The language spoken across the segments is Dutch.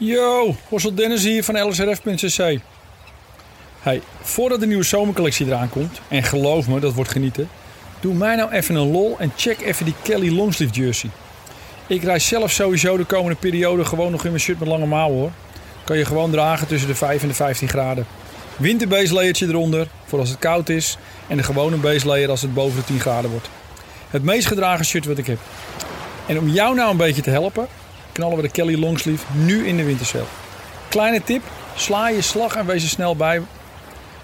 Yo, Hossel Dennis hier van lsrf.cc. Hey, voordat de nieuwe zomercollectie eraan komt, en geloof me, dat wordt genieten, doe mij nou even een lol en check even die Kelly Longsleeve jersey. Ik reis zelf sowieso de komende periode gewoon nog in mijn shirt met lange mouwen hoor. Kan je gewoon dragen tussen de 5 en de 15 graden. Winterbase layertje eronder, voor als het koud is. En de gewone base layer als het boven de 10 graden wordt. Het meest gedragen shirt wat ik heb. En om jou nou een beetje te helpen, knallen we de Kelly Longsleeve nu in de wintersale. Kleine tip, sla je slag en wees er snel bij.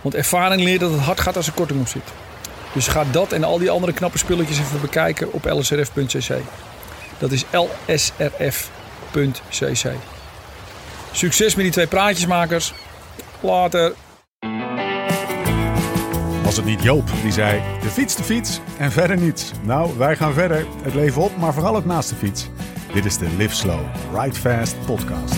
Want ervaring leert dat het hard gaat als er korting op zit. Dus ga dat en al die andere knappe spulletjes even bekijken op lsrf.cc. Dat is lsrf.cc. Succes met die twee praatjesmakers. Later. Was het niet Joop die zei: de fiets, de fiets en verder niets? Nou, wij gaan verder. Het leven op, maar vooral ook naast de fiets. Dit is de Live Slow, Ride Fast podcast.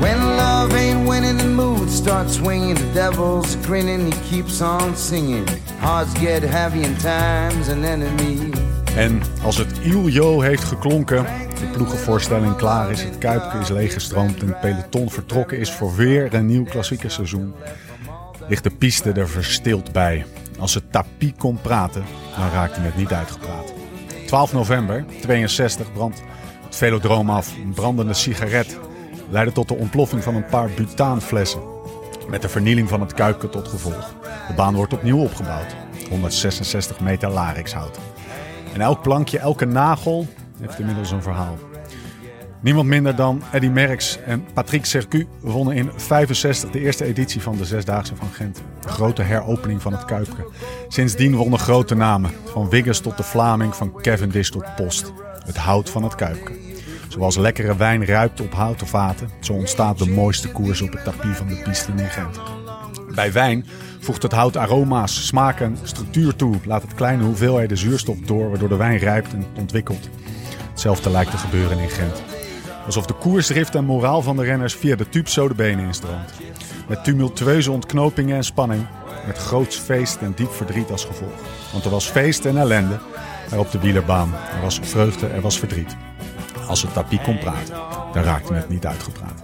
When love ain't winning, the mood starts swinging. The devil's grinning, he keeps on singing. Hearts get heavy and time's an enemy. En als het Iljo heeft geklonken, de ploegenvoorstelling klaar is, het kuipje is leeggestroomd en het peloton vertrokken is voor weer een nieuw klassieke seizoen, ligt de piste er verstild bij. Als het tapie kon praten, dan raakte het niet uitgepraat. 12 november 62 brandt het velodroom af. Een brandende sigaret leidde tot de ontploffing van een paar butaanflessen. Met de vernieling van het kuipje tot gevolg. De baan wordt opnieuw opgebouwd. 166 meter larixhout. En elk plankje, elke nagel heeft inmiddels een verhaal. Niemand minder dan Eddy Merckx en Patrick Sercu wonnen in 65 de eerste editie van de Zesdaagse van Gent. De grote heropening van het Kuipke. Sindsdien wonnen grote namen. Van Wiggers tot de Vlaming, van Cavendish tot Post. Het hout van het Kuipke. Zoals lekkere wijn ruikt op houten vaten, zo ontstaat de mooiste koers op het tapijt van de piste in Gent. Bij wijn voegt het hout aroma's, smaak en structuur toe. Laat het kleine hoeveelheden zuurstof door, waardoor de wijn rijpt en ontwikkelt. Hetzelfde lijkt te gebeuren in Gent. Alsof de koersdrift en moraal van de renners via de tube zo de benen instroomt. Met tumultueuze ontknopingen en spanning, met groots feest en diep verdriet als gevolg. Want er was feest en ellende op de wielerbaan. Er was vreugde, er was verdriet. Als het tapie kon praten, dan raakte het niet uitgepraat.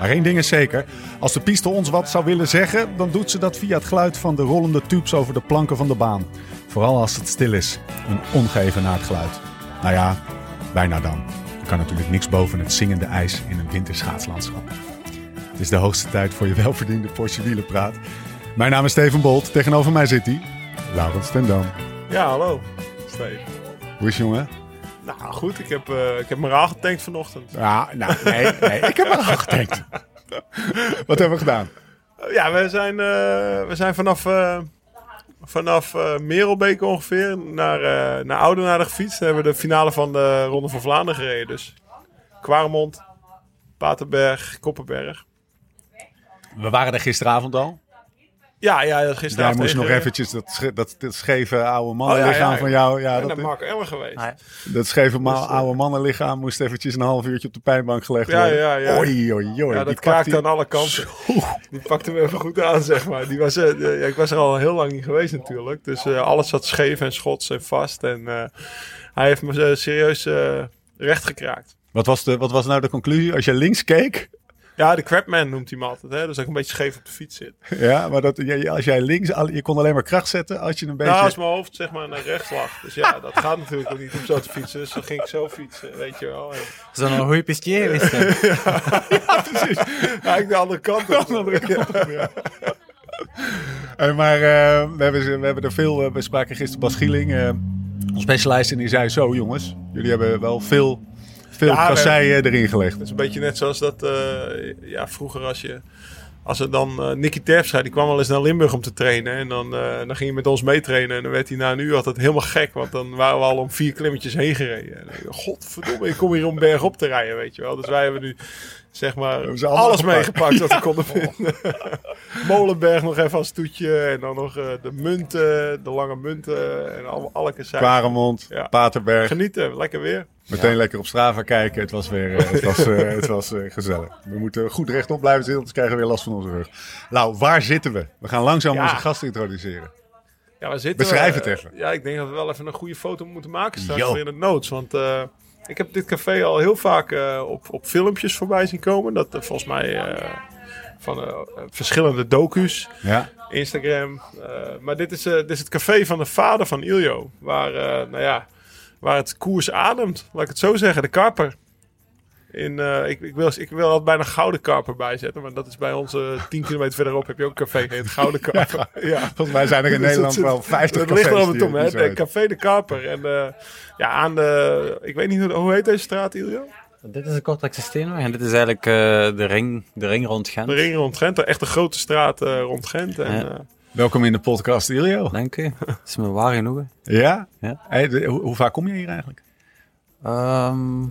Maar één ding is zeker, als de piste ons wat zou willen zeggen, dan doet ze dat via het geluid van de rollende tubes over de planken van de baan. Vooral als het stil is, een ongeëvenaard geluid. Nou ja, bijna dan. Er kan natuurlijk niks boven het zingende ijs in een winterschaatslandschap. Het is de hoogste tijd voor je welverdiende Porsche wielenpraat. Mijn naam is Steven Bolt, tegenover mij zit hij, Laurens ten Dam. Ja, hallo. Hoe is het, jongen? Nou goed, ik heb, uh, ik heb mijn raal getankt vanochtend. Ja, nou, nee, nee, ik heb mijn raal getankt. Wat hebben we gedaan? Uh, ja, we zijn, uh, we zijn vanaf, vanaf Merelbeek ongeveer naar, naar Oudenaarde gefietst. Dan hebben we de finale van de Ronde van Vlaanderen gereden. Dus Kwaremond, Paterberg, Koppenberg. We waren er gisteravond al. Ja, ja, gisteravond. Jij moest nog eventjes dat, dat, dat scheve oude mannenlichaam oh, ja, ja, van jou. Ja, dat is Mark Eller geweest. Dat scheve dus, oude mannenlichaam moest eventjes een half uurtje op de pijnbank gelegd ja, worden. Ja, ja. Oei, oei, oei. Ja, dat kraakte aan alle kanten. Die pakte me even goed aan, zeg maar. Die was, uh, ja, ik was er al heel lang niet geweest natuurlijk. Dus uh, alles zat scheef en schots en vast. En uh, hij heeft me serieus recht gekraakt. Wat was, de, wat was nou de conclusie? Als je links keek, ja, de crapman noemt hij me altijd. Hè? Dus dat ik een beetje scheef op de fiets zit. Ja, maar dat, als jij links... Je kon alleen maar kracht zetten als je een beetje... Nou, als mijn hoofd zeg maar naar rechts lag. Dus ja, dat gaat natuurlijk ook niet om zo te fietsen. Dus dan ging ik zo fietsen, weet je wel. Zo'n goede pistier is ja, ja, precies. Eigenlijk de andere kant op. De andere kant op, ja. En maar uh, we, hebben, we hebben er veel... We spraken gisteren Bas Gieling, uh, ons specialist, en die zei zo... Jongens, jullie hebben wel veel veel ja, kasseien erin gelegd. Het is een beetje net zoals dat uh, ja, vroeger als je... Als er dan uh, Nicky Terpstra, die kwam wel eens naar Limburg om te trainen. En dan, uh, dan ging je met ons meetrainen. En dan werd hij na een uur altijd helemaal gek. Want dan waren we al om vier klimmetjes heen gereden. En dan, Godverdomme, ik kom hier om berg op te rijden, weet je wel. Dus wij hebben nu zeg maar alles meegepakt wat we konden vinden. Molenberg nog even als toetje. En dan nog uh, de munten, de lange munten. En al, alle kasseien. Kwaremond, ja. Paterberg. Genieten, lekker weer. Meteen ja. lekker op Strava kijken. Het was weer uh, het was, uh, het was, uh, gezellig. We moeten goed rechtop blijven zitten, anders krijgen we weer last van onze rug. Nou, waar zitten we? We gaan langzaam ja. onze gasten introduceren. Ja, we zitten, Beschrijf het even. Ja, ik denk dat we wel even een goede foto moeten maken straks weer in het notes. Want ik heb dit café al heel vaak eh, op, op filmpjes voorbij zien komen. Dat eh, volgens mij eh, van verschillende docu's. Ja. Instagram. Maar dit is, dit is het café van de vader van Iljo. Waar, nou ja, waar het koers ademt. Laat ik het zo zeggen. De karper. In, eh, ik, ik, wil, ik wil altijd bijna Gouden Karper bijzetten. Maar dat is bij ons eh, 10 kilometer verderop. Heb je ook een café. Heet Gouden Karper. ja. Volgens mij zijn er in Dus Nederland dat wel 50 Het ligt er cafés altijd om, hè? De. Café de Karper. En eh, ja, aan de... Ik weet niet hoe, hoe heet deze straat, Iljo? Dit is de Kortrijkse Steenweg en dit is eigenlijk eh, de, ring, de ring rond Gent. De ring rond Gent. Echt een grote straat eh, rond Gent. En, Ja. eh, Welkom in de podcast, Ilio. Dank u. Dat is me waar genoegen. Ja? Ja. Hey, de- hoe, hoe vaak kom je hier eigenlijk? Ehm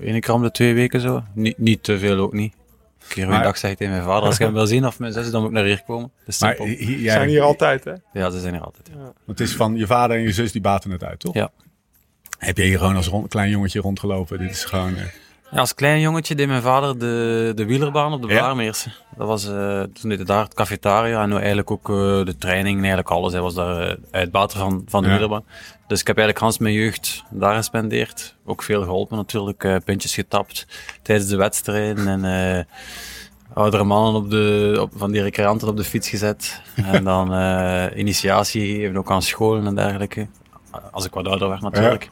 Eén keer om de twee weken zo. Niet, niet te veel ook niet. Een keer een dag zeg ik tegen mijn vader, als ik hem wil zien of mijn zus, dan moet ik naar hier komen. Dat is Maar simpel. hi- jij- zijn hier altijd, hè? Ja, ze zijn hier altijd. ja. Want het is van je vader en je zus die baten het uit, toch? Ja. Heb je hier gewoon als rond- klein jongetje rondgelopen? Dit is gewoon... eh, Ja, als klein jongetje deed mijn vader de, de wielerbaan op de Ja? Blaarmeerse. Dat was, eh, toen deed hij daar het cafetaria en nu eigenlijk ook eh, de training en eigenlijk alles. Hij was daar uh, uitbater van, van de Ja. wielerbaan. Dus ik heb eigenlijk Hans mijn jeugd daar gespendeerd. Ook veel geholpen natuurlijk, puntjes getapt tijdens de wedstrijden en oudere mannen op de, op, van die recreanten op de fiets gezet. en dan initiatie gegeven, ook aan scholen en dergelijke. Als ik wat ouder werd natuurlijk.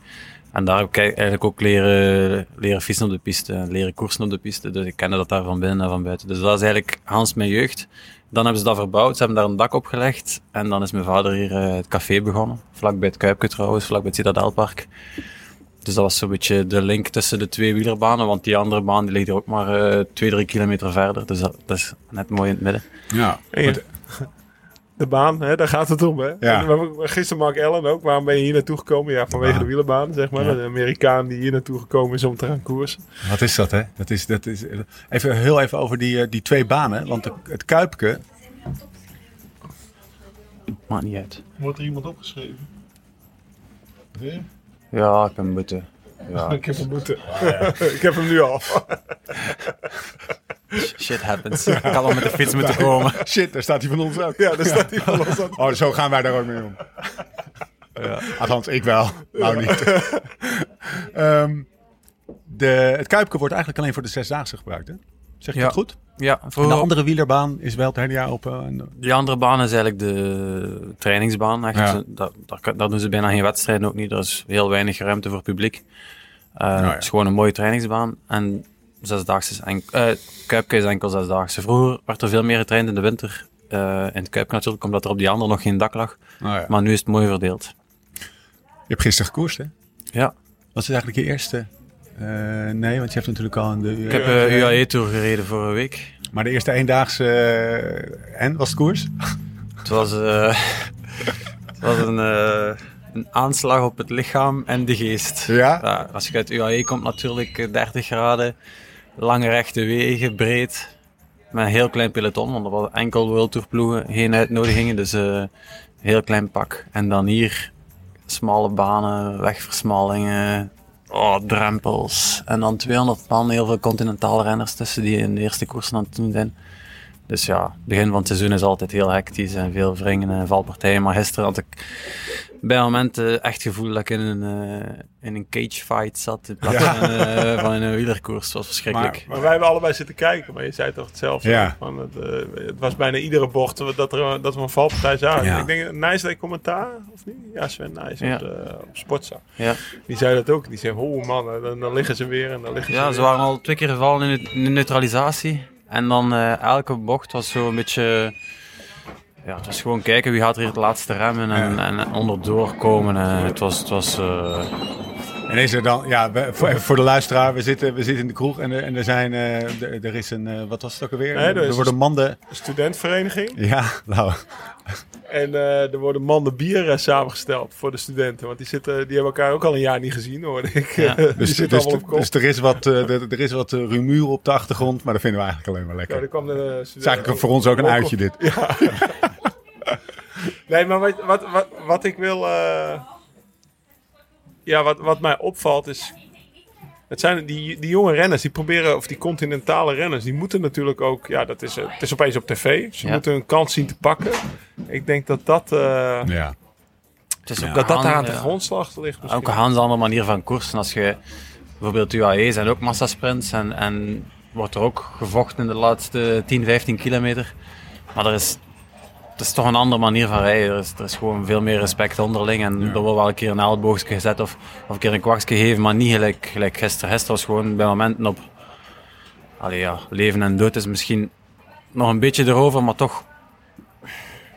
En daar heb ik eigenlijk ook leren, leren fietsen op de piste, leren koersen op de piste. Dus ik kende dat daar van binnen en van buiten. Dus dat is eigenlijk Hans mijn jeugd. Dan hebben ze dat verbouwd, ze hebben daar een dak op gelegd. En dan is mijn vader hier eh, het café begonnen. Vlak bij het Kuipke trouwens, vlak bij het Citadelpark. Dus dat was zo'n beetje de link tussen de twee wielerbanen. Want die andere baan die ligt er ook maar eh twee, drie kilometer verder. Dus dat, dat is net mooi in het midden. ja. Je- de baan, hè, daar gaat het om. Hè? Ja. Gisteren Mark Allen ook. Waarom ben je hier naartoe gekomen? Ja, vanwege de wielerbaan, zeg maar. Ja. Een Amerikaan die hier naartoe gekomen is om te gaan koersen. Wat is dat, hè? Dat is, dat is, even heel even over die, eh, die twee banen. Want de- het Kuipke, Maakt niet uit. Wordt er iemand opgeschreven? Ja, ik ben moeten. Ja, Ik heb hem moeten. ik heb hem nu al. shit happens. Ik had al met de fiets moeten komen. shit, daar staat hij van ons ook. ja, daar staat hij van ons aan. Oh, zo gaan wij daar ook mee om. Althans, ik wel. Nou niet. Ehm, de, het Kuipke wordt eigenlijk alleen voor de zesdaagse gebruikt, hè? Zeg je Ja. dat goed? Ja, En voor de andere wielerbaan is wel het hele jaar open. En, Die andere baan is eigenlijk de trainingsbaan. Ja. Daar, daar, daar doen ze bijna geen wedstrijden ook niet. Er is heel weinig ruimte voor publiek. Uh, ja. Het is gewoon een mooie trainingsbaan. En zesdaagse is enkel, eh, Kuipke is enkel zesdaagse. Vroeger werd er veel meer getraind in de winter. eh, in het Kuipke natuurlijk, omdat er op die andere nog geen dak lag. ja. Maar nu is het mooi verdeeld. Je hebt gisteren gekoerst, hè? Ja, Wat is eigenlijk je eerste? Eh, nee, want je hebt natuurlijk al een... De, ik heb UAE-tour gereden vorige week. Maar de eerste eendaagse... en, was het koers? Het was, het was een, een aanslag op het lichaam en de geest. Ja? Ja, als je uit UAE komt natuurlijk eh, 30 graden, lange rechte wegen, breed. Met een heel klein peloton, want er was enkel World Tour ploegen, geen uitnodigingen, dus eh heel klein pak. En dan hier smalle banen, wegversmallingen, oh, drempels. En dan 200 man, heel veel continentale renners tussen die in de eerste koers aan het doen zijn. Dus ja, het begin van het seizoen is altijd heel hectisch en veel wringen en valpartijen. Maar gisteren had ik bij momenten echt het gevoel dat ik in een, eh, in een cage fight zat in plaats van, eh, van in een wielerkoers. Het was verschrikkelijk. Maar wij hebben allebei zitten kijken, maar je zei toch hetzelfde. Ja. Van het, eh, het was bijna iedere bocht dat, er, dat we een valpartij zagen. Ja. Ik denk, Nijs deed commentaar, of niet? Ja, Sven Nijs Ja. op, op Sportza. ja. Die zei dat ook. Die zei, oh man, dan, dan liggen ze weer en dan liggen ze ja, weer. ze waren al twee keer gevallen in de neutralisatie. En dan eh, elke bocht was zo een beetje... Ja, het was gewoon kijken wie gaat er hier het laatste remmen en, en onderdoor komen. En het was... Het was eh, En is er dan, ja, voor, de luisteraar, we zitten, we zitten in de kroeg en er, en er zijn, eh, er, er is een, eh, wat was het ook alweer? Nee, er er worden manden, Een studentenvereniging. ja, nou, En er worden manden bier eh, samengesteld voor de studenten. Want die, zitten, die hebben elkaar ook al een jaar niet gezien, hoorde ik. Ja. dus, dus, dus er is wat, eh, er, er is wat eh, rumoer op de achtergrond, maar dat vinden we eigenlijk alleen maar lekker. Ja, er kwam de, Het is eigenlijk voor ons ook een uitje dit. Nee, maar wat, wat, wat, wat ik wil. Ja, wat, wat mij opvalt is. Het zijn die, die jonge renners, die proberen, of die continentale renners, die moeten natuurlijk ook. Ja, dat is, het is opeens op tv. Ze Ja. moeten hun kans zien te pakken. Ik denk dat dat. eh, Ja. het is ook Dat dat een daar aan de grondslag ligt misschien. Ook een andere manier van koersen. Als je bijvoorbeeld UAE zijn ook massasprints en, en wordt er ook gevochten in de laatste 10, 15 kilometer. Maar er is, het is toch een andere manier van rijden. Er is, er is gewoon veel meer respect onderling. En er wordt wel een keer een elleboogje gezet of, of een keer een kwakje gegeven, maar niet gelijk, gelijk gisteren. Gisteren was gewoon bij momenten op allee, ja, leven en dood is misschien nog een beetje erover, maar toch.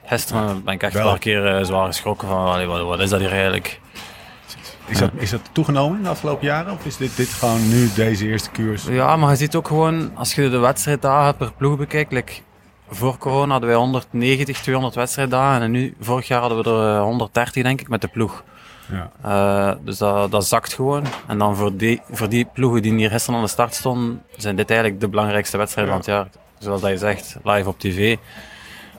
Gisteren ben ik echt Wel. een paar keer eh, zwaar geschrokken van allee, wat, wat is dat hier eigenlijk? Is dat, is dat toegenomen in de afgelopen jaren? Of is dit, dit gewoon nu deze eerste koers? Ja, maar je ziet ook gewoon, als je de wedstrijddagen per ploeg bekijkt, like, voor corona hadden wij 190, 200 wedstrijddagen en nu, vorig jaar hadden we er eh, 130 denk ik met de ploeg. Ja. Eh, dus dat, dat zakt gewoon. En dan voor die, voor die ploegen die hier gisteren aan de start stonden, zijn dit eigenlijk de belangrijkste wedstrijden van het jaar. Zoals dat je zegt, live op tv.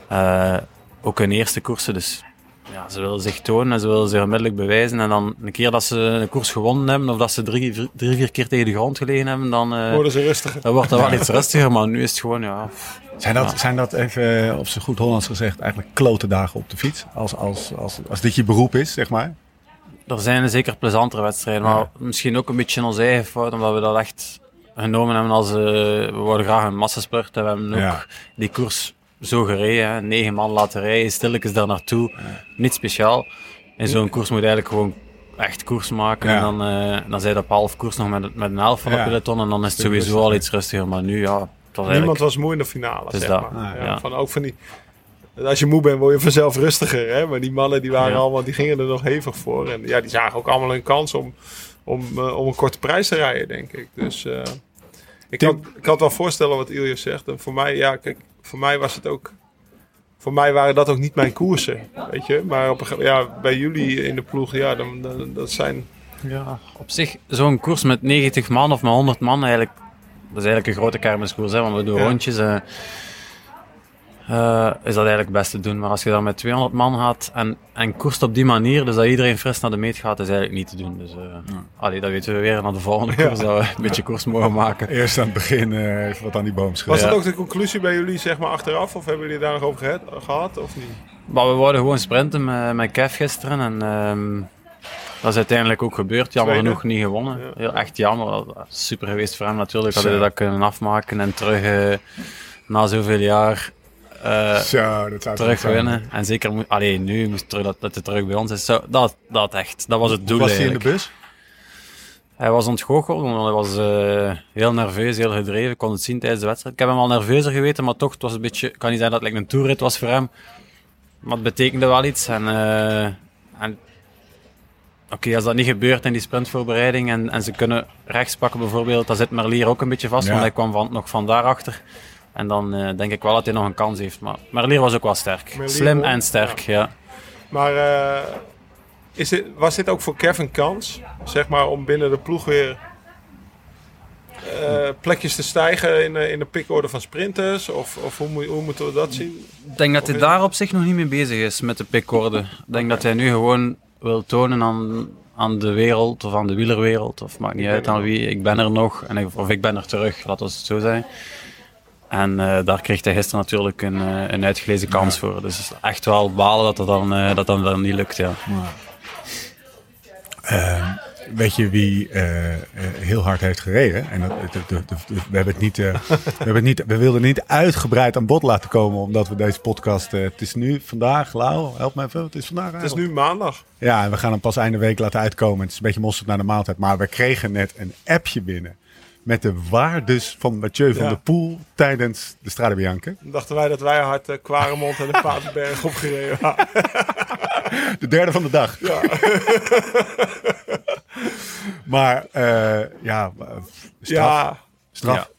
Eh, ook hun eerste koersen, dus ja, ze willen zich tonen en ze willen zich onmiddellijk bewijzen. En dan een keer dat ze een koers gewonnen hebben, of dat ze drie, vier- drie vier keer tegen de grond gelegen hebben, dan, eh, Worden ze rustiger. dan wordt dat wel iets rustiger. Maar nu is het gewoon, ja... Zijn dat, Ja. zijn dat even eh, op zijn goed Hollands gezegd eigenlijk klote dagen op de fiets? Als, als, als, als dit je beroep is, zeg maar? Er zijn zeker plezantere wedstrijden, maar misschien ook een beetje onze eigen fout, omdat we dat echt genomen hebben als... eh, we worden graag een massasport en we hebben ook Ja. die koers zo gereden. Hè. Negen man laten rijden, stilletjes daar naartoe. Niet speciaal. In zo'n koers moet je eigenlijk gewoon echt koers maken. Ja. En dan, eh dan zijn dat op half koers nog met, met een helft van de Ja. peloton en dan is het sowieso al iets rustiger. Maar nu, ja, was Niemand was moe in de finale, zeg dat. maar. Ah, ja, ja. Van, ook van die... Als je moe bent, word je vanzelf rustiger. Hè? Maar die mannen die waren Ja. allemaal, die gingen er nog hevig voor. En ja, die zagen ook allemaal een kans om, om, eh, om een korte prijs te rijden, denk ik. Dus eh, ik, kan, ik kan het wel voorstellen wat Ilja zegt. En voor mij, ja, kijk, voor mij was het ook... Voor mij waren dat ook niet mijn koersen, weet je. Maar op een, ja, bij jullie in de ploeg, ja, dan, dan, dat zijn... Ja, op zich, zo'n koers met 90 man of met 100 man, eigenlijk, dat is eigenlijk een grote kermiskoers, hè, want we doen Ja. rondjes. eh, eh, is dat eigenlijk het beste doen. Maar als je dan met 200 man gaat en, en koerst op die manier, dus dat iedereen fris naar de meet gaat, is eigenlijk niet te doen. Dus eh allee, dat weten we weer naar de volgende koers, dat we een beetje koers mogen maken. Eerst aan het begin eh, wat aan die boom Was schudden. dat Ja. ook de conclusie bij jullie, zeg maar, achteraf? Of hebben jullie daar nog over gehad, gehad of niet? Maar we wouden gewoon sprinten met, met Kev gisteren en ehm, dat is uiteindelijk ook gebeurd. Jammer Tweede. genoeg niet gewonnen. Ja. Heel echt jammer. Super geweest voor hem natuurlijk. Had hij dat kunnen afmaken en terug eh, na zoveel jaar eh, Zo, dat zou terug zijn. winnen. En zeker, moet- nu moest terug, dat, dat hij terug bij ons is. Zo, dat, dat echt, dat was het doel Was hij in de eigenlijk. bus? Hij was ontgoocheld, want hij was eh, heel nerveus, heel gedreven. Ik kon het zien tijdens de wedstrijd. Ik heb hem al nerveuzer geweten, maar toch, het was een beetje... Ik kan niet zeggen dat het like een toerrit was voor hem. Maar het betekende wel iets. En, eh, en oké, als dat niet gebeurt in die sprintvoorbereiding en, en ze kunnen rechts pakken bijvoorbeeld, dan zit Merlier ook een beetje vast, Ja. want hij kwam van, nog van daarachter. En dan eh, denk ik wel dat hij nog een kans heeft. Maar Merlier was ook wel sterk. Merlier Slim won, en sterk, ja. Maar eh, is dit, was dit ook voor Kev een kans, zeg maar, om binnen de ploeg weer eh, plekjes te stijgen in, de- in de pickorde van sprinters? Of, of hoe, moet- hoe moeten we dat zien? Ik denk dat hij Of- daar op zich nog niet mee bezig is met de pickorde. Ik denk dat hij nu gewoon wil tonen aan, aan de wereld of aan de wielerwereld. Of maakt niet uit aan wie. Ik ben er nog. En ik- of ik ben er terug, laten we het zo zijn. En eh, daar kreeg hij gisteren natuurlijk een, eh, een uitgelezen kans voor. Dus het is echt wel balen dat dat dan, eh, dat dan, dan niet lukt. Ja. Weet je wie eh, eh, heel hard heeft gereden? En dat, de- de- de- de- we, hebben het niet, eh, we, hebben het niet, we wilden niet uitgebreid aan bod laten komen, omdat we deze podcast. eh, het is nu vandaag, Lau, help me even. Het is vandaag. Het is nu maandag. Ja, en we gaan hem pas einde week laten uitkomen. Het is een beetje mosterd naar de maaltijd. Maar we kregen net een appje binnen. Met de waardes van Mathieu van Ja. der Poel tijdens de Strade Bianca. Dachten wij dat wij hard uh, Kwaremond en de Papenberg opgereden waren. De derde van de dag. Ja. Maar eh, ja, eh, straf. ja, straf.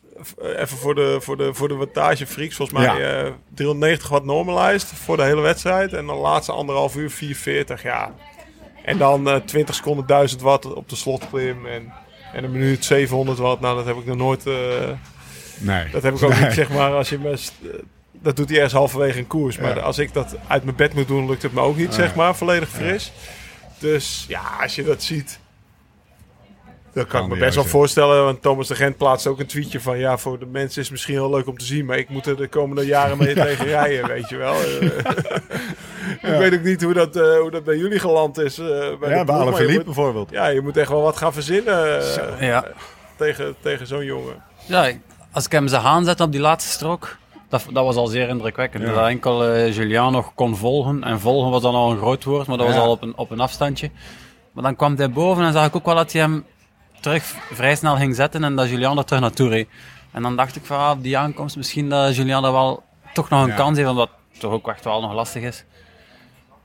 even voor de, voor de, voor de wattage freaks. Volgens mij Ja. eh 390 watt normalized voor de hele wedstrijd. En dan laatste anderhalf uur 440, ja. En dan eh 20 seconden 1000 watt op de slotklim. En, en een minuut 700 watt. Nou, dat heb ik nog nooit... eh, Nee. dat heb ik ook Nee. niet, zeg maar, als je best... eh, dat doet hij ergens halverwege een koers. Maar Ja. als ik dat uit mijn bed moet doen, lukt het me ook niet, zeg maar. Volledig fris. Dus ja, als je dat ziet... Dan kan ik me best wel voorstellen, want Thomas de Gent plaatst ook een tweetje van... Ja, voor de mensen is het misschien heel leuk om te zien, maar ik moet er de komende jaren mee tegen rijden, weet je wel. Ik weet ook niet hoe dat, eh, hoe dat bij jullie geland is. eh, bij de Ja, bij bijvoorbeeld. Ja, je moet echt wel wat gaan verzinnen eh, Ja. tegen, tegen zo'n jongen. Ja, als ik hem zag aanzetten op die laatste strook, dat, dat was al zeer indrukwekkend. Ja. Dat enkel eh, Julian nog kon volgen. En volgen was dan al een groot woord, maar dat was al op een, op een afstandje. Maar dan kwam hij boven en zag ik ook wel dat hij hem terug vrij snel ging zetten en dat Julian er terug naartoe reed. En dan dacht ik van, ah, op die aankomst misschien dat Julian er wel toch nog een Ja. kans heeft, omdat het toch ook echt wel nog lastig is.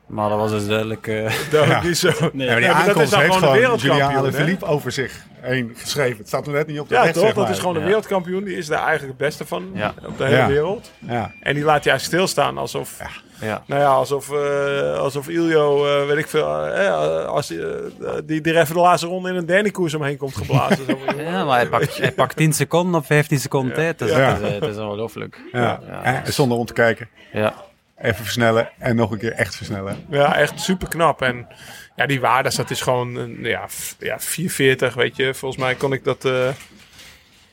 Maar dat was dus duidelijk... eh, Dat is Ja. niet zo. Nee. Ja, maar die Ja, maar dat is dan gewoon Julian wereldkampioen? Alaphilippe over zich heen geschreven. Het staat er net niet op de Ja, weg, toch? zeg Dat is gewoon een Ja. wereldkampioen. Die is daar eigenlijk het beste van Ja. op de hele Ja. wereld. Ja. En die laat jij stilstaan alsof... ja. Nou ja, alsof, eh, alsof Iljo, eh, weet ik veel, als die, die, die er even de laatste ronde in een derde koers omheen komt geblazen. Zo Ja, maar hij pakt, hij pakt 10 seconden op 15 seconden tijd. Dus Ja. het, is, het is ongelooflijk. Ja. Ja. En zonder om te kijken. Ja. Even versnellen en nog een keer echt versnellen. Ja, echt super knap. En ja, die waardes, dat is gewoon een, ja, f- ja, 440, weet je. Volgens mij kon ik dat eh,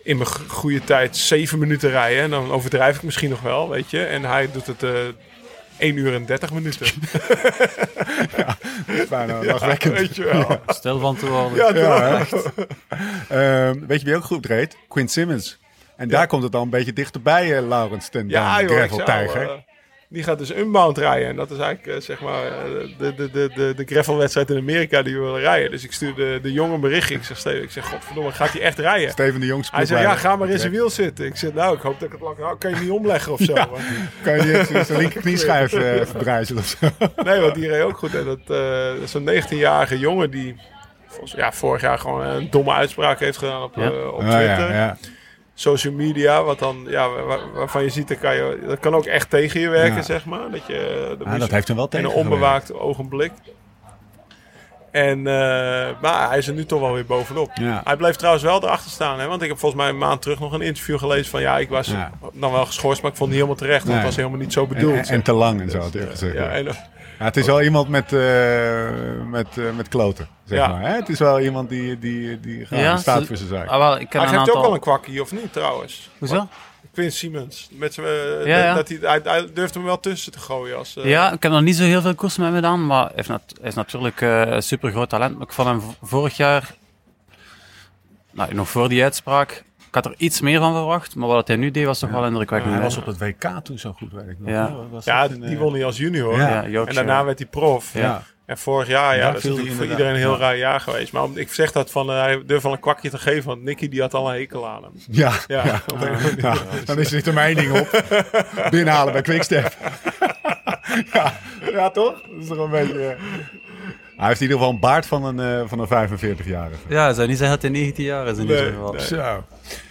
in mijn goede tijd 7 minuten rijden. En dan overdrijf ik misschien nog wel, weet je. En hij doet het eh 1 uur en 30 minuten. Bijna lachwekkend. weet je wel. Stil van te worden. Ja, Ja, echt. Ehm, weet je wie ook goed reed? Quinn Simmons. En daar komt het dan een beetje dichterbij, eh, Laurens ten Ja, joh, Gravel Tijger. Eh, die gaat dus unbound rijden. En dat is eigenlijk eh, zeg maar eh, de, de, de, de, de gravelwedstrijd in Amerika die we willen rijden. Dus ik stuur de, de jongen een berichtje. Ik zeg, Steven, ik zeg, godverdomme, gaat hij echt rijden? Steven de Jong Hij zei, ja, ga maar in zijn wiel zitten. Ik zeg, nou, ik hoop dat ik het lang... Nou, kan je niet omleggen of zo? Ja. Kan je niet zijn- linkerknieschijf eh verbrijzelen of zo? Nee, want die reed ook goed. En dat, eh, dat is een 19-jarige jongen die volgens, ja, vorig jaar gewoon een domme uitspraak heeft gedaan op, Ja. eh, op Ah, Twitter. ja, ja. Social media, wat dan, ja, waar- waarvan je ziet, dat kan, je, dat kan ook echt tegen je werken, Ja. zeg maar. Dat, je, dat Ah, dat je- heeft hem wel in tegen. een onbewaakt ogenblik. En, eh, maar hij is er nu toch wel weer bovenop. Ja. Hij bleef trouwens wel erachter staan. Hè? Want ik heb volgens mij een maand terug nog een interview gelezen van... Ja, ik was Ja. dan wel geschorst, maar ik vond het niet helemaal terecht. Want Nee. het was helemaal niet zo bedoeld. en, en te lang en zo. had hij gezegd. ja, en, Ja, het is wel iemand met, eh, met, eh, met kloten, zeg Ja. maar. Hè? Het is wel iemand die, die, die gewoon Ja, staat voor zijn zaak. Ah, wel, ik ken hij een geeft ook wel een kwakkie, of niet trouwens? Hoezo? Quinn Siemens. Met eh, Ja, ja. Dat hij, hij, hij durft hem wel tussen te gooien. Als, eh, Ja, ik heb nog niet zo heel veel koersen met me gedaan, maar hij heeft nat- hij is natuurlijk eh, een super groot talent. Maar ik vond hem vorig jaar, nou, nog voor die uitspraak, had er iets meer van verwacht, maar wat hij nu deed was toch wel indrukwekkend. hij was op het WK toen zo goed, weet ik nog. Ja. Ja, die eh, won hij als junior. Ja. Ja, En daarna werd hij prof. Ja. En vorig jaar, ja, dat is viel hij natuurlijk voor iedereen een heel ja. raar jaar geweest. Maar om- ik zeg dat van, eh, hij durft wel een kwakje te geven, want Nicky die had al een hekel aan hem. Ja, Ja, dan is er mijn ding op. Binnenhalen bij Quickstep. ja, ja, toch? Dat is toch een beetje... eh. Hij heeft in ieder geval een baard van een, eh, van een 45-jarige. Ja, zou niet zeggen dat hij 19 jaar is in Nee, ieder geval. nee. Zo.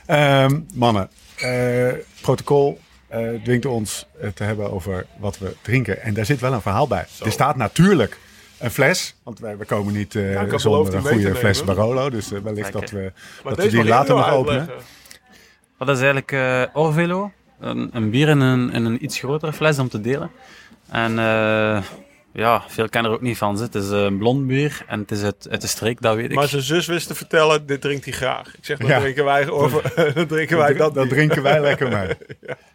Ehm, mannen, eh, protocol eh, dwingt ons eh, te hebben over wat we drinken. En daar zit wel een verhaal bij. Er staat natuurlijk een fles. Want wij, we komen niet eh, beloofd zonder een goede fles nemen. Barolo. Dus wellicht Lekker. dat we, Maar dat we die later nog openen. uitleggen. Dat is eigenlijk eh Orvelo, een, een bier in een, in een iets grotere fles om te delen. En eh, ja, veel kennen er ook niet van. Het is een blond bier en het is uit, uit de streek, dat weet ik. Maar zijn zus wist te vertellen, dit drinkt hij graag. Ik zeg, dan Ja. drinken wij, over, dan drinken wij dat, dat drinken wij lekker mee.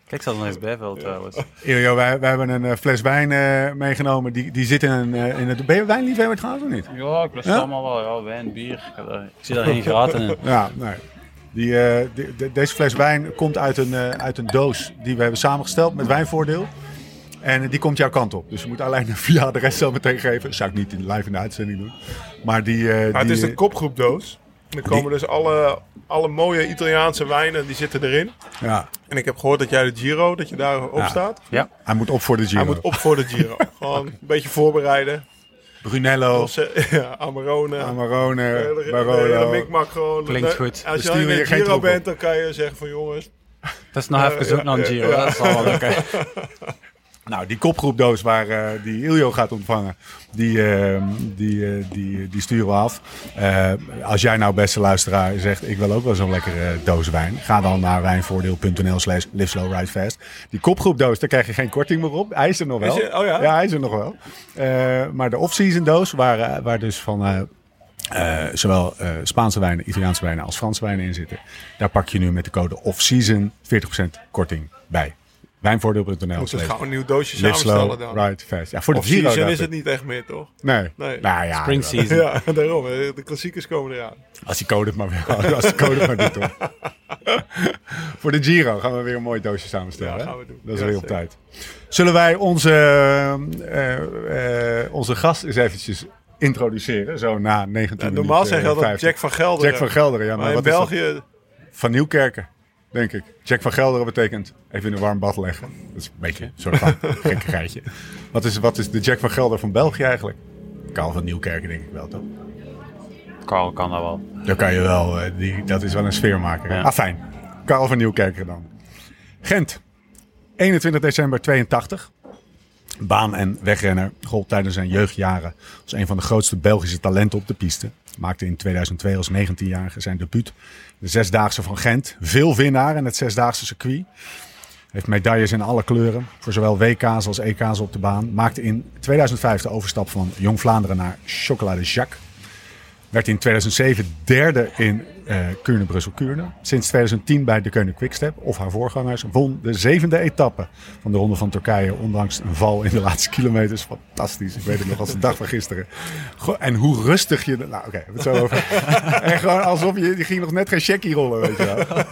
Kijk, ik zal er nog eens bijvullen trouwens. Iljo, wij, wij hebben een eh, fles wijn eh, meegenomen. Die, die zit in een... eh, in het, ben je wijnliefhebber trouwens of niet? Ja, ik lust Ja? allemaal wel. Ja, wijn, bier. Ik, zie daar geen graten in. Ja, nee. Die, eh, die- de- deze fles wijn komt uit een, eh, uit een doos die we hebben samengesteld met wijnvoordeel. En eh, die komt jouw kant op. Dus je moet alleen via de rest zo meteen geven. Dat zou ik niet in, live in de uitzending doen. Maar die... eh, Maar het die is een kopgroepdoos. Er komen dus alle, alle mooie Italiaanse wijnen, die zitten erin. ja, En ik heb gehoord dat jij de Giro, dat je daar op Ja. staat. hij moet op voor de Giro. Hij moet op voor de Giro. Gewoon een beetje voorbereiden. Brunello, ze- ja, Amarone. Amarone, De de Barolo. mikmak gewoon. Klinkt De- goed. Als je in sturen de Giro bent, dan kan je zeggen van jongens. Dat is nog even ja, zoek naar een ja, Giro. ja. Dat zal wel lukken. Nou, die kopgroepdoos waar eh, die Iljo gaat ontvangen, die, eh, die, eh, die, die sturen we af. Eh, als jij nou, beste luisteraar, zegt ik wil ook wel zo'n lekkere doos wijn. Ga dan naar wijnvoordeel.nl slash live slow ride fast. Die kopgroepdoos, daar krijg je geen korting meer op. Hij is er nog wel. Je- oh ja? hij is er nog wel. Maar de off-season doos, waar, waar dus van... zowel Spaanse wijnen, Italiaanse wijnen als Franse wijnen in zitten. Daar pak je nu met de code OFFSEASON 40% korting bij. Wijnvoordeel.nl. Moeten we gaan een nieuw doosje Live samenstellen slow, dan. ride fast. Ja, voor de Of Giro season is het niet echt meer, toch? Nee. Nee. Nou ja, Spring season. Ja, daarom. De klassiekers komen eraan. Als die code het maar wil. Als de code het maar doet, toch? Voor de Giro gaan we weer een mooi doosje samenstellen. Ja, gaan we doen. Dat is Ja, weer op zeker. tijd. Zullen wij onze, eh, eh, onze gast eens eventjes introduceren? Zo na 19 Ja, normaal zeg je altijd 50. Jack van Gelderen. Jack van Gelderen, ja. Maar, Maar in wat is dat? België... Van Nieuwkerken, denk ik. Jack van Gelderen betekent even in een warm bad leggen. Dat is een beetje een soort van gekkigheidje. Wat is, wat is de Jack van Gelder van België eigenlijk? Karel van Nieuwkerken, denk ik wel, toch? Carl kan dat wel. Dan kan je wel, eh, die, dat is wel een sfeermaker. Ja. Ah, fijn. Karel van Nieuwkerker dan. Gent, 21 december 82. Baan- en wegrenner. Gold tijdens zijn jeugdjaren als een van de grootste Belgische talenten op de piste. Maakte in 2002 als 19-jarige zijn debuut. De Zesdaagse van Gent. Veel winnaar in het Zesdaagse circuit. Heeft medailles in alle kleuren. Voor zowel WK's als EK's op de baan. Maakte in 2005 de overstap van Jong Vlaanderen naar Chocolat de Jacques. Werd in 2007 derde in eh Kuurne Brussel Kuurne. Sinds 2010 bij de Keunen Quickstep of haar voorgangers. Won de zevende etappe van de Ronde van Turkije. Ondanks een val in de laatste kilometers. Fantastisch. Ik weet het nog als de dag van gisteren. En hoe rustig je... Nou oké, hebben het zo over. en gewoon alsof je... Je ging nog net geen checkie rollen, weet je wel.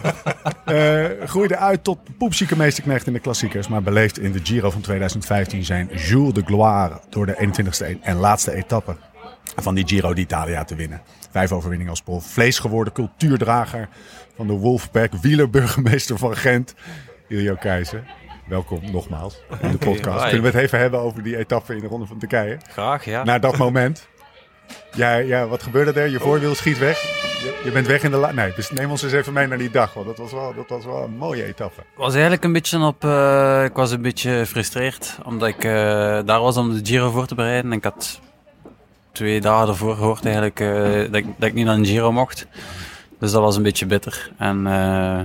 Eh, groeide uit tot poepzieke meesterknecht in de klassiekers. Maar beleefd in de Giro van 2015 zijn Jour de Gloire. Door de 21ste en laatste etappe van die Giro d'Italia te winnen. Vijf overwinningen als prof. Vlees geworden cultuurdrager van de Wolfpack. Wielerburgemeester van Gent. Iljo Keizer. Welkom nogmaals in de podcast. Kunnen we het even hebben over die etappe in de Ronde van Turkije? Graag, ja. Na dat moment. Ja, ja, wat gebeurde er? Je voorwiel schiet weg. Je, je bent weg in de la... Nee, dus neem ons eens even mee naar die dag. Want dat was wel, dat was wel een mooie etappe. was eigenlijk een beetje op. eh, ik was een beetje gefrustreerd. Omdat ik eh, daar was om de Giro voor te bereiden. En ik had twee dagen ervoor gehoord eigenlijk eh, dat, ik, dat ik niet aan de Giro mocht. Dus dat was een beetje bitter. En eh,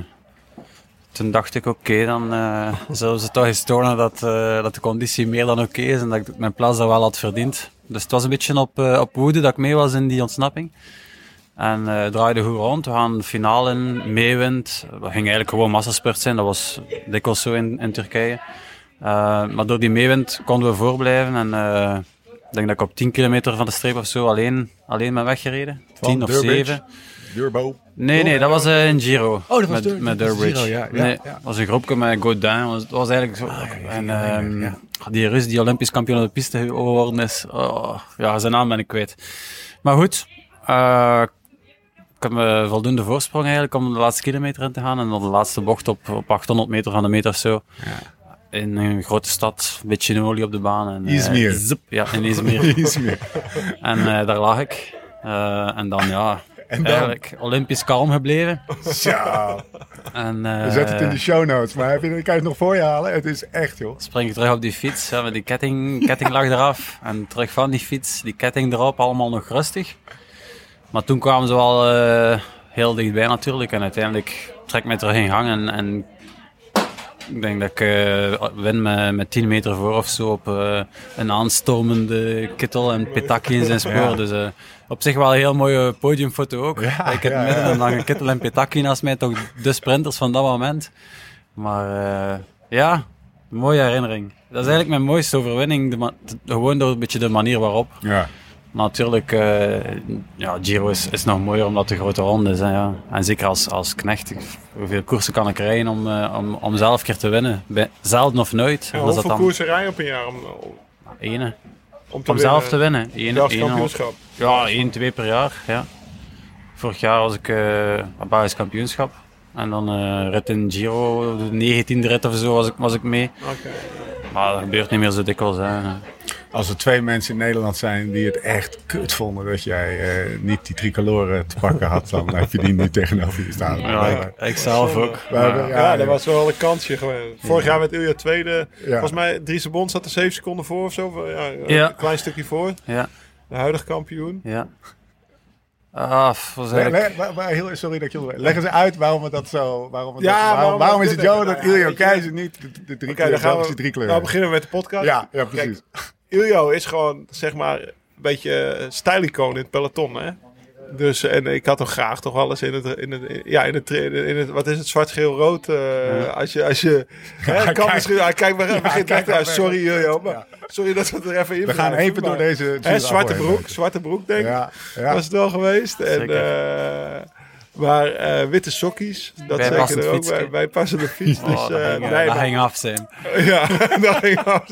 toen dacht ik, oké, dan eh, zullen ze toch eens tonen dat, dat de conditie meer dan oké is. En dat ik mijn plaats daar wel had verdiend. Dus het was een beetje op, op woede dat ik mee was in die ontsnapping. En draaide goed rond. We gaan de finale in, meewind. Dat ging eigenlijk gewoon massaspurt zijn. Dat was dikwijls zo in, in Turkije. Maar door die meewind konden we voorblijven. En ik denk dat ik op 10 kilometer van de streep of zo alleen, alleen ben weggereden. Van 10 of Durbridge? 7. Durbo. Nee, nee, dat was eh, een Giro. Oh, dat was met, Dur- met dat was Durbridge. Giro, ja, ja, nee, ja. was een groepje met Godin. Was- Het was eigenlijk zo. en ehm, ja. die Rus die Olympisch kampioen op de piste geworden is. Oh, ja, zijn naam ben ik kwijt. Maar goed, eh, ik heb me voldoende voorsprong eigenlijk om de laatste kilometer in te gaan. En dan de laatste bocht op, op 800 meter van de meter of zo. In een grote stad, een beetje olie op de baan. En, eh, Izmir. ja, in Izmir. Iets meer. en eh, daar lag ik. Eh, en dan ja, En dan? eigenlijk olympisch kalm gebleven. Zo. En, We zetten het in de show notes. Maar heb je, kan je het nog voor je halen? Het is echt, joh. spring ik terug op die fiets. Ja, met die ketting, ketting lag eraf. En terug van die fiets, die ketting erop, allemaal nog rustig. Maar toen kwamen ze wel heel dichtbij natuurlijk. En uiteindelijk trek ik mij terug in gang. En, en ik denk dat ik eh, win met, met 10 meter voor of zo op eh, een aanstormende kittel en Petaki in zijn spoor. Dus eh, op zich wel een heel mooie podiumfoto ook. Ja, ik heb ja, midden een lange kittel en Petaki naast mij, toch de sprinters van dat moment. Maar ja, mooie herinnering. Dat is eigenlijk mijn mooiste overwinning. De gewoon door een beetje de manier waarop. Ja. Natuurlijk, eh, ja, Giro is, is nog mooier omdat het een grote ronde is. Hè, ja. En zeker als, als knecht, hoeveel koersen kan ik rijden om, eh, om, om zelf een keer te winnen? Bij, zelden of nooit. Ja, is dat hoeveel dan koersen rij je op een jaar om, ene? om, te Om zelf te winnen. Ene, kampioenschap. ja, één, twee per jaar. Ja. Vorig jaar was ik op Belgisch kampioenschap. En dan eh rit in Giro, de 19e rit of zo was ik, was ik mee. Maar dat gebeurt niet meer zo dikwijls. Hè. Als er twee mensen in Nederland zijn die het echt kut vonden dat jij eh, niet die tricoloren te pakken had, dan heb je die nu tegenover je staan. Ja, ik, ik zelf ook. We Maar- Ja, dat was wel een kansje geweest. Vorig jaar werd Ilja tweede. Ja. Volgens mij, Dries de Bond zat er 7 seconden voor of zo. Ja, Ja. Een klein stukje voor. Ja, De huidige kampioen. ja. Ah, was Le- maar- maar heel, sorry dat je. Leggen ze uit waarom het dat zo... Waarom, het Ja, dat- waarom, waarom waarom dat is het jou dat ja, Iljo weet je- Keizer niet de, de drie Oké, dan kleuren, gaan we drie kleuren nou beginnen we met de podcast. Ja, ja, precies. Iljo is gewoon, zeg maar, een beetje eh, stijlicoon in het peloton, hè? Dus en ik had hem graag toch eens in het, in het, ja, in het, in het wat is het, zwart, geel, rood. eh, Als je, als je, hè, kan kijk- misschien, hij kijkt maar, hij begint kijk ja, sorry. Jojo, maar sorry dat we het er even in We gaan even door deze... Hè, zwarte broek, zwarte broek denk ik. Ja, ja. Was het wel geweest. En, Zeker. Maar eh, witte sokkies, dat Bij zeker er ook bij, bij passende fiets. Dus, Oh, dat ging, eh, nee, dat ging af zijn. ja, dat ging af.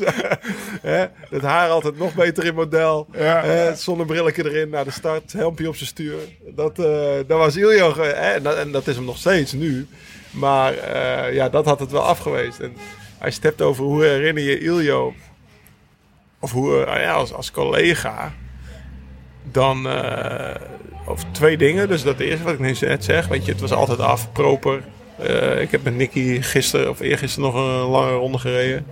Het haar altijd nog beter in model. Ja. Zonnebrilletje erin naar de start. Helmpje op zijn stuur. Dat, eh, dat was Iljo. en, dat, en dat is hem nog steeds nu. Maar eh, ja, dat had het wel afgeweest. En als je het hebt over hoe herinner je Iljo... Of hoe, ja, als, als collega... Dan... eh, of twee dingen. Dus dat eerste wat ik net zeg. Weet je, het was altijd af. Proper. Eh, ik heb met Nicky gisteren of eergisteren nog een lange ronde gereden.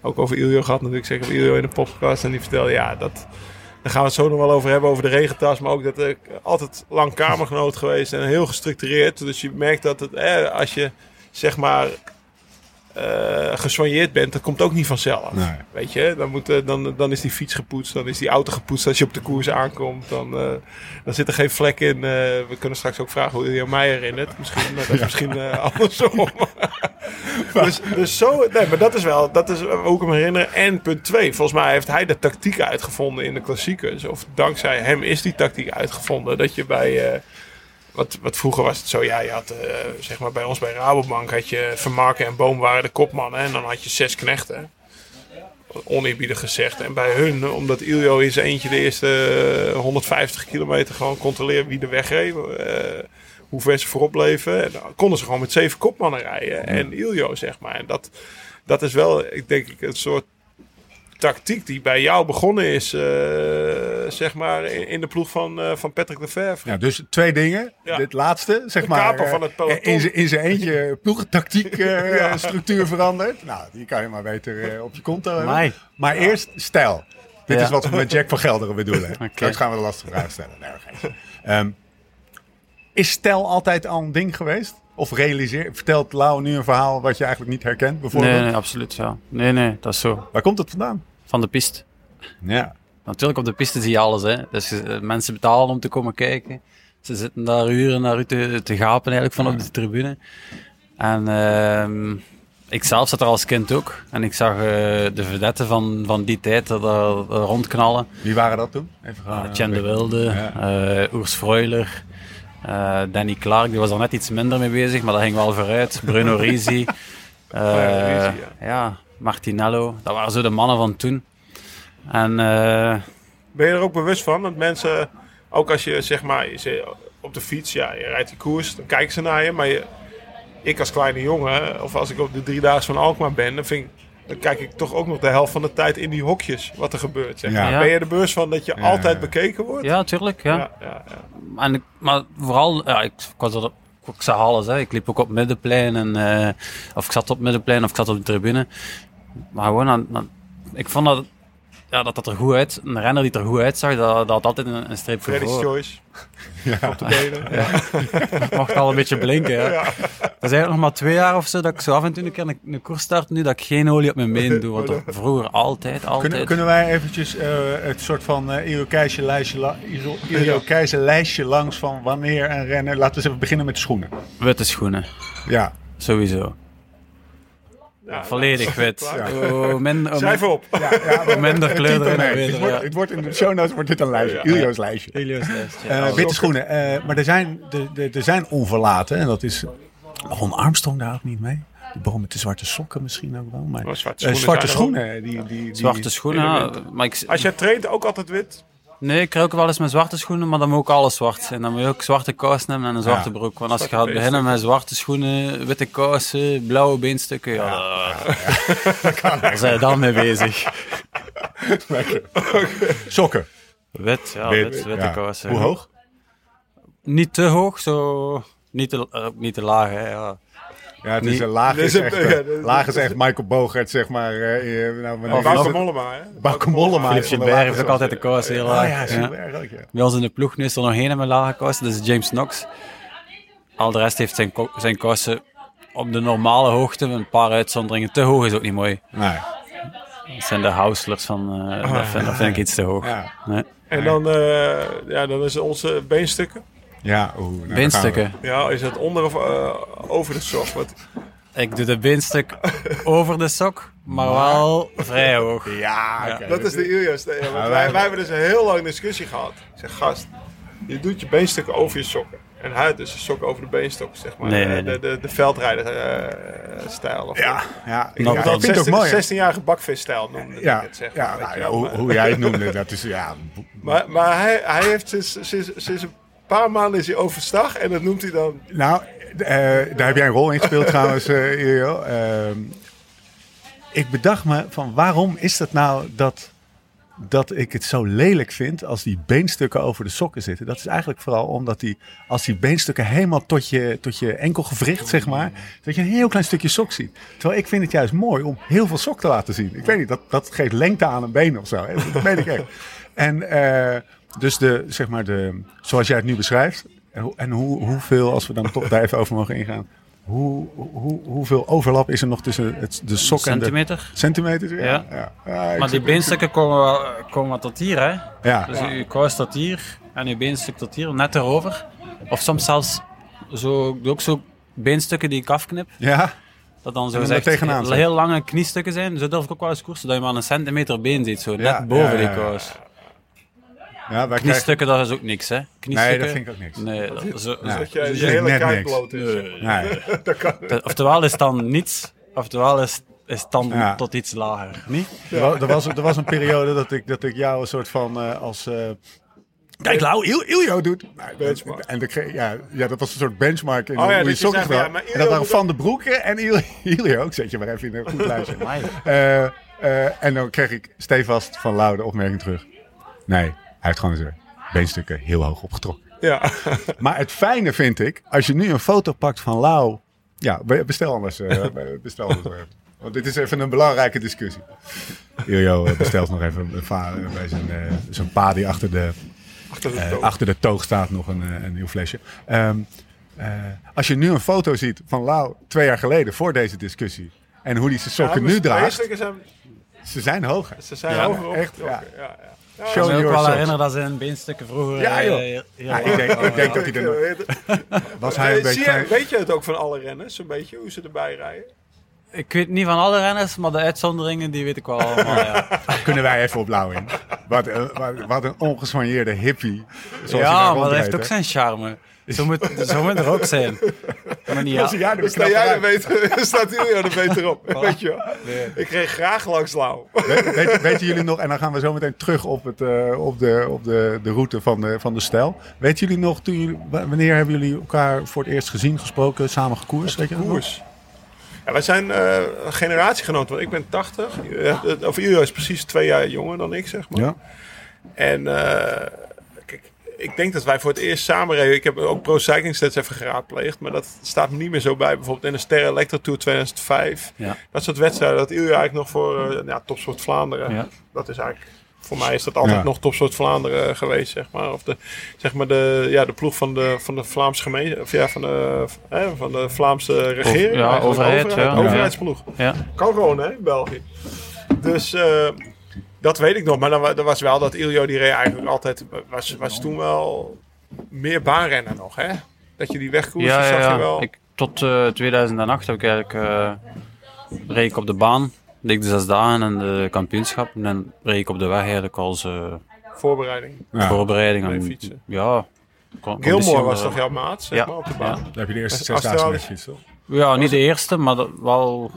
Ook over Iljo gehad natuurlijk. Zeg ik heb Iljo in de podcast en die vertelde ja, dat... Daar gaan we het zo nog wel over hebben, over de regentas. Maar ook dat ik altijd lang kamergenoot geweest en heel gestructureerd. Dus je merkt dat het, eh, als je zeg maar eh gesoigneerd bent, dat komt ook niet vanzelf. Nee. Weet je, dan, moet, eh, dan, dan is die fiets gepoetst, dan is die auto gepoetst als je op de koers aankomt. Dan, eh, dan zit er geen vlek in. We kunnen straks ook vragen hoe Iljo mij herinnert. Misschien, maar dat is misschien andersom. dus, dus zo, nee, maar dat is wel, dat is hoe ik hem herinner. En punt twee, volgens mij heeft hij de tactiek uitgevonden in de klassiekers. Of dankzij hem is die tactiek uitgevonden. Dat je bij, wat, wat vroeger was het zo, ja, je had, eh, zeg maar bij ons bij Rabobank had je Vermarken en Boom waren de kopmannen. En dan had je zes knechten. Oneerbiedig gezegd. En bij hun, omdat Iljo in zijn eentje de eerste eh, 150 kilometer gewoon controleerde wie de weg reed. eh, hoe ver ze voorop bleven. En dan konden ze gewoon met zeven kopmannen rijden. En Iljo, zeg maar. En dat, dat is wel, ik denk, ik, een soort tactiek die bij jou begonnen is, eh, zeg maar, in, in de ploeg van, eh, van Patrick Lefevre. Ja, dus twee dingen. Ja. Dit laatste, zeg De maar. kaper eh, van het peloton. In zijn- eentje ploegentactiek eh, Ja. structuur veranderd. Nou, die kan je maar beter eh, op je konto hebben. Amai. Maar eerst stijl. Dit Ja. is wat we met Jack van Gelderen bedoelen. Straks gaan we de lastige vraag stellen. Nee. Ehm, is stijl altijd al een ding geweest? Of realiseer, vertelt Lau nu een verhaal wat je eigenlijk niet herkent, bijvoorbeeld? Nee, nee, absoluut. Ja. Nee, nee, dat is zo. Waar komt het vandaan? Van de piste. Ja. Natuurlijk, op de piste zie je alles. Hè. Dus eh, mensen betalen om te komen kijken. Ze zitten daar uren naar u te, te gapen eigenlijk van op de tribune. En ehm, ik zelf zat er als kind ook. En ik zag eh, de vedetten van, van die tijd er rondknallen. Wie waren dat toen? Even Uh, gaan, Chen de Wilde, Ja. Oers Freuler, Danny Clark, die was er net iets minder mee bezig, maar dat ging wel vooruit. Bruno Risi, ja, Risi, ja. Martinello, dat waren zo de mannen van toen. En eh, Ben je er ook bewust van dat mensen, ook als je zeg maar je zit op de fiets, ja, je rijdt die koers, dan kijken ze naar je. Maar je, ik als kleine jongen, of als ik op de driedaagse van Alkmaar ben, dan, vind ik, dan kijk ik toch ook nog de helft van de tijd in die hokjes wat er gebeurt. Zeg. Ja. maar. Ja. Ben je er bewust van dat je Ja, altijd bekeken wordt? ja, tuurlijk. Ja. ja, ja, ja. En ik, maar vooral, ja, ik, ik was er, ik zag alles. Hè. Ik liep ook op middenplein, en, eh, of ik zat op middenplein of ik zat op de tribune. Maar gewoon, aan, aan- ik vond dat, ja, dat dat er goed uit, een renner die er goed uitzag, dat, dat had altijd een, een streep voor. Freddy's Choice. Op de benen. Ja. mocht al een beetje blinken. Ja. Ja. Dat is eigenlijk nog maar twee jaar of zo dat ik zo af en toe een keer een, een koers start nu dat ik geen olie op mijn benen doe. Want dat vroeger altijd, altijd. Kunnen, kunnen wij eventjes eh, het soort van eh Irokese lijstje, lijstje langs van wanneer een renner... Laten we eens even beginnen met de schoenen. Witte schoenen, Ja, sowieso. Ja, Volledig wit. Oh, min, oh, Schrijf op. ja, ja min- minder kleur type erin. mee. en Het het wordt in de show notes wordt dit een lijstje. Ja. Ilio's lijstje. Eh, Oh, witte schoenen. Eh, maar er zijn, er, er, er zijn onverlaten. En dat is... Ron Armstrong daar ook niet mee. Die begon met de zwarte sokken misschien ook wel. Maar, Oh, zwarte Eh, schoenen zwarte schoenen. Die, die, die, Zwarte schoenen, in de ja, maar ik, Als jij traint, ook altijd wit. Nee, ik ook wel eens met zwarte schoenen, maar dan moet ook alles zwart zijn. Dan moet je ook zwarte kousen hebben en een zwarte Ja. broek. Want als je gaat beginnen met zwarte schoenen, witte kousen, blauwe beenstukken, ja, daar zijn we dan mee bezig. Sokken. Wit, ja, Wit, wit, witte ja. kousen. Hoe hoog? Niet te hoog, zo... Niet te, eh, niet te laag, hè, ja. Ja, het is een laag is echt, ja, eh, laag is echt Michael Bogert, zeg maar. eh, eh, nou, Bauke het? Mollema, hè? Bauke Mollema. Is ook altijd de kousen heel Oh laag. ja, ja. Gilbert ook, ja. Bij ons in de ploeg nu is er nog één met lage kousen, dat is James Knox. Al de rest heeft zijn, ko- zijn kousen op de normale hoogte, met een paar uitzonderingen. Te hoog is ook niet mooi. Nee. Dat zijn de houslers van... eh, dat, vind, dat vind ik iets te hoog. Ja, Nee. En dan, eh, ja, dan is het onze beenstukken. Ja oeh, nou. Ja, is het onder of eh, over de sok? Wat, Ik doe de beenstuk over de sok, maar wel vrij hoog. Ja, dat is de Ilias. Ja, wij, wij- wij hebben dus een heel lang discussie gehad. Ik zeg, gast, je doet je beenstukken over je sokken. En hij dus een sok over de beenstokken, zeg maar. Nee, nee, Eh, nee. De, de, de veldrijder-stijl. of Ja, ja, Ik ik altijd vind het ook 16 mooi. hè? 16-jarige bakvisstijl noemde Ja, ik het, zeg ja, maar. nou hoe, hoe jij het noemde, dat is ja. Maar, maar hij, hij heeft sinds, sinds, sinds een paar maanden is hij overstag en dat noemt hij dan... Nou, eh, daar heb jij een rol in gespeeld trouwens, eh. Ehm, ik bedacht me van waarom is dat nou dat, dat ik het zo lelijk vind als die beenstukken over de sokken zitten. Dat is eigenlijk vooral omdat die, als die beenstukken helemaal tot je, tot je enkelgewricht, zeg maar, dat je een heel klein stukje sok ziet. Terwijl ik vind het juist mooi om heel veel sok te laten zien. Ik weet niet, dat, dat geeft lengte aan een been of zo. Dat weet ik echt. En eh, dus de, zeg maar de, zoals jij het nu beschrijft, en, hoe- en hoe, hoeveel, als we dan toch daar even over mogen ingaan, hoe, hoe, hoeveel overlap is er nog tussen het, de sok en de Centimeter. centimeters? Ja. Ja. ja. Maar die beenstukken komen, komen tot hier, hè? Ja. Dus uw kous tot hier en uw beenstuk tot hier, net erover. Of soms zelfs zo, ook zo beenstukken die ik afknip. ja. Dat dan zo zegt, heel, lange kniestukken zijn. Zo durf ik ook wel eens koersen, dat je maar een centimeter been ziet. Zo, net boven die kous. Ja, krijgen... Kniestukken, dat is ook niks, hè? Kniestukken, Nee, dat vind ik ook niks. Nee, dat, zo, Ja. zo- Dat je, je is hele net kuit niks. bloot is. Nee. Dat kan. dat- Oftewel is het dan niets, oftewel is, is het dan Ja. tot iets lager. Niet? Er, wa- er, was, er was een periode dat ik, dat ik jou een soort van eh, als... eh, Kijk, Lau, Il, Iljo doet. Nou, Benchmark. En de, ja, ja, dat was een soort benchmark in Oh ja, hoe je dat je sokken ja, En dat waren Van de Broeken en Il, Iljo. Ik zet je maar even in een goed lijstje. Eh, eh, en dan kreeg ik stevast van Lau de opmerking terug. Nee, heeft gewoon zijn beenstukken heel hoog opgetrokken. Ja. Maar het fijne vind ik, als je nu een foto pakt van Lau. Ja, be- bestel anders. eh, bestel anders. Want dit is even een belangrijke discussie. Iljo eh, bestelt nog even va- bij zijn, eh, zijn pa die achter de, Achter de eh, toon. achter de toog staat nog een, eh, een nieuw flesje. Ehm, eh, als je nu een foto ziet van Lau twee jaar geleden voor deze discussie. En hoe die zijn sokken Ja, nu draagt. beenstukken zijn, Ze zijn hoger. ze zijn Ja, hoger echt. Ja. Ik kan me ook wel herinneren dat zijn beenstukken vroeger... Ja, joh. eh, heel Ja, ik denk, ik waren. denk dat hij er nog... Was hij een Eh, beetje je, weet je het ook van alle renners, een beetje, hoe ze erbij rijden? Ik weet niet van alle renners, maar de uitzonderingen die weet ik wel allemaal. Ja, Kunnen wij even op Lau in? Wat, een- wat, wat een ongesoigneerde hippie. Zoals ja maar dat heeft ook zijn charme. Zo moet, zo moet er ook zijn. Maar niet, ja. jij er sta jij er beter, staat Ilja er beter op, weet je wel. Ik reed graag langs Lau. We- weet- weten jullie nog, en dan gaan we zo meteen terug op, het, eh, op, de, op de, de route van de, van de stijl. Weten jullie nog, toen jullie, wanneer hebben jullie elkaar voor het eerst gezien, gesproken, samen gekoerst? Weet je? Koers. Ja, wij zijn eh generatiegenoten, want ik ben 80. Ja, het- Of Ilja is precies twee jaar jonger dan ik, zeg maar. Ja. En eh, ik denk dat wij voor het eerst samen reden. Ik heb ook Pro Cycling Stats even geraadpleegd. Maar dat staat me niet meer zo bij. Bijvoorbeeld in de Sterre Electro Tour 2005. Ja. Dat soort wedstrijden. Dat Ilja eigenlijk nog voor eh, ja, Topsport Vlaanderen. Ja. Dat is eigenlijk... Voor mij is dat altijd Ja. nog Topsport Vlaanderen geweest, zeg maar. Of de, zeg maar de, ja, de ploeg van de, van de Vlaamse gemeente. Of ja, van de, hè, van de Vlaamse regering. ja, overheid, ja. Overheidsploeg. Ja. Kan gewoon, hè, in België. Dus eh, dat weet ik nog. Maar dan, wa- dan was wel dat Iljo die reed eigenlijk altijd... Was, was toen wel meer baanrennen nog, hè? Dat je die wegkoersen Ja, ja, zag je ja. wel. Ik, tot eh, 2008 heb ik eigenlijk eh reed ik op de baan. Deed ik de zes dagen en de kampioenschap. En dan reed ik op de weg eigenlijk als eh, Voorbereiding. Ja. voorbereiding. En, fietsen. ja. Gilmore was eh, toch jouw maat, zeg ja. maar, op de baan? Dan heb je de eerste zes dagen gefietst? Ja, niet de eerste, maar wel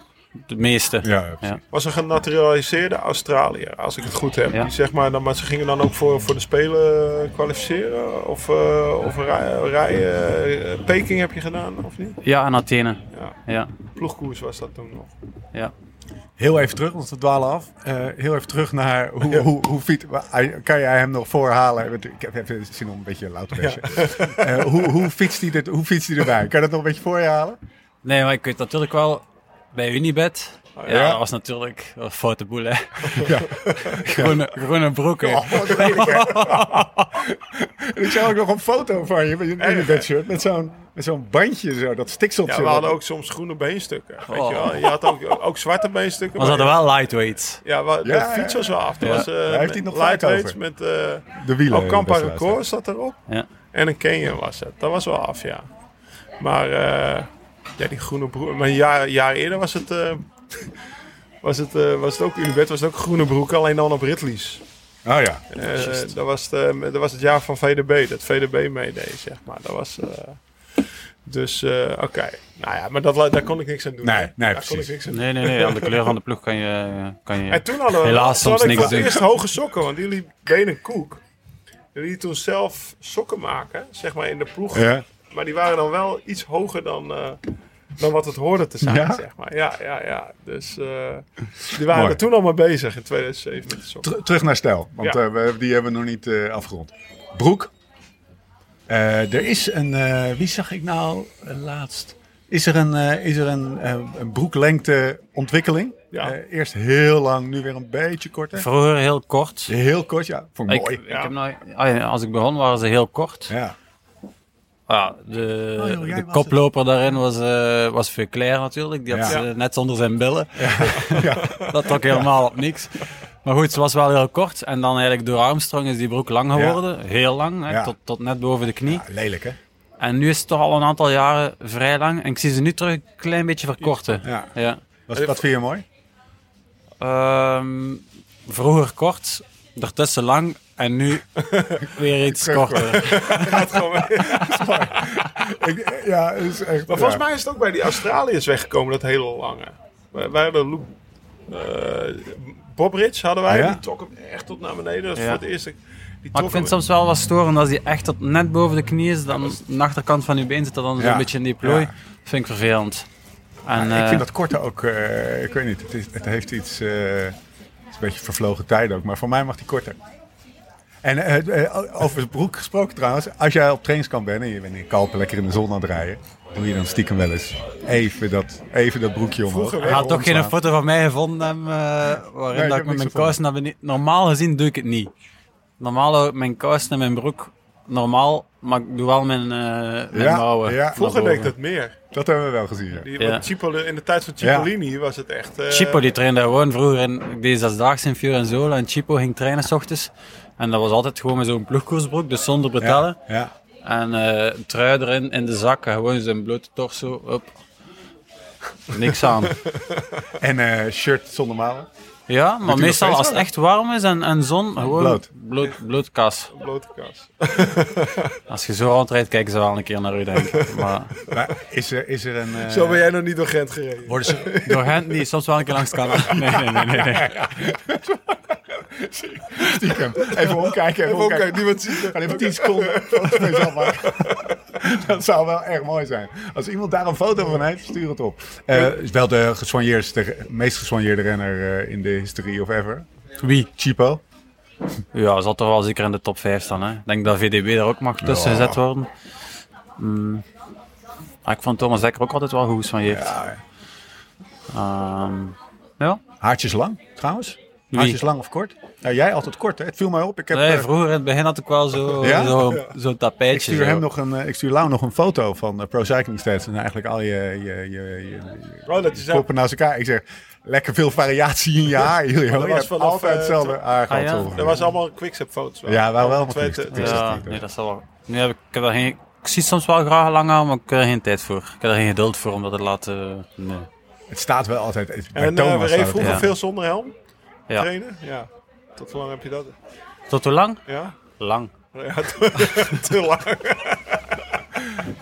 de meeste. Ja, ja. Ja. Was een genaturaliseerde Australiër, als ik het goed heb. Ja. Die, zeg maar, dan, maar ze gingen dan ook voor, voor de Spelen kwalificeren? Of, eh of rijden? eh, Peking heb je gedaan, of niet? Ja, en Athene. Ja, Ja, ploegkoers was dat toen nog. ja. Heel even terug, want we dwalen af. Eh, heel even terug naar hoe, hoe, hoe fiets. Kan jij hem nog voorhalen? Ik heb even zin om een beetje wezen. Eh, hoe, hoe, fietst hij dit, hoe fietst hij erbij? Kan je dat nog een beetje voor je halen? Nee, maar ik weet natuurlijk wel, bij Unibet Ja, dat was natuurlijk een foute boel, hè. Ja. Groene, groene broeken. Oh, wat en ik zag ook nog een foto van je met je Unibet-shirt. Met zo'n met zo'n bandje, zo, dat stikselt Ja, zo. we hadden ook soms groene beenstukken. Weet Oh. je, wel. je had ook, ook zwarte beenstukken. Maar ze hadden wel lightweights. Ja, wa- de Ja, fiets was wel af. Ja. was, eh, Daar heeft hij nog lightweights over. met... eh de wielen. Ocampa beste Record zat erop. Ja. En een Canyon was het. Dat was wel af, ja. Maar eh, ja, die groene broek. Maar een jaar, jaar eerder was het, eh, was, het, eh, was het ook Unibet, was het ook groene broek, alleen dan op Ritlies. luisteraars. Oh ja. Eh, dat, was het, eh, dat was het jaar van VDB, dat VDB meedeed, zeg maar. Dat was... eh, dus, eh, oké. Nou ja, maar dat, daar kon ik niks aan doen. Nee, nee, daar precies. kon ik niks aan doen. Nee, nee, nee. Aan de kleur van de ploeg kan je... Kan je En toen hadden we Helaas toen soms niks doen. eerst hoge sokken, want die liep benen koek. Die liet toen zelf sokken maken, zeg maar in de ploeg. Ja. Maar die waren dan wel iets hoger dan, eh, dan wat het hoorde te zijn, Ja? zeg maar. Ja, ja, ja. Dus eh, die waren Mooi. er toen al mee bezig in 2007 met de sokken. Ter- terug naar stijl, want Ja. eh, we, die hebben we nog niet eh, afgerond. Broek. Eh, er is een, eh, wie zag ik nou laatst? Is er een, eh, is er een, eh, een broeklengte ontwikkeling? Ja. Eh, eerst heel lang, nu weer een beetje korter. Vroeger heel kort. Heel kort, ja. Vond ik Ik, mooi. ik heb nou, als ik begon waren ze heel kort. Ja. Ja, de, Oh, joh, de koploper daarin was, eh was Veuclair natuurlijk. Die had Ja. ze net zonder zijn billen. dat trok helemaal op niks. Maar goed, ze was wel heel kort. En dan eigenlijk door Armstrong is die broek lang geworden. Heel lang, hè, Ja. tot, tot net boven de knie. Ja, lelijk, hè? En nu is het toch al een aantal jaren vrij lang. En ik zie ze nu terug een klein beetje verkorten. Ja. Ja. Was, wat vind je mooi? Ehm, vroeger kort, daartussen lang. En nu weer iets korter. Gaat gewoon. Ik, ja, is echt... Maar volgens ja. mij is het ook bij die Australiërs weggekomen, dat hele lange. Wij, wij hadden Loek, eh, Bob Ridge hadden wij, Ah, ja? die trok hem echt tot naar beneden. Dat is Ja. voor het eerst. Die Maar ik vind het soms wel wat storend als die echt tot net boven de knie is. Dan de achterkant van je been zit er dan Ja. zo'n beetje in die plooi. Ja. Dat vind ik vervelend. En, ik eh, vind dat korte ook, eh, ik weet niet, het, is, het heeft iets, eh, het is een beetje vervlogen tijd ook, maar voor mij mag die korter. En eh, over het broek gesproken trouwens, als jij op trainingskamp bent en je bent in Kalpen lekker in de zon aan het rijden, doe je dan stiekem wel eens even dat, even dat broekje omhoog. Hij had toch geen foto van mij gevonden hem, eh, waarin ik dat ik met mijn kousen naar beneden... Normaal gezien doe ik het niet. Normaal hou ik mijn kousen en mijn broek normaal, maar ik doe wel mijn, eh mijn Ja, mouwen. ja. Vroeger deed ik dat meer. Dat hebben we wel gezien. Ja. Die, Ja. Cipoli- in de tijd van Cipollini was het echt... eh, Chipo die trainde gewoon vroeger in, ik deed zesdaags in Fiorenzola en Chipo ging trainen s ochtends. En dat was altijd gewoon met zo'n ploegkoersbroek, dus zonder betellen. Ja, ja. En eh trui erin in de zak, en gewoon zijn blote torso, op. Niks aan. En eh, shirt zonder mouwen. Ja, maar meestal als het echt warm is en, en zon, gewoon Bloot. bloot, bloot kas. Als je zo rondrijdt, kijken ze wel een keer naar u, denk ik. Maar Maar is er, is er een... eh, Zo ben jij nog niet door Gent gereden. worden ze door hen niet, soms wel een keer langs. Nee, nee, nee, nee. nee. stiekem even omkijken, even, Even omkijken. omkijken, niemand ziet het. Gaan even 10 seconden maken. Dat zou wel erg mooi zijn. Als iemand daar een foto van heeft, stuur het op. Eh is wel de gesoigneerdste, meest gesoigneerde renner eh, in de history of ever. Wie? Chipo. Ja, zal toch wel zeker in de top 5 staan. Hè? Ik denk dat VDB er ook mag tussen Ja. gezet worden. Mm. Ah, ik vond Thomas Dekker ook altijd wel goed van je. Ja, Ehm, ja. haartjes lang, trouwens. Wie? Haartjes lang of kort? Nou, jij altijd kort, hè? Het viel mij op. Ik, heb, Nee, eh, vroeger in het begin had ik wel zo- Ja? zo'n zo tapijtje. ik stuur zo. hem nog een, eh, ik stuur Lau nog een foto van eh, Pro Cycling Stats. En eigenlijk al je, je, je, je, dat is ook- koppen naast elkaar. Ik zeg, lekker veel variatie in je haar, Julio. Dat Je was vanaf, altijd hetzelfde haar gehad. Ah, ja? Dat was allemaal quickstep foto's. wel. Ja, wel wel. Twee- Ja, nee, dat zal wel. Nu heb ik, ik, heb daar geen, ik zie soms wel graag lang aan, maar ik heb er geen tijd voor. Ik heb er geen geduld voor om dat te laten. Nee. Het staat wel altijd. En uh, we reden vroeger ja. veel zonder helm Ja. trainen. Ja. Tot hoe lang heb je dat? Tot hoe lang? Ja? Lang. Ja, te, te lang.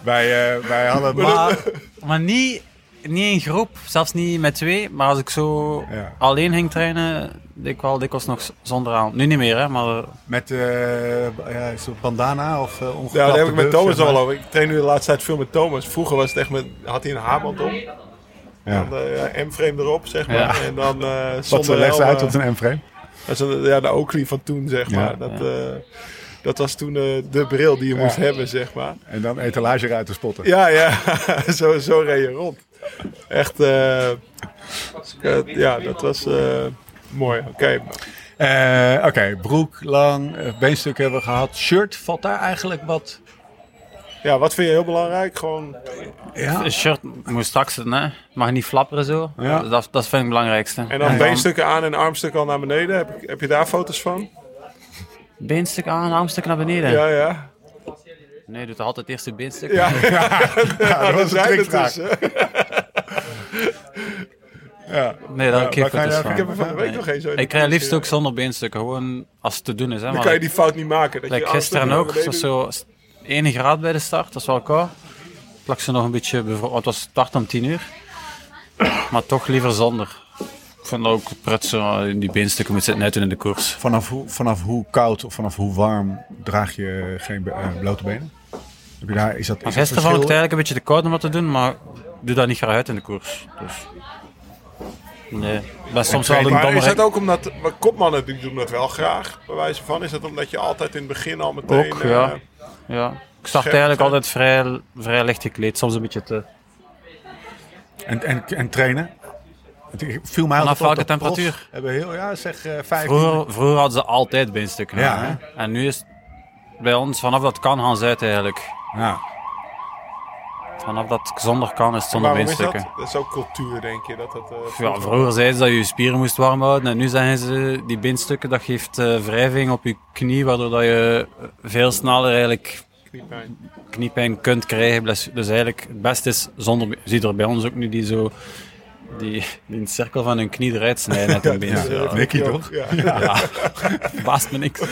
Wij, eh, wij hadden. Maar, maar niet, niet in groep, zelfs niet met twee. Maar als ik zo Ja. alleen ging trainen, deed ik wel dikwijls nog zonder aan. Nu niet meer, hè, maar Met eh ja, het bandana of uh, Ja, daar heb ik met Thomas al over. Ik train nu de laatste tijd veel met Thomas. Vroeger was het echt met, had hij een haarband op. Ja. Dan uh, M-frame erop, zeg maar. Ja. En dan uh, Wat zonder helm, uit eh, tot een M-frame. Dat is ja, de Oakley van toen, zeg maar. Dat, Ja. eh, dat was toen eh, de bril die je moest hebben, zeg maar. En dan etalage uit te spotten. Ja, ja. zo, zo reed je rond. Echt, eh, eh, ja, dat was eh, mooi. Oké. Eh, Oké, broek, lang, eh, beenstuk hebben we gehad. Shirt, valt daar eigenlijk wat... Ja, wat vind je heel belangrijk? Gewoon, Ja, Een shirt moet straks, hè? mag niet flapperen zo. Ja. Dat, dat vind ik het belangrijkste. en dan Ja. beenstukken aan en armstukken al naar beneden. Heb, heb je daar foto's van? Beenstuk aan, armstuk naar beneden. Ja, ja. Nee, doet altijd eerst de beenstuk. Ja, dat was zijn trickvraag. dus. Ja. Nee, daar Ja, heb ik geen foto's daar- Ik heb er van de week Nee. nog een zo Ik krijg liefst ja. ook zonder beenstukken, gewoon als het te doen is. Hè, Dan maar kan je die fout niet maken. Dat like je gisteren armstukken ook, het zo 1 graad bij de start, dat is wel koud. Plak ze nog een beetje, het was start om 10 uur. Maar toch liever zonder. Ik vind ook pret zo in die beenstukken moet zitten uitdoen in de koers. Vanaf, hoe, vanaf hoe koud of vanaf hoe warm draag je geen eh, blote benen? Heb je daar, is dat, is Maar gisteren vond ik het eigenlijk een beetje te koud om dat te doen, maar ik doe dat niet graag uit in de koers. Dus. Nee, ben soms wel een Maar is dat ook omdat, maar kopmannen die doen dat wel graag, bij wijze van, is dat omdat je altijd in het begin al meteen... Ook, eh. Ja. Ik start eigenlijk altijd vrij, vrij licht gekleed, soms een beetje te... En, en, en trainen? Het viel mij Vanaf welke temperatuur? Hebben heel, ja, zeg eh 15. Vroeger, vroeger hadden ze altijd beenstukken Ja, hè. En nu is het bij ons, vanaf dat kan, gaan ze uit eigenlijk. Ja. Vanaf dat het zonder kan, is het zonder dat? beenstukken. Dat is ook cultuur, denk je. Dat dat, eh, Ja, vroeger- zeiden ze dat je je spieren moest warm houden. En nu zeggen ze, die beenstukken, dat geeft eh, wrijving op je knie, waardoor dat je eh, veel sneller eigenlijk kniepijn. kniepijn kunt krijgen. Dus dus eigenlijk het beste is zonder... Je ziet er bij ons ook nu die zo... Die, die een cirkel van hun knie eruit snijden met hun been. ja. Ja, Nicky Ja, toch? Ja. ja. Baast me niks.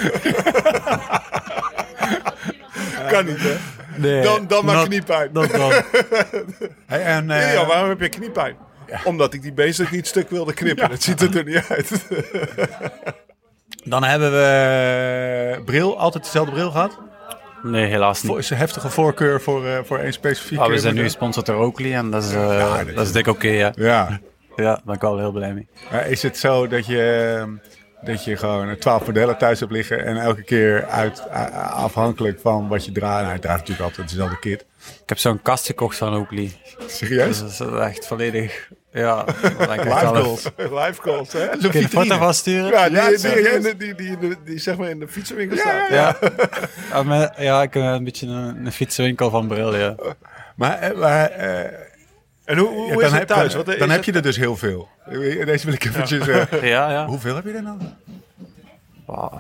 Kan niet, hè? Nee, Dan, dan maar not- kniepijn. not dan. Hey, en, eh, Ja, waarom heb je kniepijn? Omdat ik die beestig niet stuk wilde knippen. Het ziet er er niet uit. Dan hebben we eh, bril, altijd dezelfde bril gehad. Nee, helaas Voor, niet. is een heftige voorkeur voor, eh, voor één specifieke. Ah, we zijn nu gesponsord door Oakley en dat is, eh, Ja, dat dat is dik oké, ja. Ja. Ja, daar ben ik wel heel blij mee. Maar is het zo dat je, ehm, dat je gewoon twaalf modellen thuis hebt liggen en elke keer uit, afhankelijk van wat je draagt. Nou, je draagt natuurlijk altijd dezelfde kit. Ik heb zo'n kast gekocht van Oakley. Serieus? Dus dat is echt volledig... Ja, Live goals. Live calls, hè? Zo'n Kun je een foto van sturen? Ja, die, die, die, die, die, die, die zeg maar in de fietsenwinkel staat. Ja, ja, ik heb een beetje een, een fietsenwinkel van bril, ja. Maar, eh, maar eh, En hoe, hoe ja, is dan, het heb, thuis? dan, Wat, dan heb het- je er dus heel veel. Deze wil ik eventjes... eh, Ja, ja. hoeveel heb je er nou? Wow,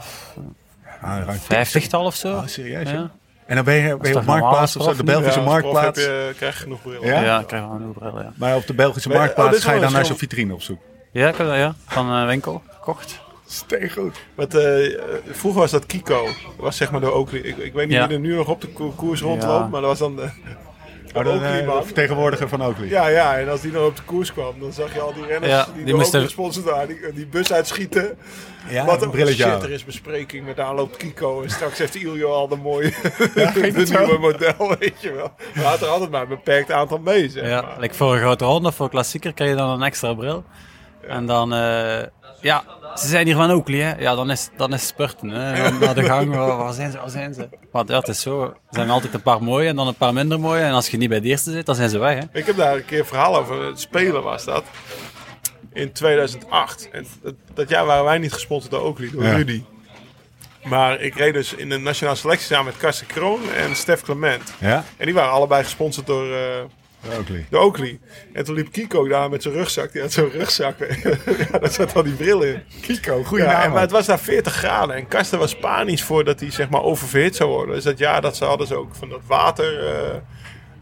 Ah, ruim Vijftigtal of zo. Oh, serieus? Ja. ja? En dan ben je, ben je op Marktplaats of zo, de? Belgische Ja, Marktplaats. Heb je, krijg je genoeg bril. Ja? Ja, ik krijg nieuwe bril, ja. Maar op de Belgische Maar, oh, Marktplaats ga je dan naar zo'n vitrine op zoek. Ja, ik heb dat, ja. Van een winkel gekocht. Eh, eh, vroeger was dat Kiko. Was zeg maar de Oakley. Ik, ik weet niet Ja. wie er nu nog op de ko- koers rondloopt, Ja. maar dat was dan de Oh, de, Oakley eh, vertegenwoordiger van Oakley. Ja, ja, en als die nog op de koers kwam, dan zag je al die renners Ja, die, die die moesten- gesponsord waren, die, die bus uitschieten. Ja, Wat een brilletje shit, er is bespreking met aanloop Kiko en straks heeft Iljo al de mooie, ging de nieuwe model, weet je wel. Maar had er altijd maar een beperkt aantal mee, zeg Ja, maar. like voor een grote ronde voor een klassieker krijg je dan een extra bril. En dan, eh, ja, ze zijn hier van Oakley, hè. Ja, dan is, dan is spurten, hè. Dan Naar de gang, waar, waar zijn ze, waar zijn ze? Want ja, het is zo, er zijn altijd een paar mooie en dan een paar minder mooie. En als je niet bij de eerste zit, dan zijn ze weg, hè. Ik heb daar een keer een verhaal over. Het spelen was dat. In 2008. En dat, dat jaar waren wij niet gesponsord door Oakley, door Ja. Rudy. Maar ik reed dus in de nationale selectie samen met Karsten Kroon en Stef Clement. Ja, En die waren allebei gesponsord door, eh Oakley. door Oakley. En toen liep Kiko daar met zijn rugzak. Die had zo'n rugzak. ja, daar zat al die bril in. Kiko, goede Ja, en, naam. maar het was daar 40 graden. En Karsten was panisch voor dat hij zeg maar oververhit zou worden. Dus dat jaar dat ze hadden ze ook van dat water... eh,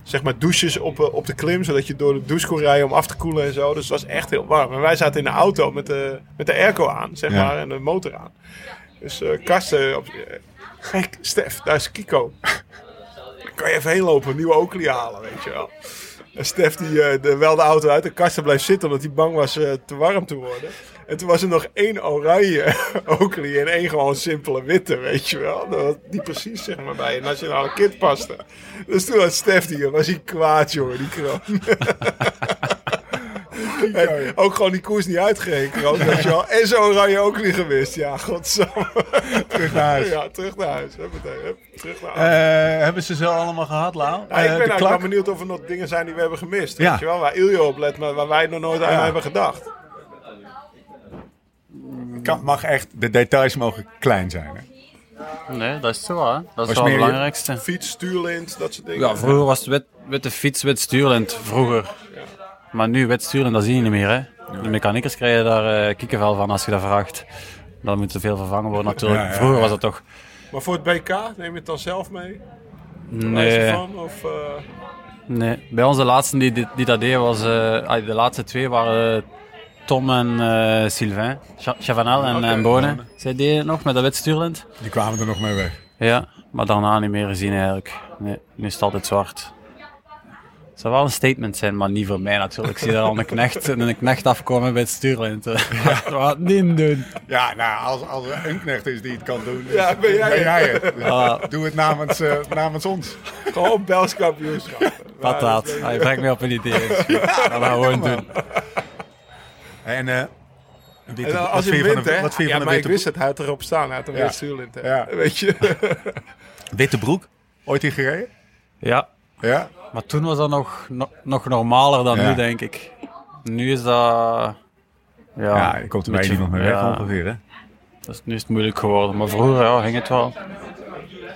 zeg maar douches op, eh, op de klim, zodat je door de douche kon rijden om af te koelen en zo. Dus het was echt heel warm. En wij zaten in de auto met de, met de airco aan, zeg Ja. maar, en de motor aan. Dus eh Karsten, op, gek, Stef, daar is Kiko. kan je even heen lopen, een nieuwe Oakley halen, weet je wel. En Stef die eh, de, wel de auto uit en Karsten bleef zitten omdat hij bang was eh, te warm te worden. En toen was er nog één oranje Oakley en één gewoon simpele witte, weet je wel. Dat die precies zeg maar bij een nationale kit paste. Dus toen had Stef die, was hij kwaad jongen, die kroon. En ook gewoon die koers niet weet je wel. En zo oranje Oakley gemist. Ja, godsamme. Terug naar huis. Ja, terug naar huis. Hup, terug naar huis. Eh, hebben ze zo allemaal gehad, Lau? Ja, ik Eh, ben de eigenlijk wel benieuwd of er nog dingen zijn die we hebben gemist. Ja. Weet je wel? Waar Iljo op let, maar waar wij nog nooit aan Ja. hebben gedacht. kan, mag echt, de details mogen klein zijn. Hè? Nee, dat is zo, hè. Dat is wel het belangrijkste. Fiets, stuurlint, dat soort dingen. Ja, vroeger was het wit, witte fiets, wit stuurlint. Vroeger. Maar nu wit stuurlint, dat zie je niet meer, hè. De mechaniekers krijgen daar eh kikkervel van als je dat vraagt. Dan moet er veel vervangen worden natuurlijk. Ja, ja, Vroeger was het toch... Maar voor het BK, neem je het dan zelf mee? Nee, ervan, Of, eh, nee. Bij ons de laatste die, die, die dat deden was... eh, ah, de laatste twee waren Tom en Sylvain. Cha- Chavanel en, en Bonen. Zij deden het nog met dat wit stuurlint. Die kwamen er nog mee weg. Ja, maar daarna niet meer gezien eigenlijk. Nee, nu is het altijd zwart. Het zou wel een statement zijn, maar niet voor mij natuurlijk. Ik zie daar al een knecht, een knecht afkomen bij het stuurlint. Wat niet doen. Ja, nou, als, als er een knecht is die het kan doen, Ja, ben jij het. het. Ah, Doe het namens, eh, namens ons. gewoon Belgisch kampioenschap. dat. Ah, je brengt me op een idee. Dat gaan we gewoon doen. En, eh, witte- En dan als je wint, de- hè? Wat vind je ja, van maar de ik wist het, hij had erop staan. Hij had een Ja. wit stuurlint, hè. Ja. Weet je. witte broek? Ooit in gereden? Ja, Ja. maar toen was dat nog, nog, nog normaler dan Ja. nu, denk ik. Nu is dat... Ja, Ja, je komt er beetje- niemand mee weg ongeveer, hè? dus nu is het moeilijk geworden. Maar vroeger ja, ging het wel.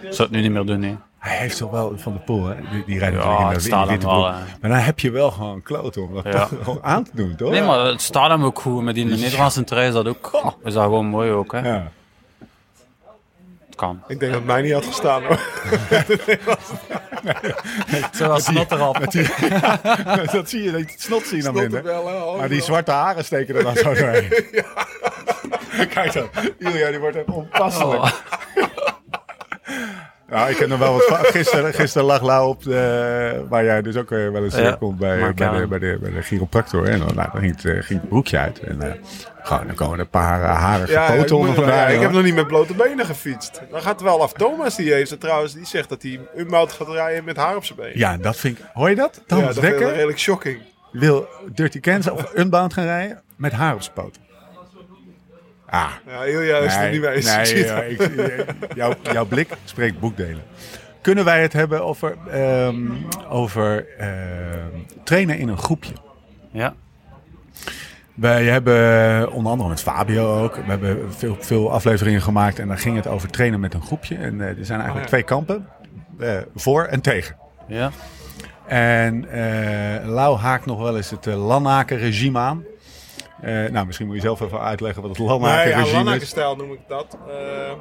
Ik zou het nu niet meer doen, nee. Hij heeft toch wel Van de Poel, hè? Die, die rijdt Ja, in de- staat hem wel. Maar dan heb je wel gewoon kloten om dat Ja. gewoon aan te doen, toch? Nee, maar het staat hem ook goed. Met die Nederlandse trui is dat ook is dat gewoon mooi ook. Hè? Ja. Kan. Ik denk dat het mij niet had gestaan, hoor. Zoals snotter op. dat zie je, dat snot zie je dan wel, hè, overal. Maar die zwarte haren steken er dan zo doorheen. Kijk dan, Ilja die wordt echt onpasselijk. Oh. Nou, ik heb nog wel wat va- Gisteren, gisteren lag Lau op de, waar jij dus ook eh, wel eens Ja, terugkomt bij, bij, de, bij, de, bij de chiropractor. En dan, nou, dan ging, het, eh, ging het broekje uit. En eh, gewoon, dan komen er een paar eh, harige Ja, ik, poten onder moet- vandaan. ja, ik hoor. heb nog niet met blote benen gefietst. Dan gaat het wel af. Thomas die heeft het trouwens. Die zegt dat hij Umbout gaat rijden met haar op zijn been. Ja, dat vind ik... Hoor je dat? ja Thomas dat wel Dekker redelijk shocking. wil Dirty Kansas of Unbound gaan rijden met haar op zijn poten. Ah, Ja, Ilja is er niet mee eens. Nee, ja, ik, eh, jouw, jouw blik spreekt boekdelen. Kunnen wij het hebben over, ehm, over ehm, trainen in een groepje? Ja. Wij hebben onder andere met Fabio ook. We hebben veel, veel afleveringen gemaakt en dan ging het over trainen met een groepje. En eh, er zijn eigenlijk Oh, ja. twee kampen, eh, voor en tegen. Ja. En eh Lau haakt nog wel eens het uh, Lanaken-regime aan. Eh, nou, misschien moet je zelf even uitleggen wat het Nee, ja. Lanaken-stijl noem ik dat. Eh,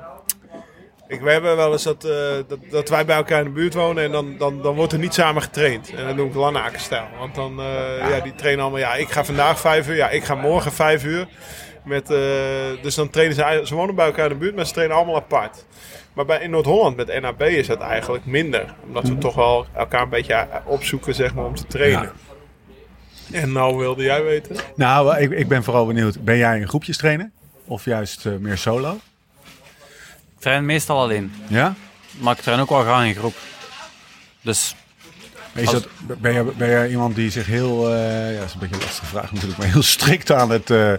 ik, we hebben wel eens dat, eh, dat, dat wij bij elkaar in de buurt wonen en dan, dan, dan wordt er niet samen getraind. En dat noem ik Lanaken-stijl. Want dan, eh, ja. die trainen allemaal, ja, ik ga vandaag vijf uur, ja, ik ga morgen vijf uur. Met, dus dan trainen ze, ze wonen bij elkaar in de buurt, maar ze trainen allemaal apart. Maar bij, in Noord-Holland met NAB is dat eigenlijk minder. Omdat we toch wel elkaar een beetje opzoeken zeg maar, om te trainen. En nou wilde jij weten? Nou, ik, ik ben vooral benieuwd. Ben jij een groepjes trainen? Of juist eh, meer solo? Ik train meestal alleen. Ja? Maar ik train ook wel graag in groep. Dus Is Als- dat, ben, jij, ben jij iemand die zich heel... eh, ja, dat is een beetje een lastige vraag natuurlijk. Maar heel strikt aan het... eh,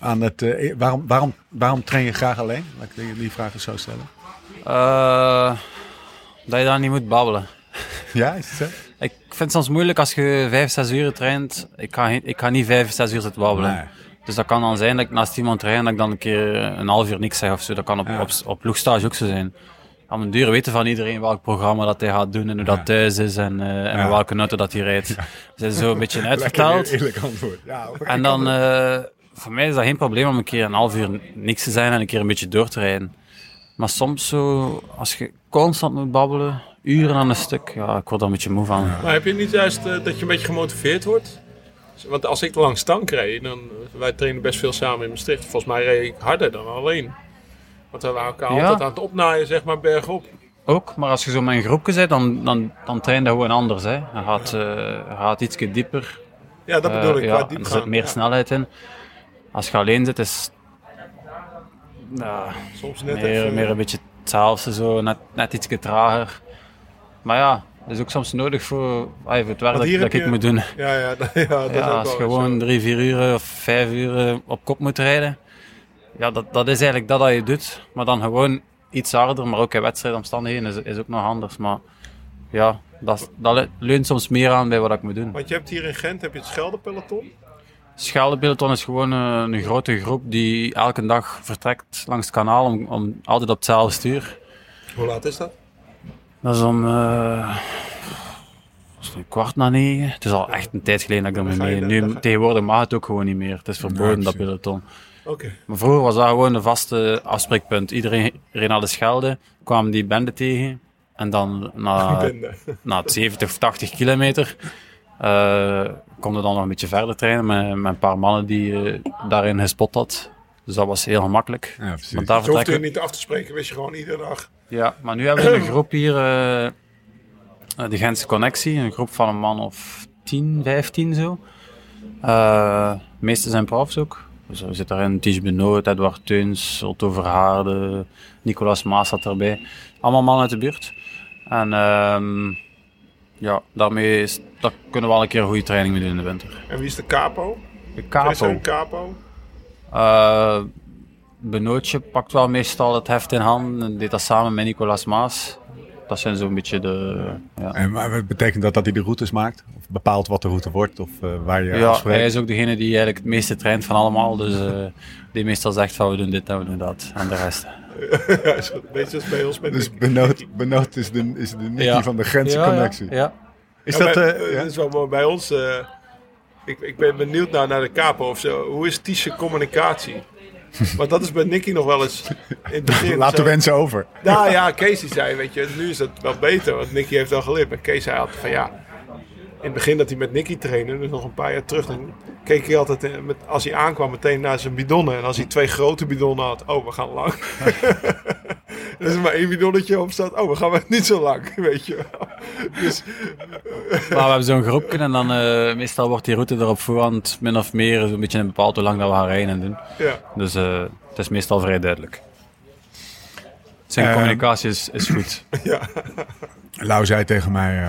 aan het eh, waarom, waarom, waarom train je graag alleen? Laat ik die, die vraag eens zo stellen. eh, dat je daar niet moet babbelen. Ja, is het zo? Ik vind het soms moeilijk als je vijf, zes uur traint. Ik ga, ik ga niet vijf, zes uur zitten babbelen. Nee. Dus dat kan dan zijn dat ik naast iemand train dat ik dan een keer een half uur niks zeg of zo. Dat kan op, Ja. op, op ploegstage ook zo zijn. Aan mijn duur weten van iedereen welk programma dat hij gaat doen en hoe dat thuis is en, eh, en Ja. welke auto dat hij rijdt. Ze zijn zo een beetje uitverteld. eerlijk antwoord. En dan, eh, voor mij is dat geen probleem om een keer een half uur niks te zijn en een keer een beetje door te rijden. Maar soms zo, als je constant moet babbelen, uren aan een stuk, ja, ik word daar een beetje moe van. Maar heb je niet juist eh, dat je een beetje gemotiveerd wordt? Want als ik langs stank reed, dan, wij trainen best veel samen in Maastricht. Volgens mij reed ik harder dan alleen. Want we waren elkaar Ja. altijd aan het opnaaien, zeg maar, bergop. Ook, maar als je zo met een groepje zit, dan, dan, dan train je gewoon anders. Hè. Je gaat, eh, je gaat iets dieper. Ja, dat bedoel Eh, ik, ja, qua en er zit meer Ja, snelheid in. Als je alleen zit, is ja, Soms net meer, even... meer een beetje hetzelfde, zo, net, net iets trager. Maar ja, dat is ook soms nodig voor, ah, voor het werk dat, ik je- moet doen. Ja, ja, dat, ja, dat is Ja, ook als je gewoon zo. drie, vier uur of vijf uur eh, op kop moet rijden. Ja, dat, dat is eigenlijk dat dat je doet. Maar dan gewoon iets harder, maar ook in wedstrijdomstandigheden is, is ook nog anders. Maar ja, dat, dat le- leunt soms meer aan bij wat ik moet doen. Want je hebt hier in Gent heb je het Scheldepeloton. Scheldepeloton is gewoon eh, een grote groep die elke dag vertrekt langs het kanaal om, om altijd op hetzelfde stuur. Hoe laat is dat? Dat is om eh, een kwart na negen. Het is al echt een tijd geleden dat ik ermee mee. Nu, tegenwoordig mag het ook gewoon niet meer. Het is verboden, dat peloton. Oké. Maar vroeger was dat gewoon een vaste afspreekpunt. Iedereen reed naar de Schelde, kwamen die bende tegen. En dan na, eh, na 70 of 80 kilometer eh kon je dan nog een beetje verder trainen met, met een paar mannen die eh, daarin gespot had. Dus dat was heel gemakkelijk. Ja, precies. Want daar Het hoeft vertrekken, er niet af te spreken, wist je gewoon iedere dag. ja, maar nu hebben we een groep hier, eh, eh, de Gentse Connectie, een groep van een man of 10, 15 zo. Eh, de meeste zijn profs ook. Dus er zit daarin Ties Benoot, Edward Teuns, Otto Verhaarde, Nicolas Maas zat erbij. Allemaal mannen uit de buurt. En ehm, ja, daarmee is, daar kunnen we al een keer een goede training mee doen in de winter. En wie is de capo? De Is Capo. een capo? Eh, Benootje pakt wel meestal het heft in handen en deed dat samen met Nicolas Maas. Dat zijn zo'n beetje de... Ja, En maar wat betekent dat dat hij de routes maakt? Of bepaalt wat de route wordt? Of eh, waar je ja, hij is ook degene die eigenlijk het meeste traint van allemaal. Dus eh, die meestal zegt van we doen dit en we doen dat. En de rest. ja, is een beetje als bij ons met Dus. Benoot, Benoot is de, is de Nicky Ja. van de Gentse Ja, connectie. Ja, ja. Is Ja, dat... bij, eh, eh, ja? dat is wel mooi. Bij ons, eh, ik, ik ben benieuwd naar, naar de capo of zo. Hoe is Tiesche communicatie? Want dat is bij Nicky nog wel eens in het begin. Laat de wensen over. Nou ja, Kees die zei, weet je, nu is het wel beter, want Nicky heeft al geleerd. Maar Kees zei altijd van ja, het begin dat hij met Nicky trainde, dus nog een paar jaar terug, dan keek hij altijd, eh, met, als hij aankwam, meteen naar zijn bidonnen. En als hij twee grote bidonnen had, oh, we gaan lang. Er is maar één bidonnetje op staat, oh, we gaan niet zo lang, weet je wel. Dus Maar we hebben zo'n groepje en dan eh, meestal wordt die route er op voorhand min of meer een beetje bepaald hoe lang dat we gaan rijden en doen. ja, Dus eh, het is meestal vrij duidelijk. Zijn Ehm. communicatie is, is goed. Lau zei tegen mij, eh,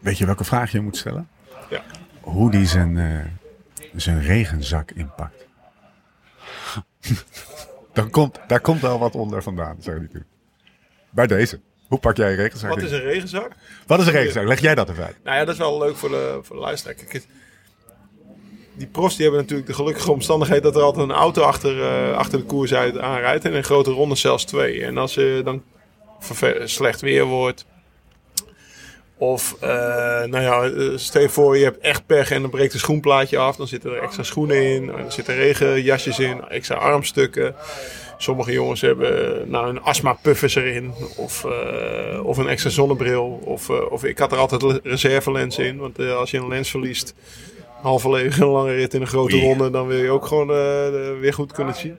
weet je welke vraag je moet stellen? Ja. Hoe die zijn, eh, zijn regenzak inpakt. Dan komt, daar komt wel wat onder vandaan, zou hij doen. Bij deze. Hoe pak jij je regenzak wat is een regenzak? Wat is een regenzak? Leg jij dat even uit. Nou ja, dat is wel leuk voor de, voor de luisteraar. Kijk, die profs die hebben natuurlijk de gelukkige omstandigheid dat er altijd een auto achter, eh, achter de koers uit aanrijdt. En in grote ronde zelfs twee. En als er dan verve- slecht weer wordt. Of, eh, nou ja, eh, stel je voor je hebt echt pech en dan breekt een schoenplaatje af. Dan zitten er extra schoenen in. En er zitten regenjasjes in, extra armstukken. Sommige jongens hebben nou, een astma-puffers erin. Of, eh, of een extra zonnebril. Of, eh, of ik had er altijd le- reservelens in. Want eh, als je een lens verliest, halverwege een lange rit in een grote ronde, dan wil je ook gewoon eh, eh, weer goed kunnen zien.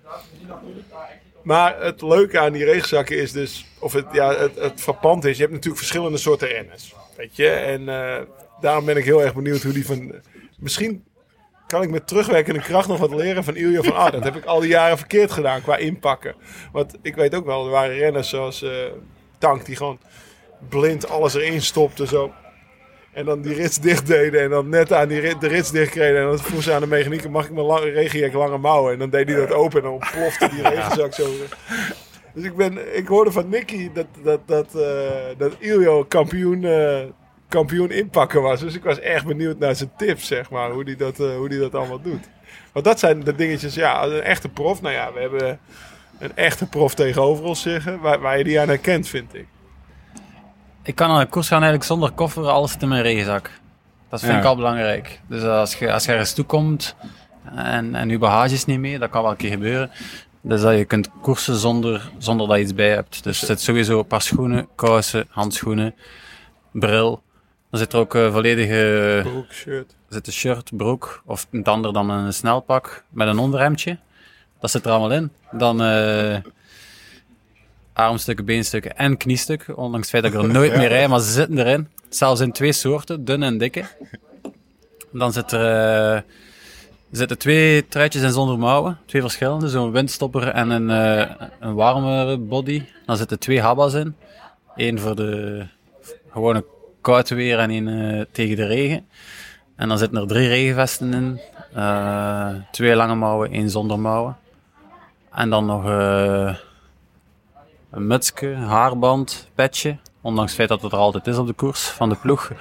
Maar het leuke aan die regenzakken is dus, of het, ja, het, het frappant is, je hebt natuurlijk verschillende soorten renners. Weet je, en eh, daarom ben ik heel erg benieuwd hoe die van. Misschien kan ik met terugwerkende kracht nog wat leren van Ilja van Ah, dat heb ik al die jaren verkeerd gedaan qua inpakken. Want ik weet ook wel, er waren renners zoals eh, Tank die gewoon blind alles erin stopte zo. En dan die rits dicht deden en dan net aan die rit, de rits dicht kregen. En dan vroeg ze aan de mechanieker, mag ik mijn lang, lange mouwen? En dan deed hij dat open en dan plofte die regenzak zo. Dus ik, ben, ik hoorde van Nicky dat, dat, dat, eh, dat Iljo kampioen, eh, kampioen inpakken was. Dus ik was echt benieuwd naar zijn tips, zeg maar. Hoe die dat, eh, hoe die dat allemaal doet. Want dat zijn de dingetjes, ja, een echte prof. Nou ja, we hebben een echte prof tegenover ons zeggen. Waar, waar je die aan herkent, vind ik. Ik kan de koers gaan eigenlijk zonder koffer, alles in mijn regenzak. Dat vind Ja. ik al belangrijk. Dus als je, als je ergens toekomt en, en je bagage is niet mee, dat kan wel een keer gebeuren. Dus dat je kunt koersen zonder, zonder dat je iets bij hebt. Dus er zit sowieso een paar schoenen, kousen, handschoenen, bril. Dan zit er ook een volledige Broek, shirt. er zit een shirt, broek of het ander dan een snelpak met een onderhemdje. Dat zit er allemaal in. Dan eh, armstukken, beenstukken en kniestukken. Ondanks het feit dat ik er nooit meer rijd, maar ze zitten erin. Zelfs in twee soorten, dun en dikke. Dan zit er, eh, er zitten twee truitjes in zonder mouwen. Twee verschillende, zo'n windstopper en een, eh, een warme body. Dan zitten twee habas in. Eén voor de gewone koud weer en één eh, tegen de regen. En dan zitten er drie regenvesten in. Eh, twee lange mouwen, één zonder mouwen. En dan nog een mutsje, haarband, petje. Ondanks het feit dat het er altijd is op de koers van de ploeg.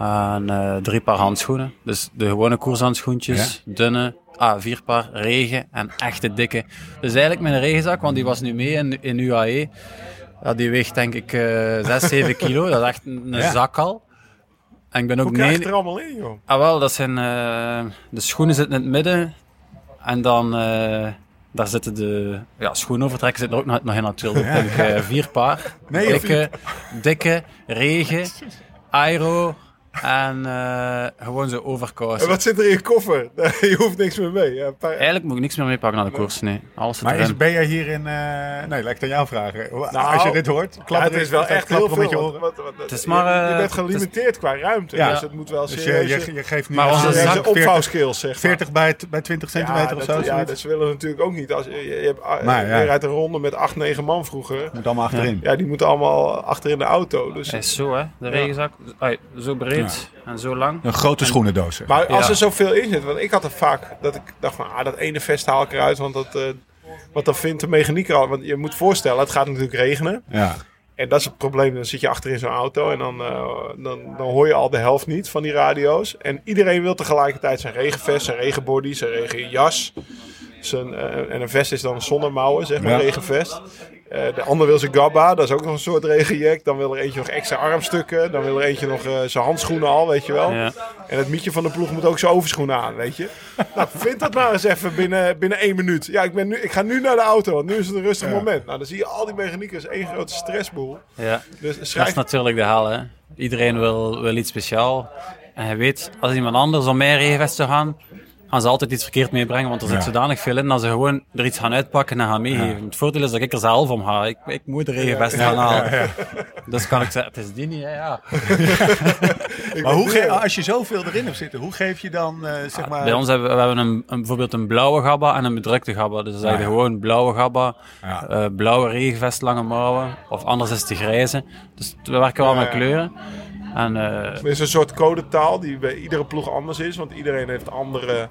En eh, drie paar handschoenen. Dus de gewone koershandschoentjes, dunne, ah, vier paar, regen en echte dikke. Dus eigenlijk mijn regenzak, want die was nu mee in, in UAE. Ja, die weegt denk ik eh 6, 7 kilo. Dat is echt een Ja. zak al. En ik ben ook Hoe krijg je er allemaal in, joh? Ah, wel, dat zijn. eh, de schoenen zitten in het midden. En dan. eh, daar zitten de. Ja, schoenovertrekken zitten er ook nog, nog in natuurlijk. Denk vier paar. Nee, dikke, dikke, regen, aero. En eh, gewoon zo En overkousen. wat zit er in je koffer? je hoeft niks meer mee. Ja, een paar- Eigenlijk moet ik niks meer meepakken naar de koers. Nee, alles zit Maar is, ben je hierin... eh, nee, laat ik het aan jou vragen. Nou, Als je dit hoort, Ja, het is wel echt heel klapper met je veel. oren. want- want- want- Het is je- maar, je, eh, bent gelimiteerd qua ruimte. Ja. Dus het moet wel Dus je, serieus... je, je geeft nu Maar onze serieus zak- serieuze 40, opvouwskills, zeg maar. 40 bij, bij 20 centimeter ja, of dat, zo. ja, dat ze willen natuurlijk ook niet. Als, je, je hebt Maar, ja. je rijdt een ronde met 8, 9 man vroeger. Moet allemaal achterin. Ja, die moeten allemaal achter in de auto. Dus. Is zo, hè? De regenzak. Ai, zo breed en zo lang. Een grote schoenendoos. Maar als Ja. er zoveel in zit, want ik had er vaak dat ik dacht van, ah, dat ene vest haal ik eruit, want dat, eh, want dan vindt de mechanieker al. Want je moet voorstellen, het gaat natuurlijk regenen. Ja. En dat is het probleem. Dan zit je achter in zo'n auto en dan, eh, dan, dan hoor je al de helft niet van die radio's. En iedereen wil tegelijkertijd zijn regenvest, zijn regenbody, zijn regenjas. Zijn, eh, en een vest is dan een zonder mouwen, zeg maar, Ja. regenvest. Eh, de ander wil zijn gabba, dat is ook nog een soort regenjack. Dan wil er eentje nog extra armstukken. Dan wil er eentje nog eh, zijn handschoenen al, weet je wel. Ja. En het mietje van de ploeg moet ook zijn overschoenen aan, weet je. Nou, vind dat maar eens even binnen, binnen één minuut. Ja, ik, ben nu, ik ga nu naar de auto, want nu is het een rustig Ja. moment. Nou, dan zie je al die mechaniekers één grote stressboel. Ja. Dus Dat is natuurlijk de hel, hè. Iedereen wil, wil iets speciaal. En je weet, als iemand anders om mijn regenvest zou gaan, gaan ze altijd iets verkeerd meebrengen, want er zit Ja. zodanig veel in dat ze gewoon er iets gaan uitpakken en gaan meegeven. Het voordeel is dat ik er zelf om ga. Ik, ik moet de regenvest gaan halen. Dus kan ik zeggen, het is die niet, hè, ja. Maar hoe ge- als je zoveel erin hebt zitten, hoe geef je dan, eh, zeg maar... Bij ons hebben we, we hebben een, een, bijvoorbeeld een blauwe gabba en een bedrukte gabba. Dus je ja. gewoon blauwe gabba, Ja. eh, blauwe regenvest, lange mouwen. Of anders is het de grijze. Dus we werken wel Ja, met ja. kleuren. En eh, Er is een soort codetaal die bij iedere ploeg anders is. Want iedereen heeft andere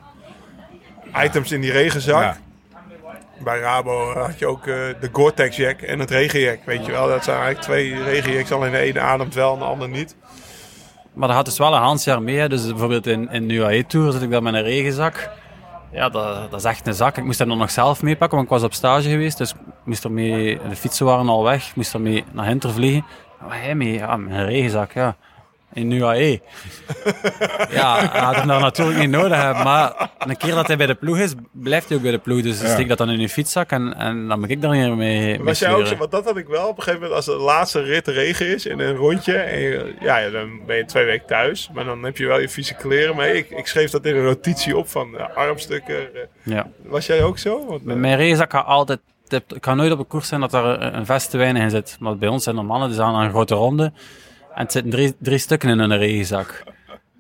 items in die regenzak. Ja. Bij Rabo had je ook eh, de Gore-Tex jack en het regenjack. Weet je wel, dat zijn eigenlijk twee regenjacks. Alleen de ene ademt wel en de ander niet. Maar dat had dus wel een handjaar mee. hè. Dus bijvoorbeeld in, in de UAE Tour zit ik dan met een regenzak. Ja, dat, dat is echt een zak. Ik moest hem dan nog zelf meepakken, want ik was op stage geweest. Dus ik moest ermee, de fietsen waren al weg. Ik moest ermee naar Hinter vliegen. Maar hij mee, ja, met een regenzak, ja. In UAE. ja, hij had hem dan natuurlijk niet nodig hebben. Maar een keer dat hij bij de ploeg is, blijft hij ook bij de ploeg. Dus Ja. steek dat dan in een fietszak en, en dan moet ik daar niet mee, Was jij ook zo, want dat had ik wel op een gegeven moment als de laatste rit regen is in een rondje. En je- ja, dan ben je twee weken thuis. Maar dan heb je wel je vieze kleren mee. Ik, ik schreef dat in een notitie op van eh, armstukken. eh. Ja. Was jij ook zo? Want, eh, mijn regenzak gaat altijd... Het kan nooit op een koers zijn dat er een een vest te weinig in zit. Maar bij ons zijn er mannen die zijn aan een grote ronde. En het zitten drie, drie stukken in hun regenzak.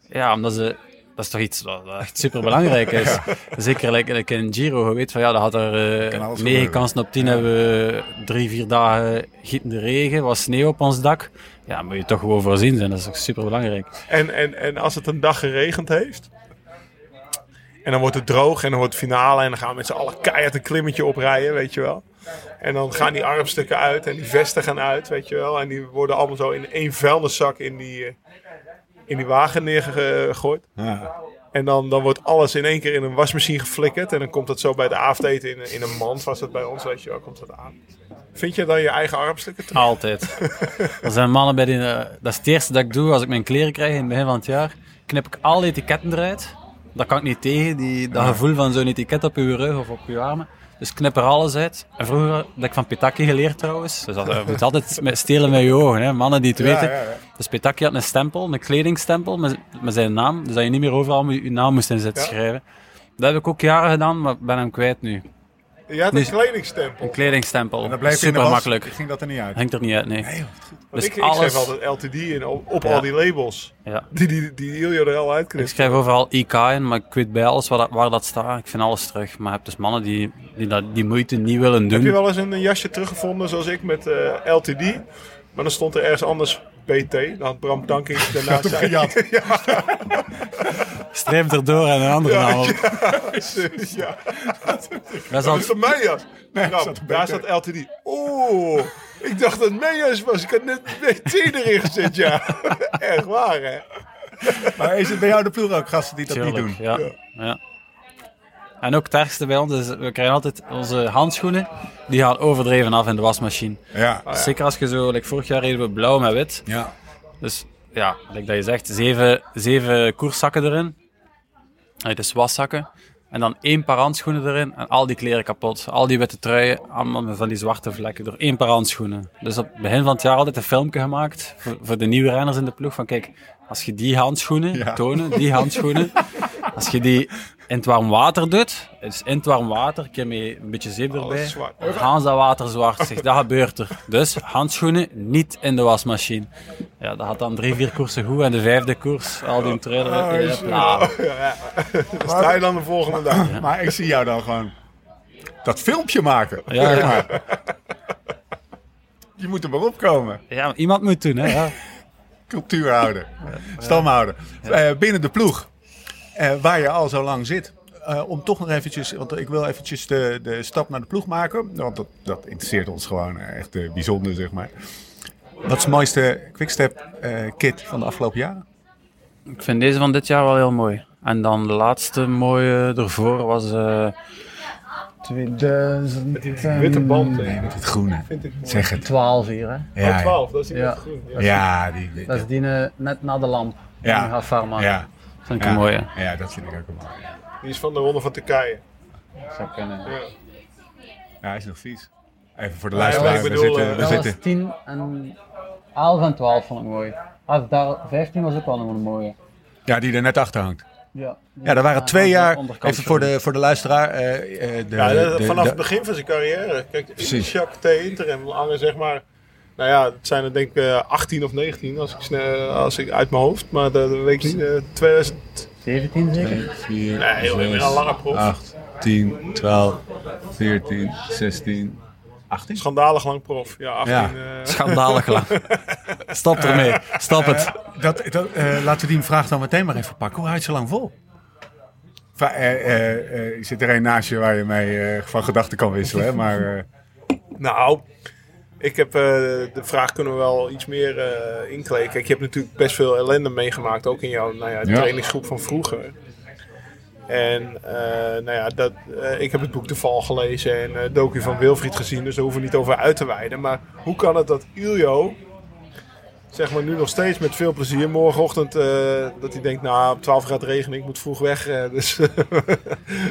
Ja, omdat ze... Dat is toch iets wat echt super belangrijk is. Zeker like, in Giro, je weet van ja, dat had er eh, Kan alles negen gebeuren. kansen op tien hebben we drie, vier dagen gietende regen, was sneeuw op ons dak. Ja, moet je toch gewoon voorzien zijn, dat is ook super belangrijk. En, en, en als het een dag geregend heeft. En dan wordt het droog en dan wordt het finale. En dan gaan we met z'n allen keihard een klimmetje oprijden, weet je wel. En dan gaan die armstukken uit en die vesten gaan uit, weet je wel. En die worden allemaal zo in één vuilniszak in die, eh, in die wagen neergegooid. Ja. En dan, dan wordt alles in één keer in een wasmachine geflikkerd. En dan komt het zo bij de avondeten in, in een mand, was het bij ons, weet je wel, komt dat aan. Vind je dan je eigen armstukken terug? Altijd. Er zijn mannen bij die... eh, dat is het eerste dat ik doe als ik mijn kleren krijg in het begin van het jaar. Knip ik alle etiketten eruit. Dat kan ik niet tegen, die, dat gevoel van zo'n etiket op je rug of op je armen. Dus knip er alles uit. En vroeger heb ik van Petaki geleerd trouwens. Dus dat, je moet altijd met stelen met je ogen. Hè. Mannen die het weten. ja, ja. Dus Petaki had een stempel, een kledingstempel met, met zijn naam. Dus dat je niet meer overal je naam moest in zitten Ja. schrijven. Dat heb ik ook jaren gedaan, maar ben hem kwijt nu. Je had een Dus- kledingstempel. Een kledingstempel. En dan bleef Super was, makkelijk. ging dat er niet uit. Hangt er niet uit, nee. Nee, Dus ik, ik alles... schreef altijd LTD in, op, op Ja. al die labels. Ja. Die, die, die Iljo er al Ik uitknipt. schrijf overal IK in, maar ik weet bij alles waar dat, waar dat staat. Ik vind alles terug. Maar je hebt dus mannen die, die dat, die moeite niet willen doen. Heb je wel eens een jasje teruggevonden zoals ik met eh, LTD? Maar dan stond er ergens anders BT. Dan had Bram Tankink daarna hem gejat. Streep erdoor en een andere naam ja, Dat is dat mijn jas? Nou, staat daar staat LTD. Oeh, ik dacht dat het mijn jas was. Ik had net BT erin gezet, ja. Echt waar, hè? Maar is het bij jou de ploeg ook gasten die dat Tuurlijk, niet doen? Ja. ja. En ook het ergste bij ons is, we krijgen altijd onze handschoenen, die gaan overdreven af in de wasmachine. Ja. Zeker als je zo, like vorig jaar reden we blauw met wit. ja. Dus ja, like dat je zegt, zeven, zeven koerszakken erin. Allee, dus waszakken. En dan één paar handschoenen erin en al die kleren kapot. Al die witte truien, allemaal met van die zwarte vlekken door één paar handschoenen. Dus op het begin van het jaar altijd een filmpje gemaakt voor, voor de nieuwe renners in de ploeg. Van kijk, als je die handschoenen Ja. tonen, die handschoenen, als je die in het warm water doet, dus in het warm water, een keer met een beetje zeep erbij, zwart. dan gaan ze dat water zwart. Zeg, dat gebeurt er. Dus handschoenen niet in de wasmachine. Ja, dat had dan drie, vier koersen goed en de vijfde koers, al die trailer. Oh, shit. ja, Dan sta je dan de volgende dag. Maar ik zie jou dan gewoon dat filmpje maken. Ja, ja. Je moet er maar opkomen. ja, maar iemand moet doen, hè. Ja. Cultuur houden. Stamhouder. Eh, binnen de ploeg. Eh, waar je al zo lang zit. Eh, om toch nog eventjes, want ik wil eventjes de, de stap naar de ploeg maken. Want dat, dat interesseert ons gewoon echt eh, bijzonder, zeg maar. Wat is de mooiste quickstep eh, kit van de afgelopen jaren? Ik vind deze van dit jaar wel heel mooi. En dan de laatste mooie ervoor was... eh 2012 Witte band. Nee, met het groene. Zeg het. hier, hè. Ja, ja. Oh, 12, dat is die Ja. met groen. Ja. ja die, die- Dat is die net na de lamp. Ja. Die gaat farma. ja, vind ik ja, een mooie. ja, dat vind ik ook een mooie. Die is van de Ronde van Turkije. Dat zou kunnen. Ja. Ja, hij is nog vies. Even voor de Ja, luisteraar. we bedoel, zitten, eh, we Dat zitten. was 10 en 11 en 12 vond ik mooi. Ah, daar, 15 was ook wel nog een mooie. Ja, die er net achter hangt. Ja, Ja, er waren twee jaar. Even voor de, voor de luisteraar. eh, eh, de, Ja, de- de- vanaf de- het begin van zijn carrière. Kijk. Jacques T. Interim hangen zeg maar... Nou ja, het zijn er denk ik eh, 18 of 19 als ik, snel, als ik uit mijn hoofd. Maar dat weet ik niet. eh, 2000... 17 zeker? 4, Nee, joh, ik ben al langer prof. 8, 10, 12, 14, 16, 18. Schandalig lang prof. Ja, 18. Ja. eh, Schandalig lang. Stop ermee. Stop het. Dat, dat, eh, laten we die vraag dan meteen maar even pakken. Hoe houdt je zo lang vol? Va- eh, eh, eh, zit er een naast je waar je mee eh, van gedachten kan wisselen. Hè? Maar eh, Nou, ik heb eh, de vraag kunnen we wel iets meer eh inkleken. Kijk, je hebt natuurlijk best veel ellende meegemaakt, ook in jouw nou ja, Ja. trainingsgroep van vroeger. En eh, nou ja, dat, ik heb het boek De Val gelezen en eh docu van Wilfried gezien, dus daar hoeven we niet over uit te wijden. Maar hoe kan het dat Iljo, zeg maar nu nog steeds met veel plezier, morgenochtend eh, dat hij denkt, nou op 12 gaat regenen, ik moet vroeg weg, eh, dus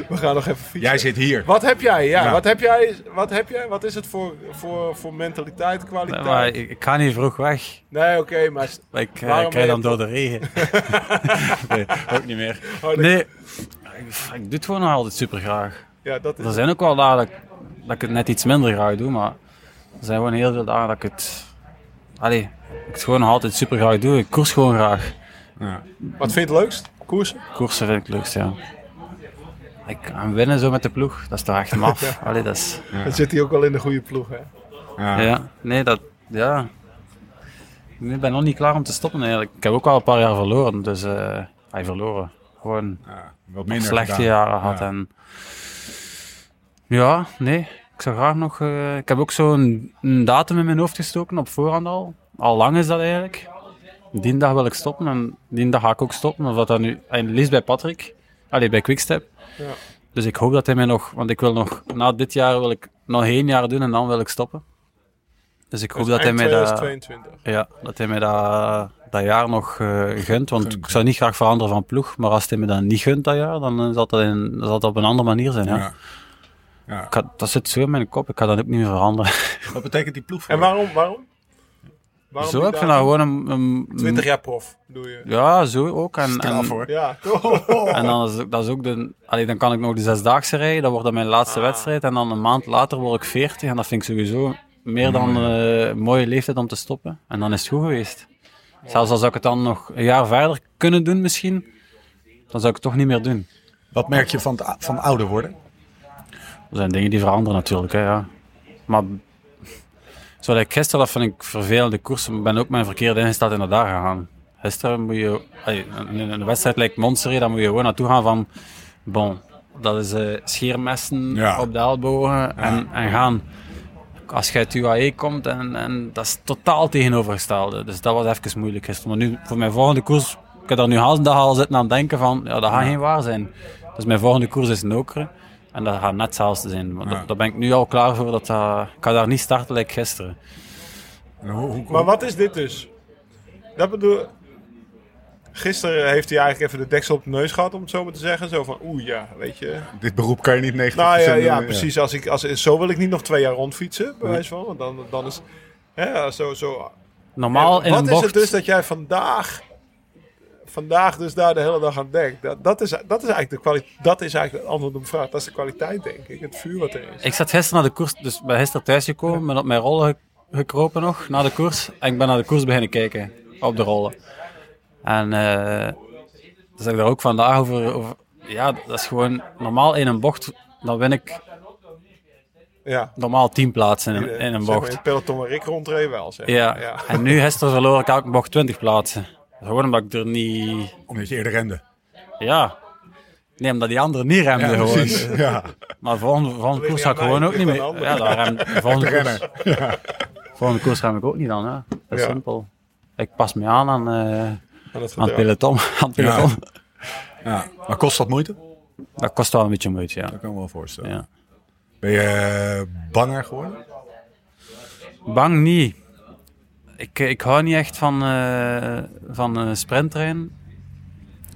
we gaan nog even fietsen. jij zit hier. Wat heb jij? Ja, Ja. Wat heb jij? Wat heb jij? Wat is het voor, voor, voor mentaliteit, kwaliteit? Maar ik, ik ga niet vroeg weg. Nee, oké, maar Maar Ik eh, Waarom krijg dan door de regen. nee, ook niet meer. Oh, Nee, ik, ik doe het gewoon nog altijd super graag. ja, dat is. Er zijn ook wel dagen dat, ik- dat ik het net iets minder graag doe, maar er zijn gewoon heel veel dagen dat ik het... Allee, ik het gewoon altijd super graag doe. Ik koers gewoon graag. Ja. Wat vind je het leukst? Koersen? Koersen vind ik het leukst, ja. Ik aan winnen zo met de ploeg, dat is toch echt maf. Allee, dat is... Dan zit hij ook wel in de goede ploeg, hè? Ja. Ja, nee, dat... Ja. Ik ben nog niet klaar om te stoppen eigenlijk. Ik heb ook al een paar jaar verloren, dus... eh hij verloren. Gewoon Ja, wat minder slechte gedaan. jaren gehad. Ja. En ja, nee. Ik zou graag nog... eh, ik heb ook zo'n een datum in mijn hoofd gestoken, op voorhand al. Al lang is dat eigenlijk. Die dag wil ik stoppen en die dag ga ik ook stoppen. Of dat dan nu... En liefst bij Patrick. Allee, bij Quickstep. Ja. Dus ik hoop dat hij mij nog... Want ik wil nog... Na dit jaar wil ik nog één jaar doen en dan wil ik stoppen. Dus ik hoop dat hij mij dat... 2022. Ja, dat hij mij dat, dat jaar nog eh, gunt. Want Gunt. ik zou niet graag veranderen van ploeg. Maar als hij me dat niet gunt dat jaar, dan eh, zal dat, in, zal dat op een andere manier zijn. Ja. Ja. Ja. Ik ga- dat zit zo in mijn kop. Ik ga dat ook niet meer veranderen. Wat betekent die ploeg voor En waarom? Waarom? Waarom zo, ik vind dat gewoon een... een- 20 jaar prof, doe je. Ja, zo ook. En, Straf, en, hoor. Ja, en dan, is, dat is ook de... Allee, dan kan ik nog de zesdaagse rijden. Dat wordt dan mijn laatste wedstrijd. En dan een maand later word ik 40. En dat vind ik sowieso meer dan eh, een mooie leeftijd om te stoppen. En dan is het goed geweest. Zelfs als ik het dan nog een jaar verder kunnen doen misschien, dan zou ik het toch niet meer doen. Wat merk je van, het, van ouder worden? Er zijn dingen die veranderen natuurlijk, hè, ja. Maar zoals ik gisteren, dat vind ik vervelende koers. Ben ook mijn verkeerde ingesteld in de dag gegaan. Gisteren moet je, in een wedstrijd lijkt Monster, dan moet je gewoon naartoe gaan van, bon, dat is eh, scheermessen Ja. op de ellebogen en, en gaan. Als je uit UAE komt, en, en dat is totaal tegenovergestelde. Dus dat was even moeilijk gisteren. Maar nu, voor mijn volgende koers, ik heb daar nu haast een dag al zitten aan denken van, ja, dat gaat geen waar zijn. Dus mijn volgende koers is Nokere. En dat gaat net hetzelfde zijn. Maar Ja. daar- daar ben ik nu al klaar voor. Dat, dat, ik ga daar niet starten like gisteren. En hoe- hoe- Maar wat is dit dus? Dat bedoel... Gisteren heeft hij eigenlijk even de deksel op de neus gehad, om het zo maar te zeggen. Zo van, oeh ja, weet je. Dit beroep kan je niet 90% Nou ja, doen, ja precies. Als ik, als, zo wil ik niet nog twee jaar rondfietsen, bij wijze van. Want dan, dan is... Hè, zo, zo. Normaal in Wat een is bocht... het dus dat jij vandaag... Vandaag dus daar de hele dag aan denkt. Dat, dat, is, dat is eigenlijk de kwaliteit. Dat is eigenlijk het antwoord op de vraag. Dat is de kwaliteit, denk ik. Het vuur wat er is. Ik zat gisteren naar de koers, dus ben gisteren thuisgekomen, ben op mijn rollen ge- gekropen nog, na de koers. En ik ben naar de koers beginnen kijken, op de rollen. En eh dus ik daar ook vandaag over, over, ja, dat is gewoon, normaal in een bocht, dan win ik Ja. normaal 10 plaatsen in, Eh, in een zeg maar, bocht. in het peloton waar ik rondreed wel, zeg maar. Ja. ja. en nu gisteren verloor ik elke bocht 20 plaatsen. Gewoon omdat ik er niet, Omdat je eerder rende. ja... Nee, omdat die anderen niet remden gewoon. precies. Ja. Maar de volgende, volgende koers ga ik aan gewoon ook niet meer. aan Ja, daar rem, de volgende, koers, Renner. volgende koers rem ik ook niet dan. Hè. Dat is Ja. simpel. Ik pas me aan aan, eh, Aan het aan het peloton. Aan het peloton. Ja. Maar kost dat moeite? Dat kost wel een beetje moeite, ja. Dat kan ik me wel voorstellen. ja. Ben je eh, banger geworden? Bang niet. Ik, ik hou niet echt van, eh van een sprinttrein.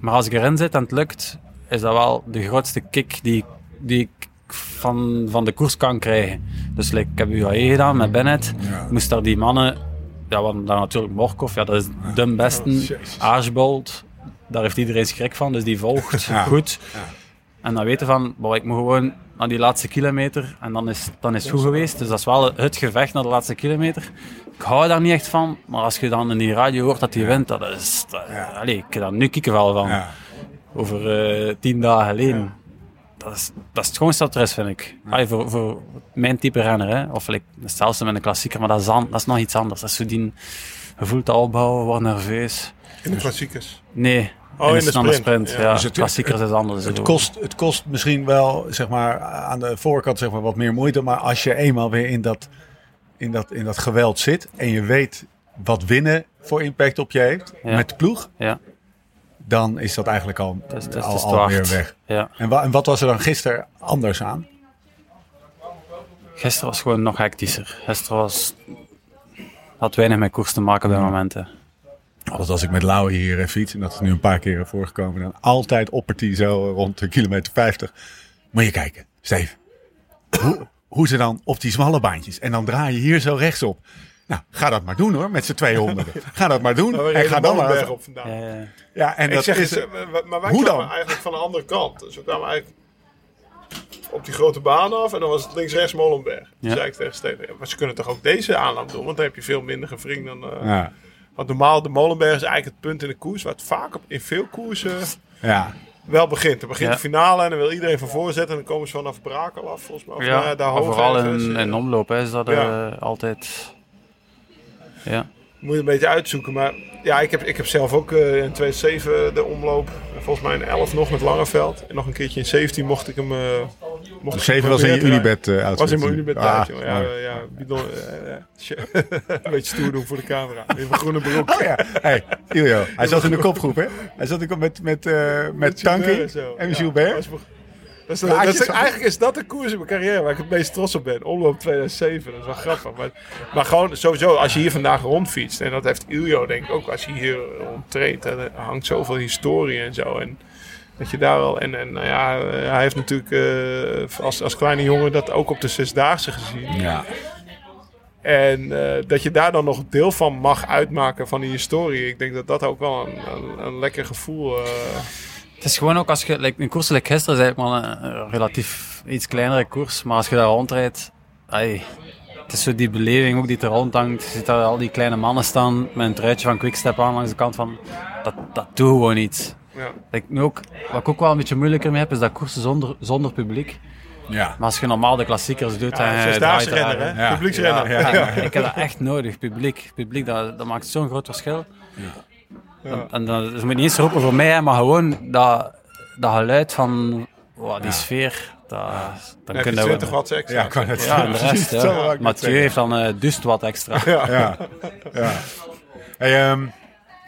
Maar als ik erin zit en het lukt, is dat wel de grootste kick die, die ik van, van de koers kan krijgen. Dus like, ik heb UAE gedaan met Bennett. Ja. Ik moest daar die mannen, ja, hadden daar natuurlijk Morkov, ja, dat is de beste. Jezus. Archbold, daar heeft iedereen schrik van, dus die volgt Ja. goed. Ja. En dan weten van, boah, ik moet gewoon naar die laatste kilometer en dan is, dan is het goed geweest. Dus dat is wel het gevecht naar de laatste kilometer. Ik hou daar niet echt van, maar als je dan in die radio hoort dat hij wint, dat is... Dat, Ja. Allee, ik heb daar nu kiekenvel van. Ja. Over eh, tien dagen geleden. Dat, is, dat is het er is, vind ik. Allee, voor, voor mijn type renner, hè. Of like, hetzelfde met een klassieker, maar dat is, an- dat is nog iets anders. Dat is zo die... Je voelt opbouwen, wordt nerveus. In de klassiekers. Nee, Oh, in in de snelle sprint. sprint. Ja. Ja, Dus het- klassiekers is anders. Het kost, het kost misschien wel zeg maar, aan de voorkant zeg maar, wat meer moeite. Maar als je eenmaal weer in dat, in, dat, in dat geweld zit en je weet wat winnen voor impact op je heeft Ja. met de ploeg, Ja, dan is dat eigenlijk al, het het al, het al weer weg. Ja. En, wa- en wat was er dan gisteren anders aan? Gisteren was gewoon nog hectischer. Gisteren was... had weinig met koers te maken bij momenten. Altijd als ik met Lau hier eh, fiets, en dat is nu een paar keer voorgekomen, dan altijd oppert hij zo rond de kilometer 50. Moet je kijken, Steve. Hoe, hoe ze dan op die smalle baantjes, en dan draai je hier zo rechtsop. Nou, ga dat maar doen hoor, met z'n 200. Ga dat maar doen. En ga dan maar. op vandaag. Ja, ja. Ja, en ik dat zeg is. eh, maar wij Hoe dan? eigenlijk van de andere kant. Dus we kwamen eigenlijk op die grote baan af en dan was het links-rechts Molenberg. Toen Ja. zei ik tegen Steven, ja, maar ze kunnen toch ook deze aanloop doen, want dan heb je veel minder gevring dan... eh, Ja, Want normaal, de Molenberg is eigenlijk het punt in de koers waar het vaak op, in veel koersen ja. wel begint. Dan begint Ja. de finale en dan wil iedereen van voor zetten en dan komen ze vanaf Brakel af, volgens mij. Of, nou Ja, daar maar hoog vooral in, eh, in omloop hè, is dat Ja. eh, altijd... Ja. Moet je een beetje uitzoeken. Maar ja, ik heb, ik heb zelf ook eh, in 2007 de omloop. Volgens mij in 11 nog met Langeveld. En nog een keertje in 17 mocht ik hem. eh mocht Zeven was in je Unibed uh, Was in mijn Unibed tijd, jongen. Ja, eh, ja, bidon, eh, eh, shit. een beetje stoer doen voor de camera. In mijn groene broek. Oh ja, hey, Iljo. Hij zat in de kopgroep, hè? Hij zat in de kop met, met, eh met Tanky en Ja, Gilbert. dat is- dat is- Ja, dat eigenlijk is dat de koers in mijn carrière waar ik het meest trots op ben. Omloop 2007, dat is wel grappig. Maar, maar gewoon sowieso, als je hier vandaag rondfietst, en dat heeft Iljo denk ik ook, als je hier rondtreedt, er hangt zoveel historie en zo. En dat je daar al, en, en nou ja, eh, hij heeft natuurlijk eh, als, als kleine jongen dat ook op de Zesdaagse gezien. Ja. En eh, dat je daar dan nog deel van mag uitmaken van die historie. Ik denk dat dat ook wel een, een, een lekker gevoel eh Het is gewoon ook als je, like, een koers like gisteren is eigenlijk maar een, een relatief iets kleinere koers, maar als je daar rondrijdt, ai, het is zo die beleving ook die er rondhangt. Je ziet daar al die kleine mannen staan met een truitje van Quickstep aan langs de kant van, dat, dat doet gewoon iets. Ja. Nu ook, wat ik ook wel een beetje moeilijker mee heb, is dat koersen zonder, zonder publiek. Ja. Maar als je normaal de klassiekers doet Ja, en je zesdaagse draait daar, renner, hè? Ja. Publieksrenner. Ja, ja. ik heb dat echt nodig, publiek. Publiek, dat, dat maakt zo'n groot verschil. En, en dat, ze moet niet eens roepen voor mij, maar gewoon dat, dat geluid van wow, die sfeer, dat, dan Dan kunnen 20 we... watt extra. Ja, kan het Ja, de rest, Mathieu heeft dan eh duist wat extra. Ja, ja. Hey, ehm,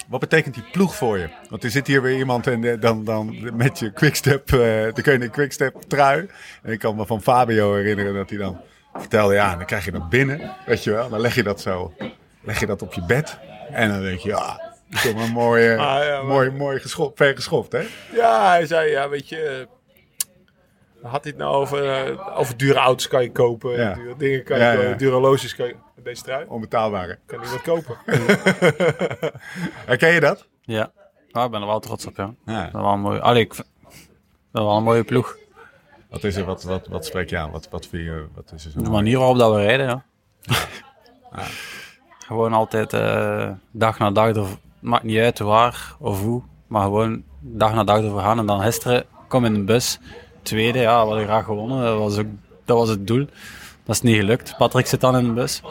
wat betekent die ploeg voor je? Want er zit hier weer iemand en eh, dan, dan met je quickstep, eh de Koning quickstep trui. En ik kan me van Fabio herinneren dat hij dan vertelde, ja, dan krijg je dat binnen, weet je wel. Dan leg je dat zo, leg je dat op je bed. En dan denk je, ja, kom maar mooi, eh, Ah, ja, maar- mooi, mooi geschopt, ver geschopt, hè? Ja, hij zei, ja, weet je... eh, had hij het nou over, over dure auto's kan je kopen, Ja. dure dingen kan je Ja, kopen, dure horloges kan je... Deze trui Onbetaalbare. kan niemand kopen. Herken je dat? Ja. Ja, ik ben er wel trots op, ja. Ja. Dat is wel een mooie... Allee, ik vind- dat is wel een mooie ploeg. Wat is er, wat, wat, wat spreek je aan? Wat, wat vind je, wat is er zo De manier waarop dat we rijden, ja. Gewoon altijd eh, dag na dag, er, maakt niet uit waar of hoe, maar gewoon dag na dag ervoor gaan. En dan gisteren kom in de bus, tweede, ja, we hadden graag gewonnen. Dat was, ook, dat was het doel. Dat is niet gelukt. Patrick zit dan in de bus.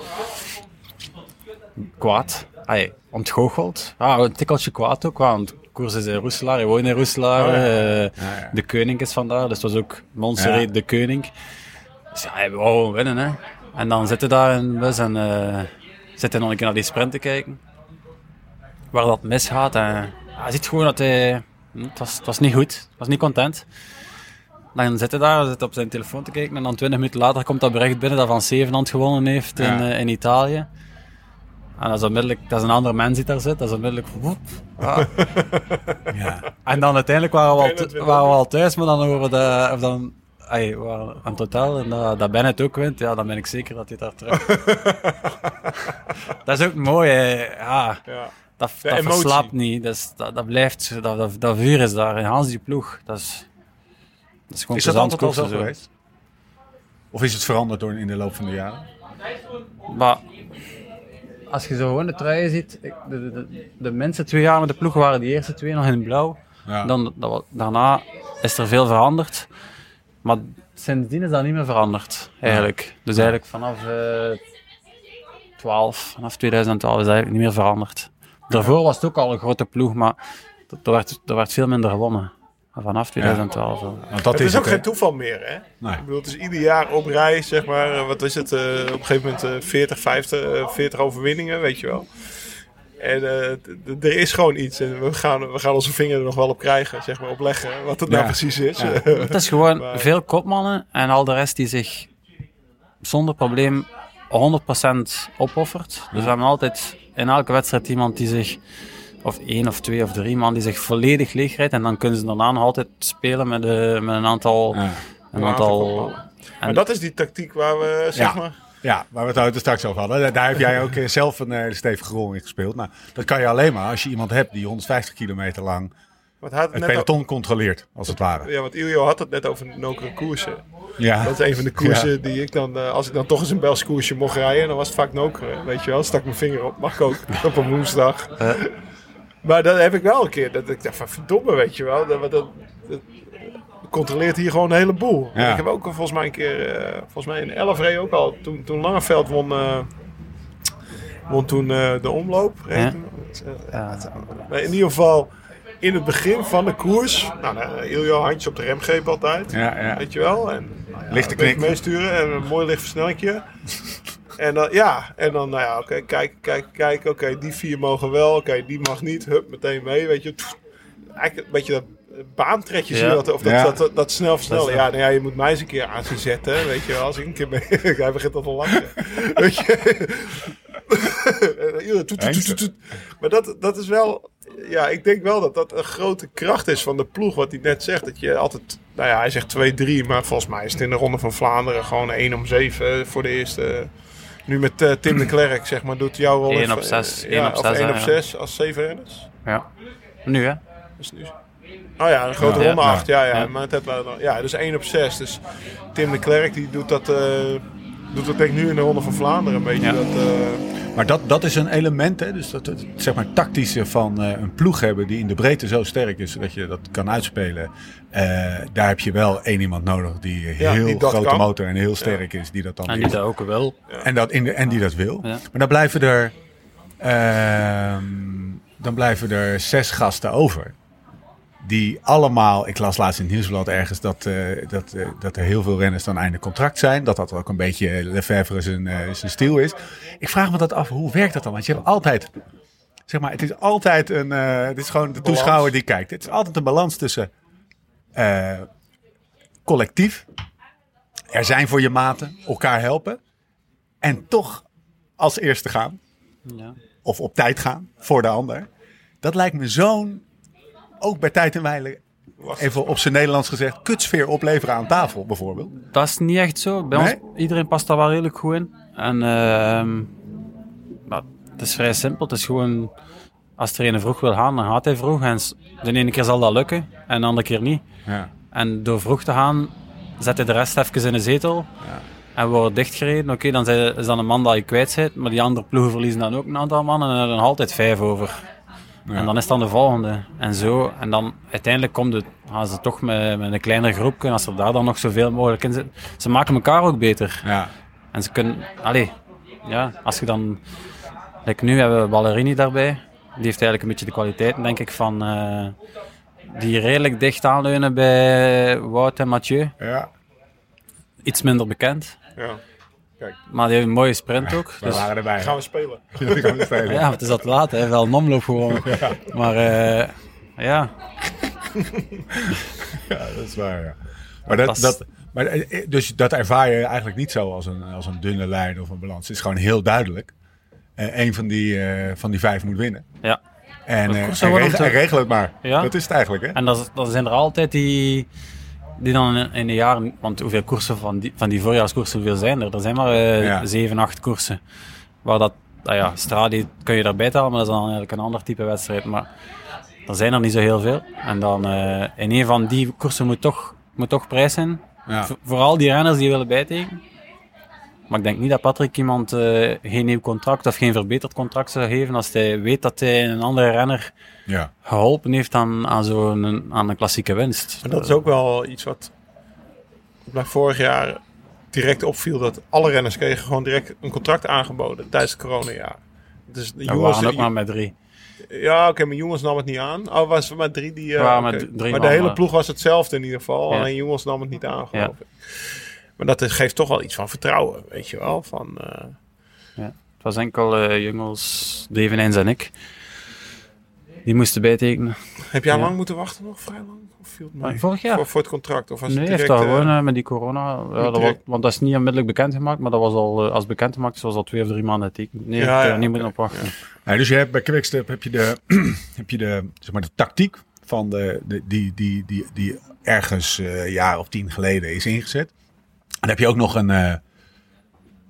Kwaad. Ay, ontgoocheld. Ja, een tikkeltje kwaad ook, want de koers is in Roeselaar, je woont in Roeselaar. Oh ja. eh, Ja, ja. De Koning is vandaar, dus het was ook Monster Ja. de Koning. Dus ja, hij wou gewoon winnen, hè. En dan zitten daar in de bus en eh zitten nog een keer naar die sprint te kijken. Waar dat misgaat. En hij ziet gewoon dat hij... hm, Het was, het was niet goed. Het was niet content. Dan zit hij daar, zit op zijn telefoon te kijken. En dan 20 minuten later komt dat bericht binnen dat Van Zevenhand gewonnen heeft in, Ja. eh, in Italië. En dat is onmiddellijk... Dat is een andere mens die daar zit. Dat is onmiddellijk... woep. Ja. Ja. En dan uiteindelijk waren we al, waren we al thuis, maar dan horen we de, of dan, ay, we waren aan het hotel en dat, dat Bennett ook wint, ja, dan ben ik zeker dat hij daar terug. dat is ook mooi, hè. ja. Ja. Dat, dat verslaapt niet, dus dat, dat blijft, dat, dat, dat vuur is daar. En Hans die ploeg, dat is, dat is gewoon Is dat altijd al zo geweest? Of is het veranderd door in de loop van de jaren? Maar als je zo gewoon de truien ziet, de, de, de, de minste twee jaar met de ploeg waren die eerste twee nog in blauw. Ja. Dan, dat, daarna is er veel veranderd. Maar sindsdien is dat niet meer veranderd, eigenlijk. Dus eigenlijk vanaf eh 12, vanaf 2012 is dat eigenlijk niet meer veranderd. Daarvoor was het ook al een grote ploeg, maar er er werd, er werd veel minder gewonnen. Vanaf 2012. wel. Want dat Het is ook het, geen toeval meer, hè? Nee. Ik bedoel, het is ieder jaar op rij, zeg maar, eh, wat is het, eh, op een gegeven moment eh, 40, 50, eh, 40 overwinningen, weet je wel. En eh, er is gewoon iets en we gaan, we gaan onze vinger er nog wel op krijgen, zeg maar, op leggen, wat het nou Ja. precies is. Ja. Het is gewoon Maar- veel kopmannen en al de rest die zich zonder probleem 100% opoffert. Dus we hebben altijd in elke wedstrijd iemand die zich, of één of twee of drie man, die zich volledig leegrijdt. En dan kunnen ze daarna nog altijd spelen met, eh, met een aantal. Ja. Een Een aantal maar dat is die tactiek waar we, zeg Ja. maar... Ja, waar we het straks over hadden. Daar heb jij ook eh, zelf een hele stevige rol in gespeeld. Nou, dat kan je alleen maar als je iemand hebt die 150 kilometer lang Wat had het het peloton controleert, als het ware. Ja, want Iljo had het net over nokere koersen. Ja, Dat is een van de koersen die ik dan, eh, als ik dan toch eens een Bels koersje mocht rijden, dan was het vaak nokeren. Weet je wel, stak mijn vinger op, mag ook op een woensdag. Maar dat heb ik wel een keer, dat ik dacht van verdomme, weet je wel. Dat, dat, controleert hier gewoon een heleboel. Ja. Ik heb ook volgens mij een keer, eh, volgens mij in 11 reed ook al, toen, toen Langeveld won, eh, won toen eh, de omloop. Ja. Maar in ieder geval, in het begin van de koers, nou, nou, Iljo handje op de remgreep altijd. ja, ja. Weet je wel? En nou Lichte beetje knik. meesturen en een mooi licht versnellingje. En dan, ja, en dan, nou ja, oké, kijk, kijk, kijk, oké, die vier mogen wel, oké, die mag niet, hup, meteen mee, weet je. Pff, Eigenlijk een beetje dat Ja. dat, of dat, Ja. dat, dat, dat snel versnellen. Dat is ja, nou ja, je moet mij eens een keer aan zien zetten, weet je wel, als ik een keer mee, hij begint al te lachen. weet je. Maar dat, dat is wel, ja, ik denk wel dat dat een grote kracht is van de ploeg, wat hij net zegt. Dat je altijd, nou ja, hij zegt 2-3, maar volgens mij is het in de Ronde van Vlaanderen gewoon 1 om 7 voor de eerste. Nu met eh, Tim de Klerk, zeg maar, doet jouw rol. Eén even- op zes, eh, één ja, op of zes, 1 hè, op ja. 6 als 7 renners. ja. Nu, hè? Dus nu. Oh ja, een grote ronde Ja. 8. Ja, ja, Ja. maar het heeft, wel- ja, dus 1 op 6. Dus Tim de Klerk die doet dat, eh, doet dat denk ik nu in de Ronde van Vlaanderen een beetje. Ja. Dat, eh, Maar dat, dat is een element, hè? dus dat, het zeg maar tactische van eh, een ploeg hebben die in de breedte zo sterk is dat je dat kan uitspelen. Eh, daar heb je wel één iemand nodig die Ja, heel die grote kan. motor en heel sterk is, die dat dan En is. die dat ook wel. En, dat in de, en die dat wil. Ja. Maar dan blijven er, ehm, dan blijven er zes gasten over. Die allemaal, ik las laatst in het nieuwsblad ergens dat, eh, dat, eh, dat er heel veel renners dan einde contract zijn. Dat dat ook een beetje Lefevre zijn, eh, zijn stil is. Ik vraag me dat af, hoe werkt dat dan? Want je hebt altijd zeg maar, het is altijd een, het is gewoon de toeschouwer die kijkt. Het is altijd een balans tussen collectief, er zijn voor je maten, elkaar helpen en toch als eerste gaan Ja. of op tijd gaan voor de ander. Dat lijkt me zo'n, ook bij tijd en wijle, even op zijn Nederlands gezegd, kutsfeer opleveren aan tafel bijvoorbeeld. Dat is niet echt zo. Bij Nee? ons, iedereen past daar wel redelijk goed in. En ehm, maar het is vrij simpel. Het is gewoon, als er een vroeg wil gaan, dan gaat hij vroeg. En de ene keer zal dat lukken, en de andere keer niet. Ja. En door vroeg te gaan, zet hij de rest even in een zetel. En we worden dichtgereden. Oké, dan zijn- is dan een man dat je kwijt bent. Maar die andere ploegen verliezen dan ook een aantal mannen. En er zijn altijd vijf over. En dan is dan de volgende. En zo. En dan uiteindelijk komt het, gaan ze toch met, met een kleiner groepje. Als er daar dan nog zoveel mogelijk in zit. Ze maken elkaar ook beter. Ja. En ze kunnen... Allee, ja, als je dan... Like nu hebben we Ballerini daarbij. Die heeft eigenlijk een beetje de kwaliteiten, denk ik, van... eh, die redelijk dicht aanleunen bij Wout en Mathieu. ja. Iets minder bekend. Ja. Maar die heeft een mooie sprint ook. We Dus, waren erbij. Gaan we spelen. gaan we spelen. ja, het is al te laat, hè. Wel een omloop gewoon. Maar eh, ja, Ja, dat is waar, ja. Maar, dat, Dat maar eh, dus dat ervaar je eigenlijk niet zo als een, als een dunne lijn of een balans. Het is gewoon heel duidelijk. Eh een van die, eh, van die vijf moet winnen. ja. En, eh, zo en, regel, en het maar. Ja. Dat is het eigenlijk, hè? En dan zijn er altijd die, die dan in, een jaar, want hoeveel koersen van die, van die voorjaarskoersen, hoeveel zijn er? Er zijn maar eh, Ja. zeven, acht koersen. Waar dat, nou ja, Stradi kun je daarbij tellen, maar dat is dan eigenlijk een ander type wedstrijd. Maar er zijn er niet zo heel veel. En dan eh, in een van die koersen moet toch, moet toch prijs zijn. Ja. Vooral die renners die willen bijtekenen. Maar ik denk niet dat Patrick iemand eh, geen nieuw contract of geen verbeterd contract zou geven als hij weet dat hij een andere renner Ja. geholpen heeft aan, aan zo'n aan een klassieke winst. Maar dat is ook wel iets wat mij vorig jaar direct opviel. Dat alle renners kregen gewoon direct een contract aangeboden tijdens het coronajaar. Dus de Ja, we jongens, waren ook maar met drie. ja, oké, maar jongens nam het niet aan. Oh, was er maar drie die. eh, oké. met drie maar de hele ploeg was hetzelfde in ieder geval. Ja. Alleen jongens nam het niet aan, geloof Ja. ik. Maar dat geeft toch wel iets van vertrouwen, weet je wel. Van, eh, Het was enkel eh jongens, Devenijns en ik. Die moesten bijtekenen. heb jij Ja. lang moeten wachten nog? Vrij lang? Of viel het mee? Maar vorig jaar? Voor, voor het contract? Of was Nee, het heeft dat eh, gewoon eh, met die corona. Ja, dat was, want dat is niet onmiddellijk bekendgemaakt, maar dat was al, eh, als bekendgemaakt is, was al twee of drie maanden teken. Nee, Ja, ik heb er ja, niet meer op wachten. Dus je hebt bij Quickstep heb je de, heb je de, zeg maar de tactiek van de, de, die, die, die, die ergens eh, een jaar of tien geleden is ingezet. En dan heb je ook nog een, eh,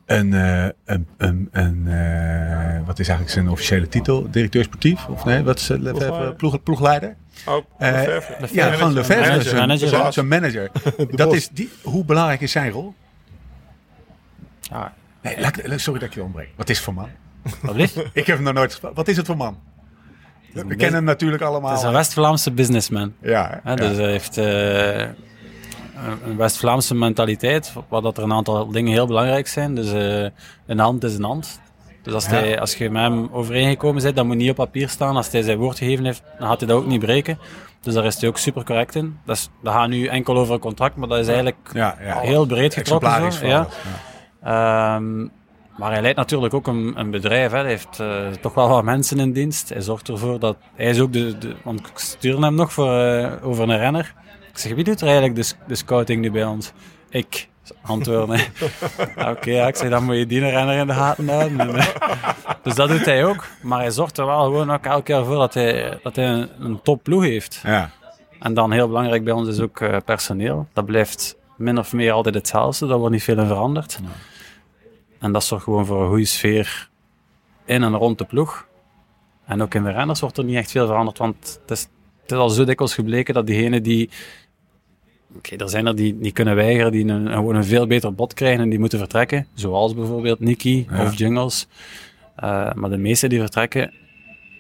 een, eh, een, een, een eh, wat is eigenlijk zijn officiële titel? Directeur sportief? Of nee, wat is het? Ploegleider. Ploeg, ploegleider? Oh, Eh, Lefevre. ja, gewoon Lefebvre. Manager. Zijn Manager. Dat is die, hoe belangrijk is zijn rol? Ja, Nee, laat- sorry dat ik je ontbreek. Wat is het voor man? wat ligt? Ik heb hem nog nooit gesproken. Wat is het voor man? We kennen hem natuurlijk allemaal. Het is een West-Vlaamse businessman. Ja, Hè, ja. Dus hij heeft eh, een- West-Vlaamse mentaliteit, waar dat er een aantal dingen heel belangrijk zijn. Dus eh, een hand is een hand. Dus als, hij, als je met hem overeengekomen bent, dat moet niet op papier staan. Als hij zijn woord gegeven heeft, dan gaat hij dat ook niet breken. Dus daar is hij ook super correct in. Dat, is, dat gaat nu enkel over een contract, maar dat is eigenlijk ja, ja. heel breed getrokken. Zo, ja. Ehm, maar hij leidt natuurlijk ook een, een bedrijf. Hè. Hij heeft eh, toch wel wat mensen in dienst. Hij zorgt ervoor dat... Hij is ook de... de want ik stuurde hem nog voor, eh, over een renner. Ik zeg, wie doet er eigenlijk de, de scouting nu bij ons? Ik. Antwoorden. Ah, Oké, ja, ik zeg, dan moet je die renner in de gaten houden. En, eh, dus dat doet hij ook. Maar hij zorgt er wel gewoon ook elke keer voor dat hij, dat hij een, een topploeg heeft. Ja. En dan heel belangrijk bij ons is ook eh, personeel. Dat blijft min of meer altijd hetzelfde. Daar wordt niet veel in veranderd. En dat zorgt gewoon voor een goede sfeer in en rond de ploeg. En ook in de renners wordt er niet echt veel veranderd. Want het is, het is al zo dikwijls gebleken dat diegenen die... Oké, er zijn er die, die kunnen weigeren, die een, gewoon een veel beter bod krijgen en die moeten vertrekken. Zoals bijvoorbeeld Nicky Ja. of Jungles. Eh, maar de meeste die vertrekken,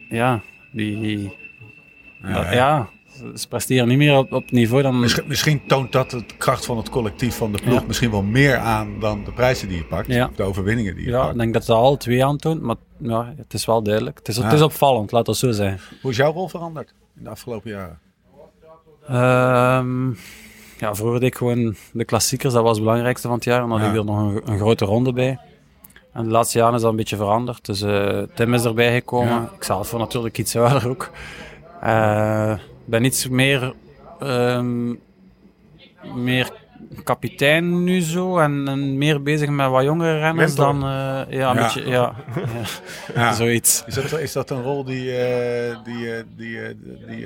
ja, die... Ja, Ja, ze presteren niet meer op, op niveau dan... Misschien, misschien toont dat de kracht van het collectief van de ploeg Ja. misschien wel meer aan dan de prijzen die je pakt. Ja. De overwinningen die je Ja, ik pakt. denk dat dat al twee aantoont, maar ja, het is wel duidelijk. Het is, het is opvallend, laat het zo zijn. Hoe is jouw rol veranderd in de afgelopen jaren? Ehm, ja, vroeger deed ik gewoon de klassiekers, dat was het belangrijkste van het jaar. En dan Ja. ik er nog een, een grote ronde bij. En de laatste jaren is dat een beetje veranderd. Dus eh, Tim is erbij gekomen. Ja. Ik zelf voor natuurlijk iets ouder ook. Eh, Ik ben iets meer, ehm, meer kapitein nu zo. En, en meer bezig met wat jongere renners Mentor. dan... eh, ja, een Ja. beetje... Ja, ja, Ja. zoiets. Is dat, is dat een rol die, eh, die, eh, die, eh, die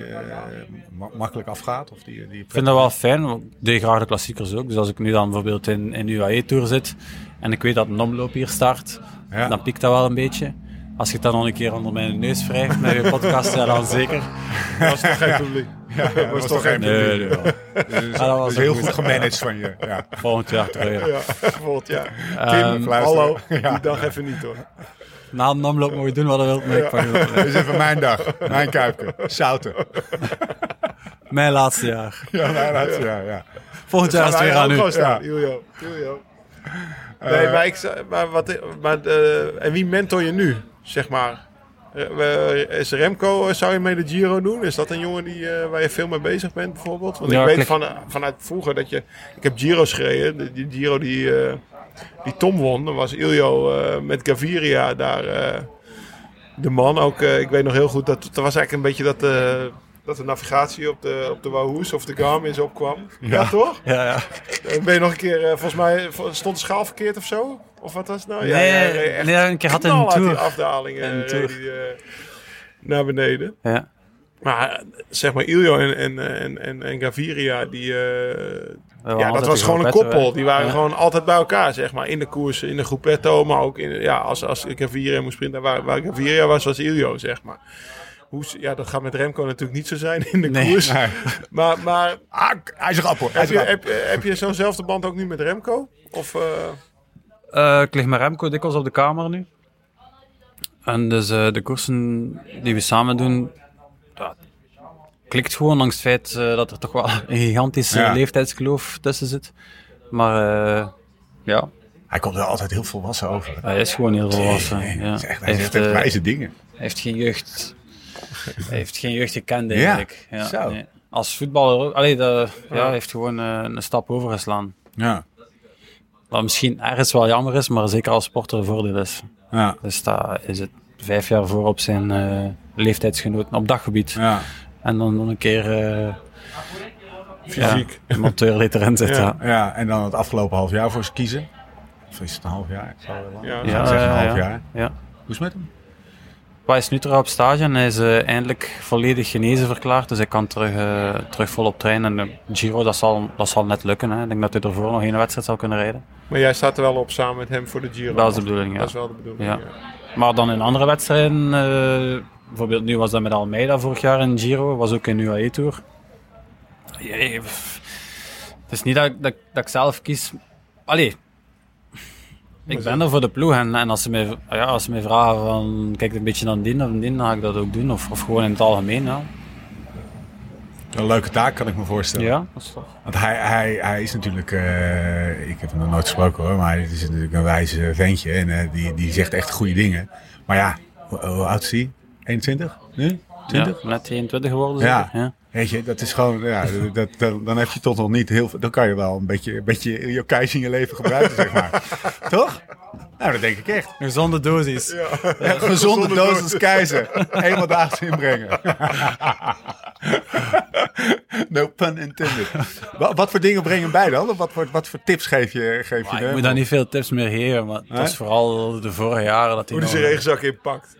ma- makkelijk afgaat? Of die, die Ik vind dat wel fijn, want ik deed graag de klassiekers ook. Dus als ik nu dan bijvoorbeeld in, in UAE-tour zit en ik weet dat een omloop hier start, Ja. dan piekt dat wel een beetje. Als je het dan nog een keer onder mijn neus wrijft met je podcast, ja, dan zeker. Dat was toch geen publiek. dat was toch geen Nee, publiek. nee, nee. Dus, Ah, dat was dus heel goed gemanaged van je. Ja. Volgend jaar terug. Ja, volgend jaar. Ehm, fluisteren. Hallo, Ja. die dag even niet hoor. na een omloop moet je doen wat je wilt, maar ik. Dit is even mijn dag. Mijn kuipje. Zouten. Mijn laatste jaar. Ja, mijn laatste jaar. Ja. Volgend jaar is het weer aan u. Ja. Iljo. Iljo. Nee, maar, ik, maar, wat, maar eh, en wie mentor je nu, zeg maar? Eh, Is Remco, eh, zou je mee de Giro doen? Is dat een jongen die, eh, waar je veel mee bezig bent bijvoorbeeld? Want Ja, ik weet van, vanuit vroeger dat je... Ik heb Giro's gereden. De- Die Giro die, die Tom won, dan was Iljo met Gaviria daar de man. Ook, ik weet nog heel goed, dat, dat was eigenlijk een beetje dat... eh, dat de navigatie op de, op de Wahoo's of de Garmin's opkwam. Ja, toch? Ja, ja. Eh, Ben je nog een keer, eh, volgens mij stond de schaal verkeerd of zo? Of wat was het nou? Nee, echt nee, een keer had hij een die tour. afdaling eh, Een tour. reed hij, eh, naar beneden. Ja. Maar eh, zeg maar Iljo en, en, en, en, en Gaviria, die, eh, ja, dat was gewoon een koppel. Die waren Ja. gewoon altijd bij elkaar, zeg maar. In de koers, in de groepetto, maar ook in, ja, als, als Gaviria moest sprinten, waar, waar Gaviria was, was Iljo, zeg maar. Hoe, ja, dat gaat met Remco natuurlijk niet zo zijn in de Nee. koers. Maar, maar Ah, hij is een appel. Heb heb, heb je zo'nzelfde band ook nu met Remco? Of, eh, Eh, ik lig met Remco dikwijls op de kamer nu. En dus eh, de koersen die we samen doen, ja, klikt gewoon langs het feit eh, dat er toch wel een gigantische Ja. leeftijdskloof tussen zit. Maar eh, ja, Hij komt er altijd heel volwassen over. hij is gewoon heel volwassen. Nee, Ja. dat Hij heeft, zegt echt wijze dingen. hij heeft geen jeugd. Hij heeft geen jeugd gekend Ja, eigenlijk. Ja, zo. nee. Als voetballer ook. Allee, de, ja, hij heeft gewoon eh, een stap overgeslaan. Ja. Wat misschien ergens wel jammer is, maar zeker als sporter een voordeel is. Ja. Dus daar is het vijf jaar voor op zijn eh, leeftijdsgenoten op dat gebied. Ja. En dan nog een keer eh Fysiek. ja, monteur die erin zit. Ja. Ja. en dan het afgelopen half jaar voor ze kiezen. Of is het een half jaar? Ik zou wel lang. Ja. Zeggen een half ja. jaar. Ja. Hoe is het met hem? Hij is nu terug op stage en hij is eh, eindelijk volledig genezen verklaard. Dus hij kan terug, eh, terug volop trainen. En de Giro, dat zal, dat zal net lukken. Hè. Ik denk dat hij ervoor nog één wedstrijd zal kunnen rijden. Maar jij staat er wel op samen met hem voor de Giro. Dat is de bedoeling, ja. Dat is wel de bedoeling, Ja. ja. Maar dan in andere wedstrijden, eh, bijvoorbeeld nu was dat met Almeida vorig jaar in Giro, was ook in UAE Tour. Jee. Het is niet dat, dat, dat ik zelf kies. Allee, ik ben er voor de ploeg en, en als, ze mij, ja, als ze mij vragen van kijk een beetje naar die of die, dan ga ik dat ook doen. Of, of gewoon in het algemeen. Ja, Een leuke taak, kan ik me voorstellen. ja dat is toch. Want hij, hij, hij is natuurlijk, eh, ik heb hem nog nooit gesproken hoor, maar het is natuurlijk een wijze ventje en eh, die, die zegt echt goede dingen. Maar ja, hoe, hoe oud is hij? 21? Nu? 20? Ja, net 21 geworden. Ja. zeker, ja. Weet je, dat is gewoon, ja, dat, dat, dan heb je toch nog niet heel veel, dan kan je wel een beetje, een beetje je in je leven gebruiken, zeg maar. Toch? Nou, dat denk ik echt. Een gezonde dosis. Ja, een gezonde dosis keizer. Eenmaal daags inbrengen. no pun intended. Wat, wat voor dingen breng je bij dan? Of Wat, voor, wat voor tips geef je, geef je ik moet daar niet veel tips meer geven, maar het was vooral de vorige jaren dat hij Hoe hij zijn regenzak inpakt.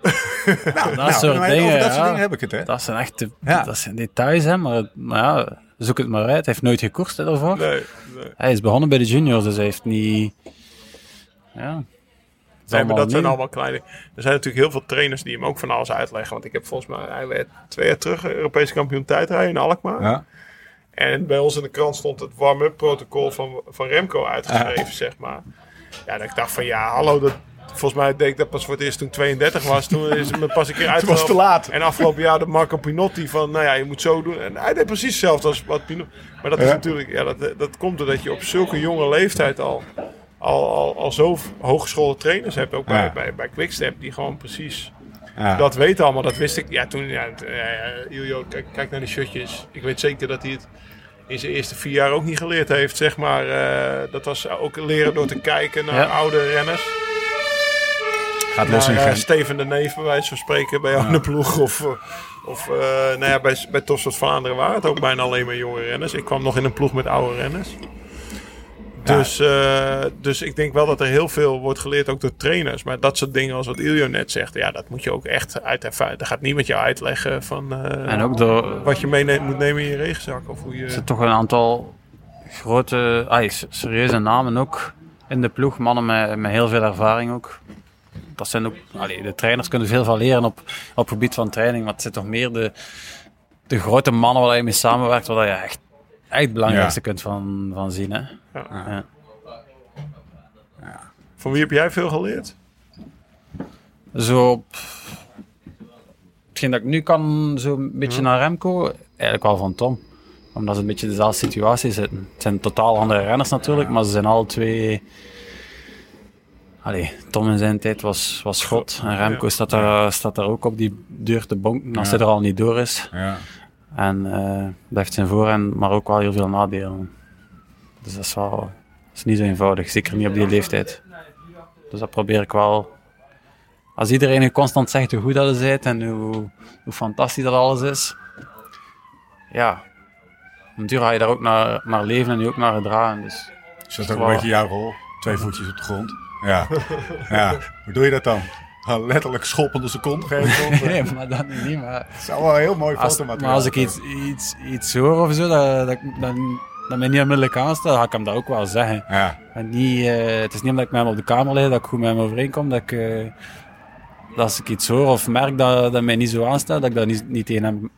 Nou, dat soort maar dingen, Over dat soort dingen heb ik het, hè? Dat zijn echt de, Ja. dat zijn details, hè, maar, maar ja, zoek het maar uit. Hij heeft nooit gekoerst daarvoor. Nee, nee. Hij is begonnen bij de juniors, dus hij heeft niet... Ja. Het Nee, maar dat zijn allemaal kleine. Er zijn natuurlijk heel veel trainers die hem ook van alles uitleggen. Want ik heb volgens mij, hij werd twee jaar terug Europese kampioen tijdrijden in Alkmaar. Ja. En bij ons in de krant stond het warm-up protocol van, van Remco uitgeschreven, zeg maar. Ja, dat ik dacht van ja, hallo, dat, volgens mij deed ik dat pas voor het eerst toen ik 32 was. Toen is het me pas een keer was uitgehaald. te laat. En afgelopen jaar de Marco Pinotti van, nou ja, je moet zo doen. En hij deed precies hetzelfde als wat Pinotti. Maar dat is Ja. natuurlijk, ja, dat, dat komt doordat je op zulke jonge leeftijd al, al, al, al zo hogeschoolde trainers hebt. Ook bij, Ja. bij, bij Quickstep, die gewoon precies Ja. dat weten allemaal. Dat wist ik. Ja, toen, ja, Iljo, kijk, kijk naar die shirtjes. Ik weet zeker dat hij het in zijn eerste vier jaar ook niet geleerd heeft, zeg maar. eh, dat was ook leren door te kijken naar Ja. oude renners. Gaat los in Gent. Steven de Neef, bij wijze van spreken, bij jou in de ploeg. Of, eh, of eh, nou ja, bij, bij Topsport Vlaanderen waren het ook bijna alleen maar jonge renners. Ik kwam nog in een ploeg met oude renners. Dus, eh, dus ik denk wel dat er heel veel wordt geleerd ook door trainers. Maar dat soort dingen als wat Iljo net zegt, ja, dat moet je ook echt uit ervaren. Dat gaat niemand jou uitleggen van eh, En ook door, wat je mee moet nemen in je regenzak. Of hoe je... Er zitten toch een aantal grote, ay, serieuze namen ook in de ploeg. Mannen met, met heel veel ervaring ook. Dat zijn ook, allee, de trainers kunnen veel van leren op, op het gebied van training. Maar het zijn toch meer de, de grote mannen waar je mee samenwerkt. Waar je echt het belangrijkste Ja. kunt van, van zien. Hè. Ja. Ja. Van wie heb jij veel geleerd? Zo op hetgeen dat ik nu kan, zo een beetje naar Remco, eigenlijk wel van Tom. Omdat ze een beetje dezelfde situatie zitten. Het zijn totaal andere renners natuurlijk, maar ze zijn alle twee... Allee, Tom in zijn tijd was, was schot. En Remco Ja. staat, daar, staat daar ook op die deur te bonken als Ja. hij er al niet door is. Ja. En eh dat heeft zijn voor- en maar ook wel heel veel nadelen. Dus dat is wel dat is niet zo eenvoudig, zeker niet op die leeftijd. Dus dat probeer ik wel. Als iedereen je constant zegt hoe goed dat bent en hoe, hoe fantastisch dat alles is, ja, een duur ga je daar ook naar, naar leven en je ook naar gedragen. Dus Is dat ook een beetje jouw rol? Twee voetjes op de grond. Ja. ja. Hoe doe je dat dan? Letterlijk schoppende seconde geven? nee, maar dat niet. Maar Dat zou wel een heel mooi Als, fotomateriaal maar als ik iets, iets, iets hoor of zo, dat, dat, dan, dat mij niet onmiddellijk aanstaat, ga ik hem dat ook wel zeggen. Ja. En niet, eh, het is niet omdat ik met hem op de kamer lig, dat ik goed met hem overeenkom, dat ik, eh, dat als ik iets hoor of merk dat, dat mij niet zo aanstaat, dat ik dat niet, niet tegen hem...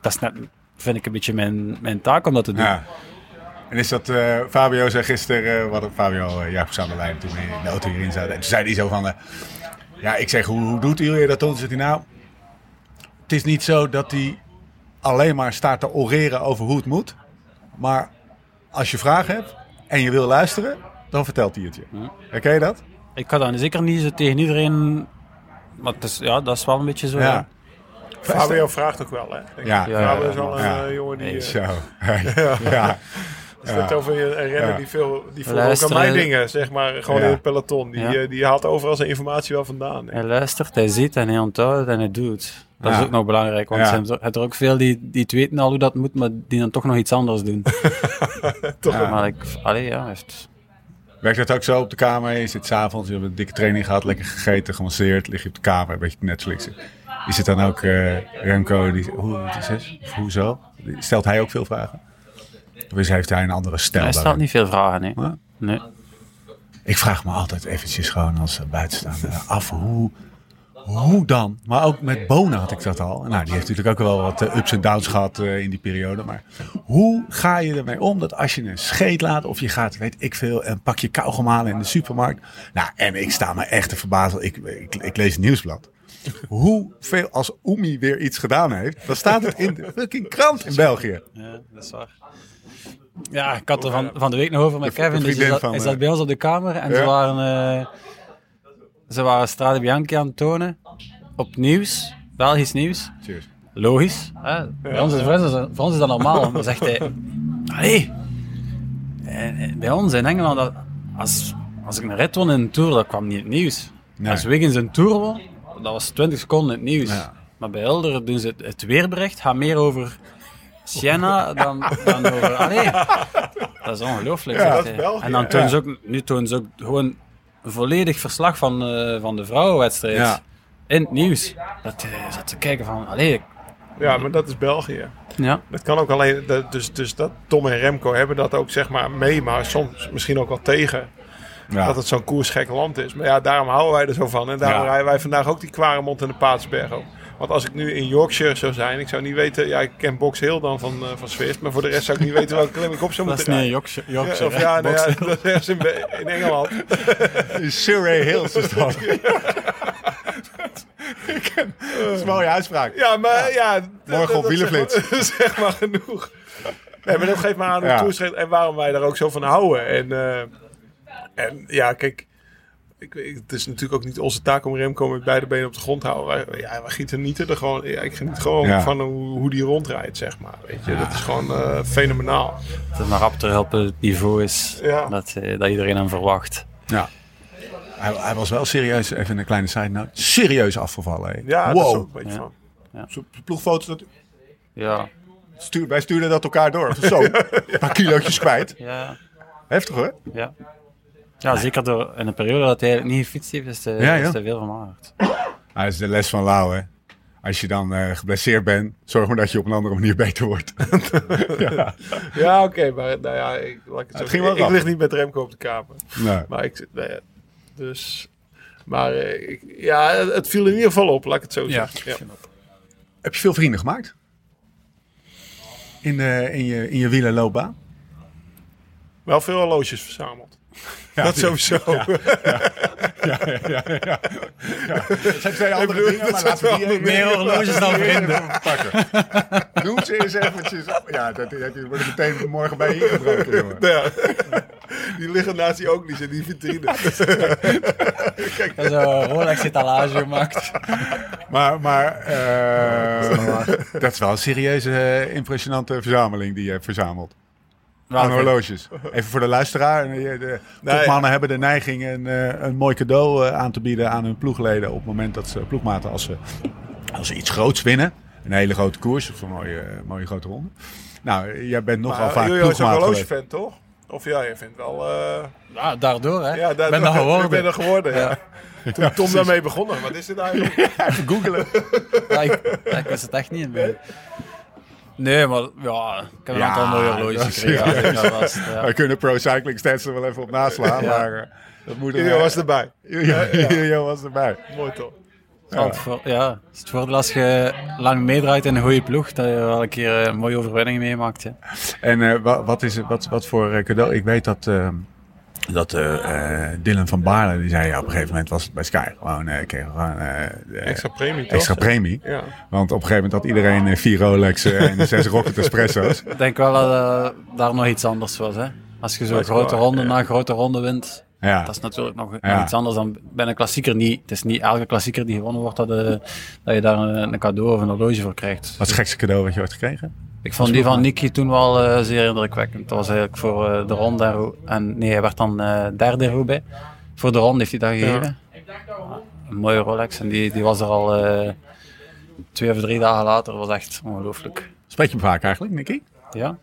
Dat is net, vind ik een beetje mijn, mijn taak om dat te doen. ja. En is dat, eh, Fabio zei gisteren, uh, wat Fabio uh, Jacobs aan de lijn toen in de auto hierin zaten. En toen zei hij zo van, ja ik zeg, hoe, hoe doet jullie dat dan? Toen zegt hij nou, het is niet zo dat hij alleen maar staat te oreren over hoe het moet. Maar als je vragen hebt en je wil luisteren, dan vertelt hij het je. Herken je dat? Ik ga dan zeker niet zo tegen iedereen... Maar het is, ja, dat is wel een beetje zo. Ja. Fabio vraagt ook wel, hè? Ja. Ja, Fabio is wel ja. een jongen die... Zo. ja. Ja. Je het over een renner Ja. die veel, die volgt ook aan mijn dingen, zeg maar, gewoon Ja. in het peloton. Die, Ja. eh, die haalt overal zijn informatie wel vandaan. Hij luistert, hij ziet en hij onthoudt en hij doet. Dat Ja. is ook nog belangrijk, want Ja. er zijn er- ook veel die, die het weten al hoe dat moet, maar die dan toch nog iets anders doen. Toch? Maar ik, allee, ja, heeft, Werkt dat ook zo op de kamer? Je zit s'avonds, je hebt een dikke training gehad, lekker gegeten, gemasseerd, lig je op de kamer, een beetje Netflixen. Is het dan ook eh, Remco, die, hoe het is het? Of hoezo? Stelt hij ook veel vragen? Of is, heeft hij een andere stijl? hij stelt niet veel vragen, nee. Ja. nee. Ik vraag me altijd eventjes gewoon als buitenstaander af hoe, hoe dan? Maar ook met Bona had ik dat al. Nou, die heeft natuurlijk ook wel wat eh, ups en downs gehad eh, in die periode. Maar hoe ga je ermee om dat als je een scheet laat of je gaat, weet ik veel, een pakje kauwgom halen in de supermarkt. Nou, en ik sta me echt te verbazen. Ik, ik, ik lees het nieuwsblad. Hoeveel als Oemi weer iets gedaan heeft, dan staat het in de fucking krant in België. Ja, dat is waar. Ja, ik had er van, van de week nog over met De- Kevin. Dus vriendin hij zat, van, hij zat eh, bij ons op de kamer en Ja. ze waren, eh, ze waren Strade Bianchi aan het tonen. Op nieuws, Belgisch nieuws. Cheers. Logisch. Hè? Bij ons is, voor, ons is, voor ons is dat normaal. Dan zegt hij... Allee. En, en bij ons in Engeland, dat- als, als ik een rit won in een Tour, dat kwam niet het nieuws. Nee. Als Wiggins een Tour won, dat was 20 seconden het nieuws. Ja. Maar bij Elder doen ze het, het weerbericht, gaat meer over Siena dan, dan over... Allee. Dat is ongelooflijk. Ja, dat is. België, En dan tonen ze ook, nu tonen ze ook gewoon een volledig verslag van, eh, van de vrouwenwedstrijd. Ja. In het nieuws. Dat je zat te kijken van, allee, Ja, maar dat is België. ja. Dat kan ook alleen, dat- dus, dus dat Tom en Remco hebben dat ook zeg maar mee, maar soms misschien ook wel tegen. Ja. Dat het zo'n koersgek land is. Maar ja, daarom houden wij er zo van. En daarom Ja. rijden wij vandaag ook die Kwaremond en de Paatsberg op. Want als ik nu in Yorkshire zou zijn, ik zou niet weten... Ja, ik ken Box Hill dan van, uh, van Swift. Maar voor de rest zou ik niet weten welke klim ik op zou Dat is moeten niet rijden. Yorkshire. Yorkshire Ja, of ja, nou ja, dat is in, Engeland. Surrey Hills is dat. dat is een mooie uitspraak. Ja, maar ja... Morgen op. Zeg maar, zeg maar genoeg. Nee, maar dat geeft me aan hoe Ja. en waarom wij daar ook zo van houden. En, eh, en ja, kijk... Ik, ik- het is natuurlijk ook niet onze taak om Remco met beide benen op de grond te houden. Wij, ja, wij genieten er gewoon... Ja, ik geniet gewoon Ja. van hoe, hoe die rondrijdt, zeg maar. Weet je, dat is gewoon eh, fenomenaal. Het is maar rap te helpen het niveau is Ja. dat, eh, dat iedereen hem verwacht. Ja. Hij, hij was wel serieus, even een kleine side note, serieus afgevallen. Ja, dat is ook wow. een beetje Ja. van. Zo'n Ploegfoto's, dat, Ja, stuur, wij stuurden dat elkaar door. Zo, een paar kilootjes kwijt. ja, Heftig hoor. ja. Ja, zeker door in een periode dat hij eigenlijk niet gefietst heeft, is hij Ja, veel vermagerd. Dat is de les van Lau, hè. Als je dan eh, geblesseerd bent, zorg maar dat je op een andere manier beter wordt. ja. Ja, oké, maar nou ja, ik, laat ik het zo Het ging wel ik, lig niet met Remco op de kamer. Nee. Maar ik nou ja, dus, maar eh, ik, ja, het, viel in ieder geval op, laat ik het zo Ja. zeggen. Ja. Heb je veel vrienden gemaakt? In, eh, in, je, in je wielerloopbaan? Wel veel horloges verzameld. Dat sowieso. Het zijn twee andere bedoel, dingen, dat maar laten we die even- meer horloges dan vrienden. even pakken. Noem ze eens eventjes. Ja, dat, dat, die worden meteen morgen bij je ingebroken, jongen. Ja. Die liggen naast die ook niet in die vitrine. En zo Rolex etalage gemaakt. Maar, maar eh, dat is wel een serieuze, eh, impressionante verzameling die je hebt verzameld. Aan horloges. Even voor de luisteraar. De Nee. topmannen hebben de neiging een, eh, een mooi cadeau eh, aan te bieden aan hun ploegleden. Op het moment dat ze ploegmaten, als ze, als ze iets groots winnen. Een hele grote koers of een mooie, eh, mooie grote ronde. Nou, jij bent nogal Maar vaak Jojo is een ploegmaat horlogefan, toch? Of ja, je vindt wel... eh, Ja, daardoor hè. ja, daar, ben dat geworden. Ik ben er geworden, ja. Toen Tom daarmee begonnen. Wat is dit eigenlijk? Even googelen. Ja, ik, ik wist het echt niet. Nee, nee maar ja, ik heb een Ja, aantal mooie horloges gekregen. Ja, dat was, ja. Wij kunnen Pro Cycling Stats er wel even op naslaan. Ja. Maar eh, dat moet er was erbij. Jojo was erbij. Mooi toch? Ja. Het, voor, ja, het is het voordeel als je lang meedraait in een goede ploeg, dat je wel een keer een mooie overwinning meemaakt. Ja. En eh, wat, wat, is het, wat, wat voor eh, cadeau? Ik weet dat, eh, dat eh, eh, Dylan van Baarle, die zei ja, op een gegeven moment was het bij Sky gewoon, eh kreeg gewoon eh, de- Extra premie, toch? extra premie. Ja. Want op een gegeven moment had iedereen vier Rolexen en zes Rocket Espresso's. Ik denk wel dat daar nog iets anders was. Hè? Als je zo'n grote ronde ja. na grote ronde wint, Ja, dat is natuurlijk nog, Ja. iets anders dan bij een klassieker niet. Het is niet elke klassieker die gewonnen wordt dat, eh, dat je daar een, een cadeau of een horloge voor krijgt. wat is het gekste cadeau wat je ooit gekregen? Ik vond die van Niki toen wel eh, zeer indrukwekkend. Dat was eigenlijk voor eh, de ronde. en nee, hij werd dan eh, derde Roubaix. Voor de ronde heeft hij dat gegeven. Een mooie Rolex. En die, die was er al eh, twee of drie dagen later. Dat was echt ongelooflijk. Spreek je hem vaak eigenlijk, Nicky? Ja?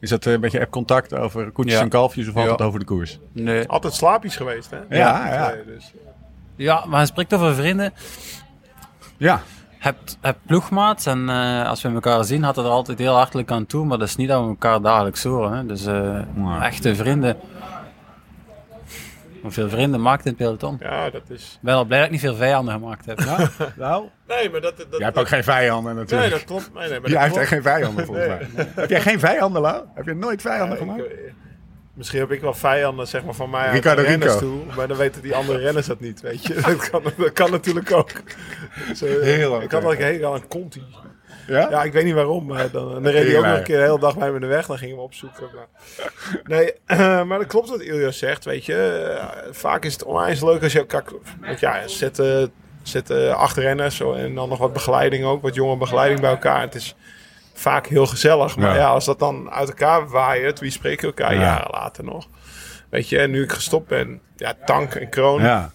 Is dat een beetje app-contact over koetjes Ja. en kalfjes of altijd Ja. over de koers? Nee. Altijd slaapjes geweest, hè? Ja, ja. Nee, dus, Ja, maar hij spreekt over vrienden. Ja, Hebt, hebt ploegmaat en eh, als we elkaar zien, had het er altijd heel hartelijk aan toe. Maar dat is niet dat we elkaar dagelijks horen. Hè. Dus eh, Ja. echte vrienden. Hoeveel vrienden maakt in het peloton? ja, dat is... Ik ben al blij dat ik niet veel vijanden gemaakt heb. nou, Nee, maar dat... dat jij hebt ook geen vijanden Nee, natuurlijk. dat klopt. Nee, nee, maar Jij dat heeft echt geen vijanden volgens mij. Heb jij geen vijanden, Lau? Heb je nooit vijanden Ja, gemaakt? ik, eh, Misschien heb ik wel vijanden zeg maar, van mij Ricardo de renners Rico. toe. Maar dan weten die andere renners dat niet, weet je. Dat kan, dat kan natuurlijk ook. Dus, eh, Heel lang ik had wel een hekel aan Conti. Ja? Ja, ik weet niet waarom. Maar dan, dan reed hij ook Heel nog een keer de hele dag bij me in de weg. Dan gingen we opzoeken. Maar, nee, maar dat klopt wat Ilja zegt, weet je. Eh, vaak is het onwijs leuk als je elkaar... Want ja, zetten, zetten acht renners zo, en dan nog wat begeleiding ook. Wat jonge begeleiding bij elkaar. Het is vaak heel gezellig. Maar Ja. ja, als dat dan uit elkaar waait, wie spreken elkaar Ja. jaren later nog? Weet je, en nu ik gestopt ben, ja, Tank en Kroon, Ja.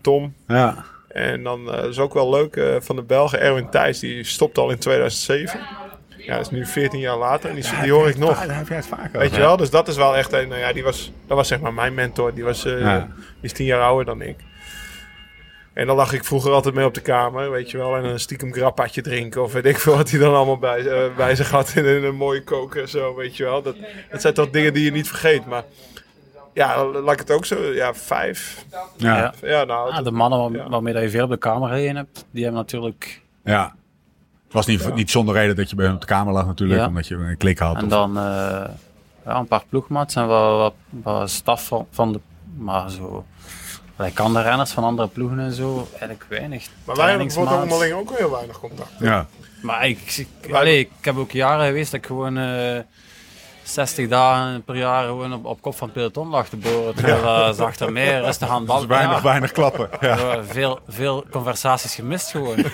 Tom. Ja. En dan eh is ook wel leuk eh, van de Belgen, Erwin Thijs, die stopt al in 2007. Ja, dat is nu 14 jaar later en die, die hoor ik nog. Daar heb jij het vaak Weet je wel, dus dat is wel echt een, nou ja, die was, dat was zeg maar mijn mentor. Die, was, eh, Ja. die is 10 jaar ouder dan ik. En dan lag ik vroeger altijd mee op de kamer, weet je wel. En een stiekem grappadje drinken of weet ik veel wat hij dan allemaal bij, eh, bij zich had. In, een mooie koker en zo, weet je wel. Dat, dat zijn toch dingen die je niet vergeet. Maar ja, laat ik het ook zo, ja, vijf. Ja. Ja. Ja, nou, Ah, de mannen waar- Ja. waarmee dat je veel op de kamer gereden hebt, die hebben natuurlijk... ja. Het was niet, niet zonder reden dat je bij hem op de kamer lag natuurlijk. Ja. Omdat je een klik had. En of- dan eh, ja, een paar ploegmaats en wat, wat, wat staf van, van de... Maar zo... Ik kan de renners van andere ploegen en zo eigenlijk weinig. maar wij hebben bijvoorbeeld onderling ook heel weinig contact. ja. Maar ik, ik, allee, ik heb ook jaren geweest dat ik gewoon eh 60 dagen per jaar gewoon op, op kop van het peloton lag te boren. Terwijl eh, ze achter mij rustig aan het Dus weinig, Ja. weinig klappen. Ja. Ja, veel, veel conversaties gemist gewoon.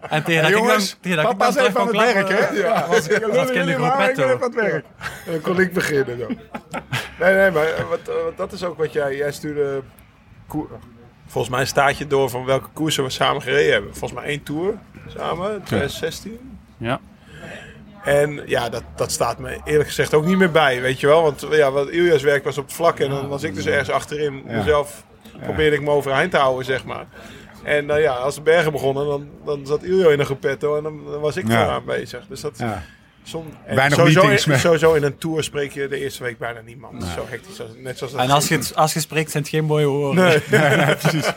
en tegen Hey, dat ik jongens, dan, tegen dat ik papa dan is even aan het werk, hè? Ja, was ik was ik in de groep het werk. Dan kon ik beginnen dan. Nee, nee, maar eh, wat, eh, wat- dat is ook wat jij... Jij stuurde... koer- Volgens mij staat je door van welke koersen we samen gereden hebben. Volgens mij één tour samen, 2016. Ja. En ja, dat, dat staat me eerlijk gezegd ook niet meer bij, weet je wel. Want ja, wat Ilja's werk was op het vlak en dan was ik dus ergens achterin. Ja. Mezelf probeerde ik me overeind te houden, zeg maar. En nou ja, als de bergen begonnen, dan, dan zat Iljo in een gruppetto en dan, dan was ik Ja. vooraan bezig. Dus dat... Ja. Som, Weinig sowieso, meetings in, sowieso in een tour spreek je de eerste week bijna niemand. Zo hectisch. als- Net zoals dat En als je, als je spreekt, zijn het geen mooie woorden. Nee. Nee, nee, precies.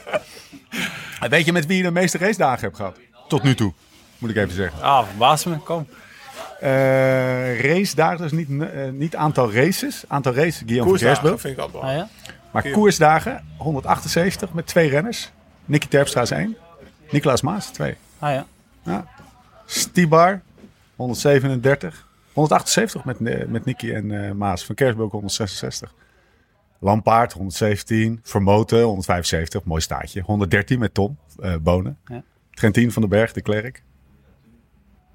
Weet je met wie je de meeste racedagen hebt gehad? Tot nu toe, moet ik even zeggen. Ah, verbaas me, kom. Eh racedagen, dus niet, eh, niet aantal races. Aantal races, Guillaume van Gersbel. vind ik altijd wel. Ah ja? Maar koersdagen, 178 met twee renners. Nicky Terpstra is één. Nicolaas Maas, twee. Ah ja. Ja. Stibar, 137. 178 met, eh, met Nicky en eh, Maas. Van Kersbulk 166. Lampaard 117. Vermoten 175. Mooi staatje. 113 met Tom eh, Bonen. Ja. Trentin van den Berg, de Klerk.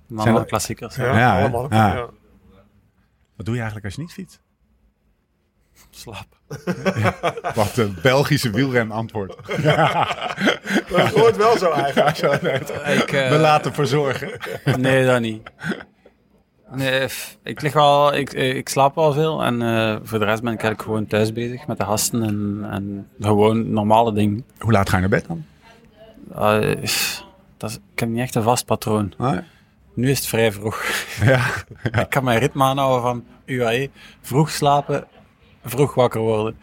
Mannen dat- klassiekers. Ja, Ja. Allemaal. Ja. Ja. Wat doe je eigenlijk als je niet fietst? Slaap. Wat een Belgische wielren antwoord. Dat hoort wel zo eigenlijk. Ik, eh, We laten verzorgen. Nee, dat niet. Nee, ik lig wel, ik, eh, ik slaap wel veel en eh, voor de rest ben ik eigenlijk gewoon thuis bezig met de gasten en, en gewoon normale dingen. Hoe laat ga je naar bed dan? Eh, dat is, ik heb niet echt een vast patroon. Ah, Nu is het vrij vroeg. ja. Ik kan mijn ritme aanhouden van UAE. Vroeg slapen, vroeg wakker worden.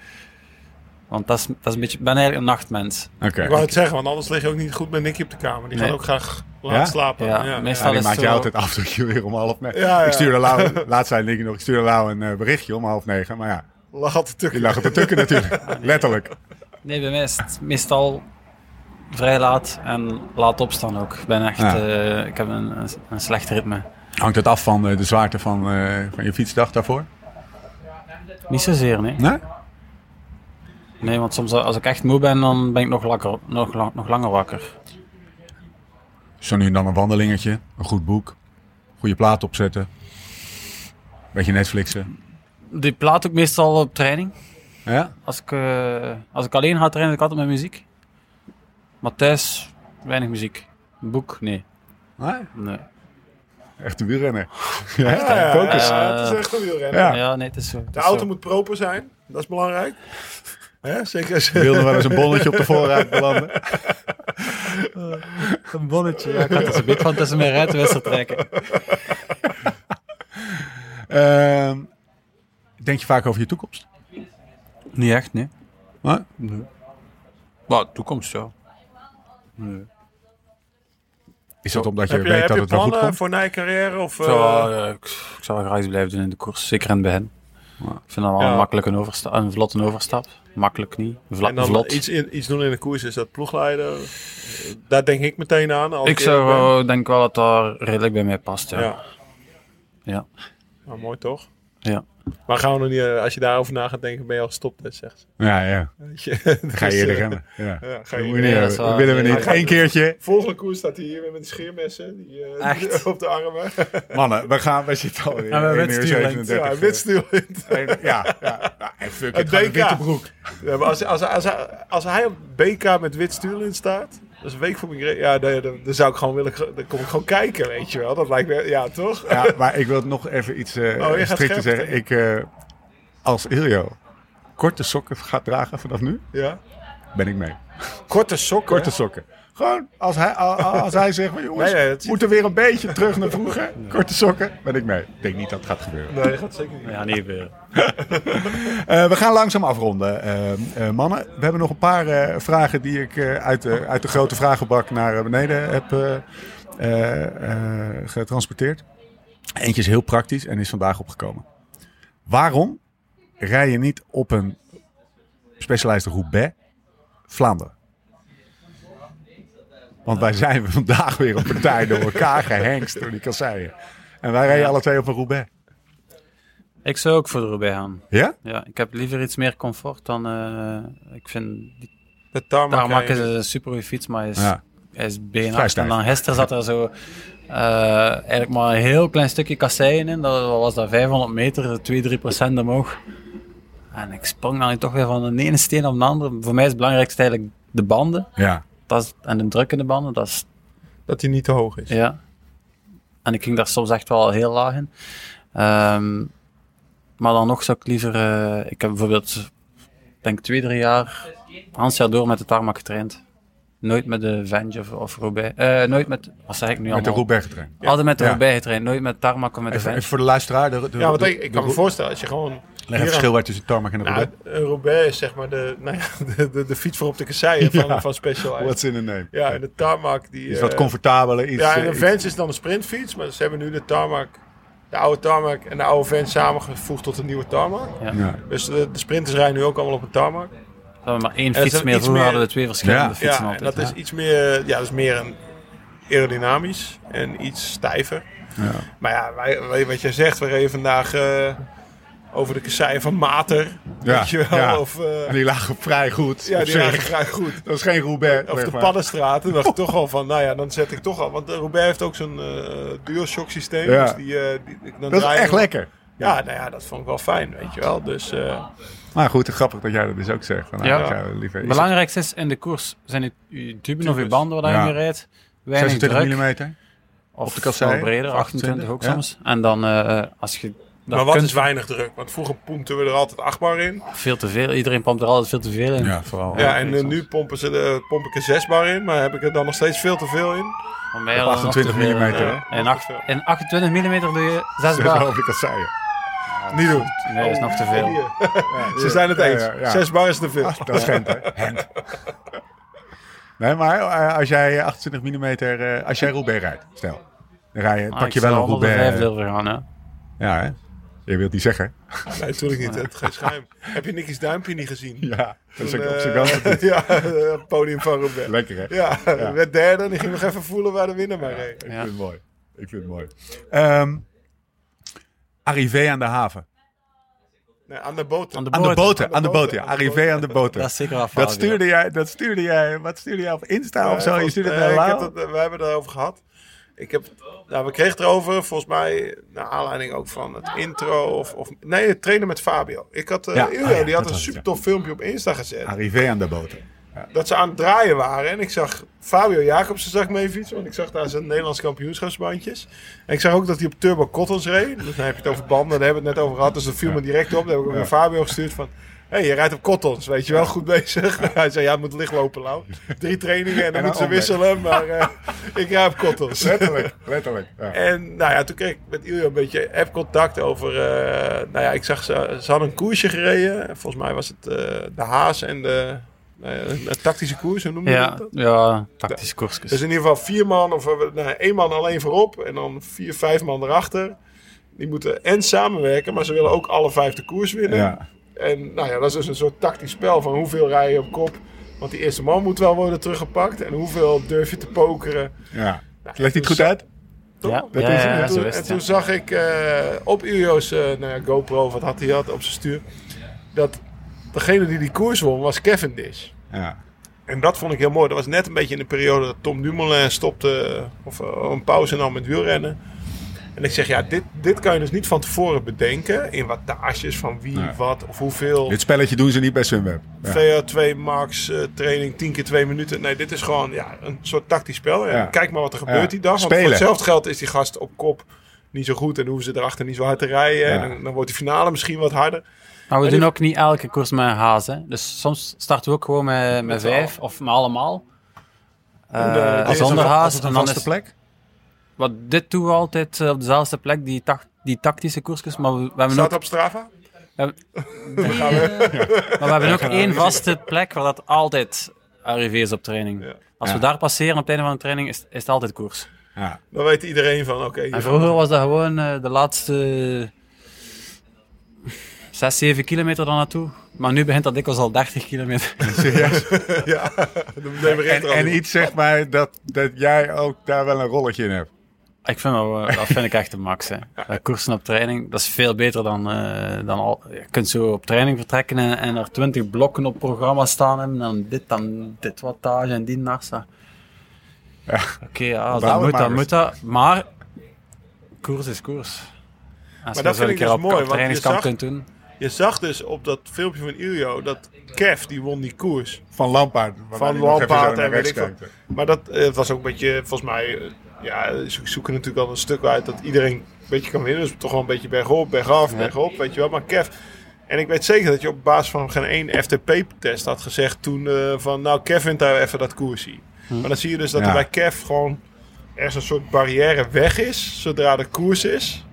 Want dat is, dat is een beetje, ik ben eigenlijk een nachtmens. Oké. Ik wou het zeggen, want anders lig je ook niet goed met Nicky op de kamer. Die Nee. gaan ook graag laat Ja? slapen. Ja, Ja, meestal- Ja, die maakt je altijd afdrukje weer om half negen. Ja, ja. Ik stuurde Lau, laatst zei Nicky nog, ik stuurde Lau een eh, berichtje om half negen. Maar ja, Lag altijd die tukken. lag op de tukken natuurlijk. Letterlijk. Nee, bij mij is het meestal vrij laat en laat opstaan ook. Ik ben echt, Ja. eh, ik heb een, een, een slecht ritme. Hangt het af van eh, de zwaarte van, eh, van je fietsdag daarvoor? Niet zozeer, nee. Nee? Nee, want soms als ik echt moe ben, dan ben ik nog, langer, nog, lang- nog langer wakker. Zo nu en dan een wandelingetje, een goed boek, goede plaat opzetten. Beetje Netflixen. Die plaat ook meestal op training. Ja? Als ik, eh, als ik alleen ga trainen, ik altijd met muziek. Maar thuis, weinig muziek. Een boek? Nee. Nee? nee. Echt een wielrenner. Ja, Ja, focus. ja, het is echt een wielrenner. Ja. Ja, nee, het is zo. het De is auto zo. moet proper zijn. Dat is belangrijk. Hè? Zeker als Ik je... wilde wel eens een bonnetje op de voorruit belanden. Een bonnetje. Ja, ik had het een beetje van tussen mijn ruitenwissel trekken. Ehm, denk je vaak over je toekomst? Niet echt, nee. Nee? Maar toekomst, ja. Nee. Is dat omdat je Heb weet dat je het wel goed komt? voor na je carrière? Of, Ik zou, eh, eh, ik, ik zou wel graag iets blijven doen in de koers. Zeker in het begin. Ik vind dat wel Ja. een makkelijke overstap. Een vlotte overstap. Makkelijk niet. Vla, en dan vlot. iets, in, iets doen in de koers is dat ploegleider. Daar denk ik meteen aan. Als ik zou denk wel dat dat redelijk bij mij past. Ja. Ja. Ja. Nou, mooi toch? Ja. Maar gaan we nog niet, eh, als je daarover na gaat denken, ben je al gestopt, hè, zegt ze. Ja, ja. Weet je, Dan ga je dus, eerder eh, rennen. Ja. Ja, ga Dat je niet dat Dat willen we niet. Eén keertje. Volgende koers staat hij hier weer met de scheermessen die, eh, Echt? op de armen. Mannen, we gaan, we zitten al in Ja, maar 1 met uur stuurlint. 37. Ja, Ja, ja. Nou, en fuck DK. witte broek. Ja, maar als, als, als, als, als hij op BK met wit stuurlint staat, dat is een week voor Ja, dan, zou ik gewoon willen, dan kom ik gewoon kijken, weet je wel. Dat lijkt me, ja toch? Ja, maar ik wil nog even iets eh Oh, strikter zeggen. Ik, eh, als Iljo korte sokken gaat dragen vanaf nu, Ja. ben ik mee. Korte sokken. Korte sokken. Gewoon, als hij, als hij zegt van jongens, Nee, nee, ziet- moeten weer een beetje terug naar vroeger. Korte sokken, ben ik mee. Ik denk niet dat het gaat gebeuren. Nee, dat gaat zeker niet. Ja, niet weer. Eh, we gaan langzaam afronden, eh, eh, mannen. We hebben nog een paar vragen die ik uit, de, uit de grote vragenbak naar beneden heb getransporteerd. Eentje is heel praktisch en is vandaag opgekomen. Waarom rij je niet op een Specialized Roubaix Vlaanderen? Want wij zijn vandaag weer een partij door elkaar gehengst door die kasseien. En wij rijden alle twee op een Roubaix. Ik zou ook voor de Roubaix gaan. Ja? Ja, ik heb liever iets meer comfort dan... eh, ik vind... Die De tarmac, is een super goede fiets, maar hij is, Ja. hij is beenhard. En dan gisteren zat er zo... eh, eigenlijk maar een heel klein stukje kasseien in. Dat was dat 500 meter, 2-3 procent omhoog. En ik sprong dan toch weer van de ene steen op de andere. Voor mij is het belangrijkste eigenlijk de banden. Ja. Dat is, en de druk in de banden, dat is Dat hij niet te hoog is. Ja. En ik ging daar soms echt wel heel laag in. Ehm, maar dan nog zou ik liever... eh, ik heb bijvoorbeeld, denk twee, drie jaar, half jaar door met de tarmac getraind. Nooit met de Venge of, of Roubaix. Eh, nooit met... Wat zeg ik nu Met de? Roubaix getraind. Altijd met de Ja. Roubaix getraind. Nooit met tarmac of met de Even, Venge. even voor de luisteraar. De, de, Ja, want de- ik, ik kan de- me voorstellen, als je gewoon... Leg hier het verschil uit tussen tarmac en de Nou, Roubaix. een Roubaix is zeg maar de, nou ja, de, de, de fiets voor op de kasseien van, Ja. van Specialized. What's in a name? Ja, en de tarmac die... Iets wat eh, comfortabeler. Iets, Ja, en eh, de Vans is dan een sprintfiets, maar ze hebben nu de tarmac, de oude tarmac en de oude Vans samengevoegd tot een nieuwe tarmac. Ja. Ja. Dus de, de sprinters rijden nu ook allemaal op een tarmac. We hebben maar één fiets meer. Vroeger meer- hadden we twee verschillende Ja. fietsen altijd. dat is iets meer, ja, dat is meer een aerodynamisch en iets stijver. Ja. Maar ja, wij, wat jij zegt, we reden vandaag eh, over de kasseien van Mater, Ja, weet je wel. ja. Of, eh, En die lagen vrij goed. ja, die zich. lagen vrij goed. Dat is geen Roubaix. Of de maar. Paddenstraat. Toen dacht ik toch al van, nou ja, dan zet ik toch al. Want de Roubaix heeft ook zo'n eh DualShock systeem. Ja. Dus die, eh, die, dan Dat is je echt lekker. Ja, nou ja, dat vond ik wel fijn, weet je wel. Dus eh, Maar goed, grappig dat jij dat dus ook zegt. Van, nou, Ja. liever... Het belangrijkste is in de koers zijn het uw duben of Tubes. banden waar je rijdt. Weinig 26 druk. mm. Of op de kasseien, wel breder, of 28 ook 28, soms. En dan eh, als je maar wat kunt, is weinig druk? Want vroeger poempten we er altijd acht bar in. veel te veel. Iedereen pompt er altijd veel te veel in. Ja, vooral. Ja, en eh, nu pompen ze de, pomp ik er zes bar in. Maar heb ik er dan nog steeds veel te veel in? Voor mij Op was het nog 28 te veel. millimeter, Ja. hè? In, acht- in 28 mm doe je 6 Dat bar. is over de kasseien. Niet doen. Nee, dat is nog te veel. Hier. Ze zijn het eens. ja, ja. Zes bar is te veel. Ah, dat is? Gent. Nee, maar eh, als jij 28 mm, eh, als jij Roubaix rijdt, stel. Dan rij je, Ah, pak ik je wel een Roubaix. gaan, hè. Ja, hè? Je wilt niet zeggen. Nee, natuurlijk niet. Het geen schuim. Heb je Nicky's duimpje niet gezien? Ja, dat is op zijn eh, kant. Ja, het podium van Roubaix. Lekker, hè? Ja, werd derde en die ging nog even voelen waar de winnaar maar reed. Ik Ja. vind het mooi. Ik vind het mooi. Ehm arrivé aan de haven. Nee, aan de boot. Aan de Aan de boot. boten, aan de boten, ja. aan de Arrivé aan de boten. Dat is zeker wel Dat stuurde jij, dat stuurde jij, wat stuurde jij op Insta of zo? Je stuurde het nee, naar ik heb eh, We hebben het erover gehad. Ik heb, nou, we kregen erover, volgens mij, naar aanleiding ook van het intro. Of, of nee, het trainen met Fabio. Ik had, eh Ja, ah ja, die had een super tof filmpje op Insta gezet. Arrivé aan de boten. Dat ze aan het draaien waren. En ik zag Fabio Jacobsen zag ik mee fietsen. Want ik zag daar zijn Nederlands kampioenschapsbandjes. En ik zag ook dat hij op Turbo Cottons reed. Dus dan heb je het over banden, daar hebben we het net over gehad. Dus dat viel me direct op. Dan heb ik ook naar Fabio gestuurd van... Hé, hey, je rijdt op Cottons, weet je wel, goed bezig. Hij zei, ja, het moet licht lopen, Lau. Drie trainingen en dan En moeten ze wisselen. Maar eh, ik rijd op Cottons. Letterlijk, letterlijk. Ja. En nou ja, toen kreeg ik met Ilja een beetje app-contact over... eh, nou ja, ik zag ze, ze hadden een koersje gereden. Volgens mij was het eh, de Haas en de... eh, een tactische koers, hoe noemde je Ja, dat? ja, tactische koersjes. Dus in ieder geval vier man, of eh, nou, één man alleen voorop en dan vier, vijf man erachter. Die moeten en samenwerken, maar ze willen ook alle vijf de koers winnen. Ja. En nou ja, dat is dus een soort tactisch spel van hoeveel rij je op kop. Want die eerste man moet wel worden teruggepakt. En hoeveel durf je te pokeren. ja. Nou, Legt hij het goed uit? Toch? Ja, Dat ja, is- ja, en ja, toen, en zag ik eh, op Ilio's eh, nou ja, GoPro, wat had hij had op zijn stuur, dat degene die die koers won was Cavendish. Ja. En dat vond ik heel mooi. Dat was net een beetje in de periode dat Tom Dumoulin stopte, of eh, een pauze nam met wielrennen. En ik zeg, ja, dit, dit kan je dus niet van tevoren bedenken in wattages van wie, Nee. wat of hoeveel. Dit spelletje doen ze niet bij Sunweb. Ja. VO2 max eh, training 10 keer 2 minuten. Nee, dit is gewoon ja, een soort tactisch spel. Ja. kijk maar wat er gebeurt Ja. die dag. Want Spelen. voor hetzelfde geld is die gast op kop niet zo goed. En hoeven ze erachter niet zo hard te rijden. Ja. En dan, dan wordt die finale misschien wat harder. Maar we En doen die- ook niet elke koers met een haas. Hè. Dus soms starten we ook gewoon met, met vijf of met allemaal. Eh, de- Als haas. het En een dan vaste is, plek? Wat, dit doen we altijd eh, op dezelfde plek, die, die tactische koersjes. Maar we, we hebben Staat ook, op Strava? die, eh, maar we hebben ook één vaste plek waar dat altijd arrivé is op training. Ja. Als Ja. we daar passeren op het einde van de training, is, is het altijd koers. Ja. Dan weet iedereen van, oké. En gaan vroeger we. was dat gewoon eh, de laatste 6, 7 kilometer dan naartoe. Maar nu begint dat dikwijls al 30 kilometer. Serieus? ja, dan nemen we En, en iets zeg maar dat, dat jij ook daar wel een rolletje in hebt. Ik vind wel, eh, dat vind ik echt de max. Hè. Dat koersen op training, dat is veel beter dan, eh, dan al. Je kunt zo op training vertrekken en, en er 20 blokken op programma staan hebben. En dan dit, dan dit wattage en die nasa. Ja. Oké, ja, dat het moet, maar dan moet dat. Maar koers is koers. Als je dat dat vind een ik keer dus op, mooi, op want je trainingskamp zag- kunt doen. je zag dus op dat filmpje van Iljo dat Kev, die won die koers. Van Lampaard. Van Lampaard en weet ik veel. Maar dat eh, het was ook een beetje, volgens mij, eh, ja, ze zoeken natuurlijk al een stuk uit dat iedereen een beetje kan winnen. Dus toch wel een beetje bergop, bergaf, bergop, weet je wel. Maar Kev, en ik weet zeker dat je op basis van geen één FTP-test had gezegd toen eh, van, nou, Kev wint daar even dat koersie. Maar dan zie je dus dat Ja. er bij Kev gewoon ergens een soort barrière weg is, zodra de koers is.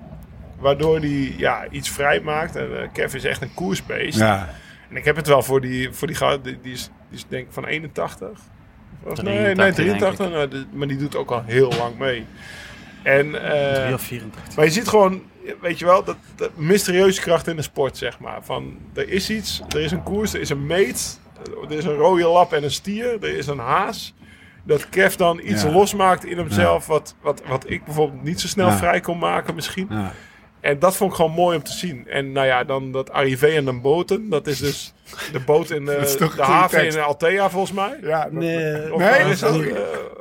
Waardoor hij ja, iets vrij maakt. En eh, Kev is echt een koersbeest. Ja. En ik heb het wel voor die, voor die die, die, is, die is denk ik van 81. Of, nee, nee, 83, 83. nou, maar die doet ook al heel lang mee. En, eh, 3 of 84. maar je ziet gewoon, weet je wel, dat, dat mysterieuze kracht in de sport, zeg maar. Van, er is iets, er is een koers, er is een meet, er is een rode lap en een stier, er is een haas. Dat Kev dan iets Ja. losmaakt in hemzelf, wat, wat, wat ik bijvoorbeeld niet zo snel Ja. vrij kon maken misschien. Ja. En dat vond ik gewoon mooi om te zien. En nou ja, dan dat Arrivé en de boten. Dat is dus de boot in is de, de haven tekst. in Althea volgens mij. Ja, dat- Nee, Of Nee, dat is dat? is- Eh,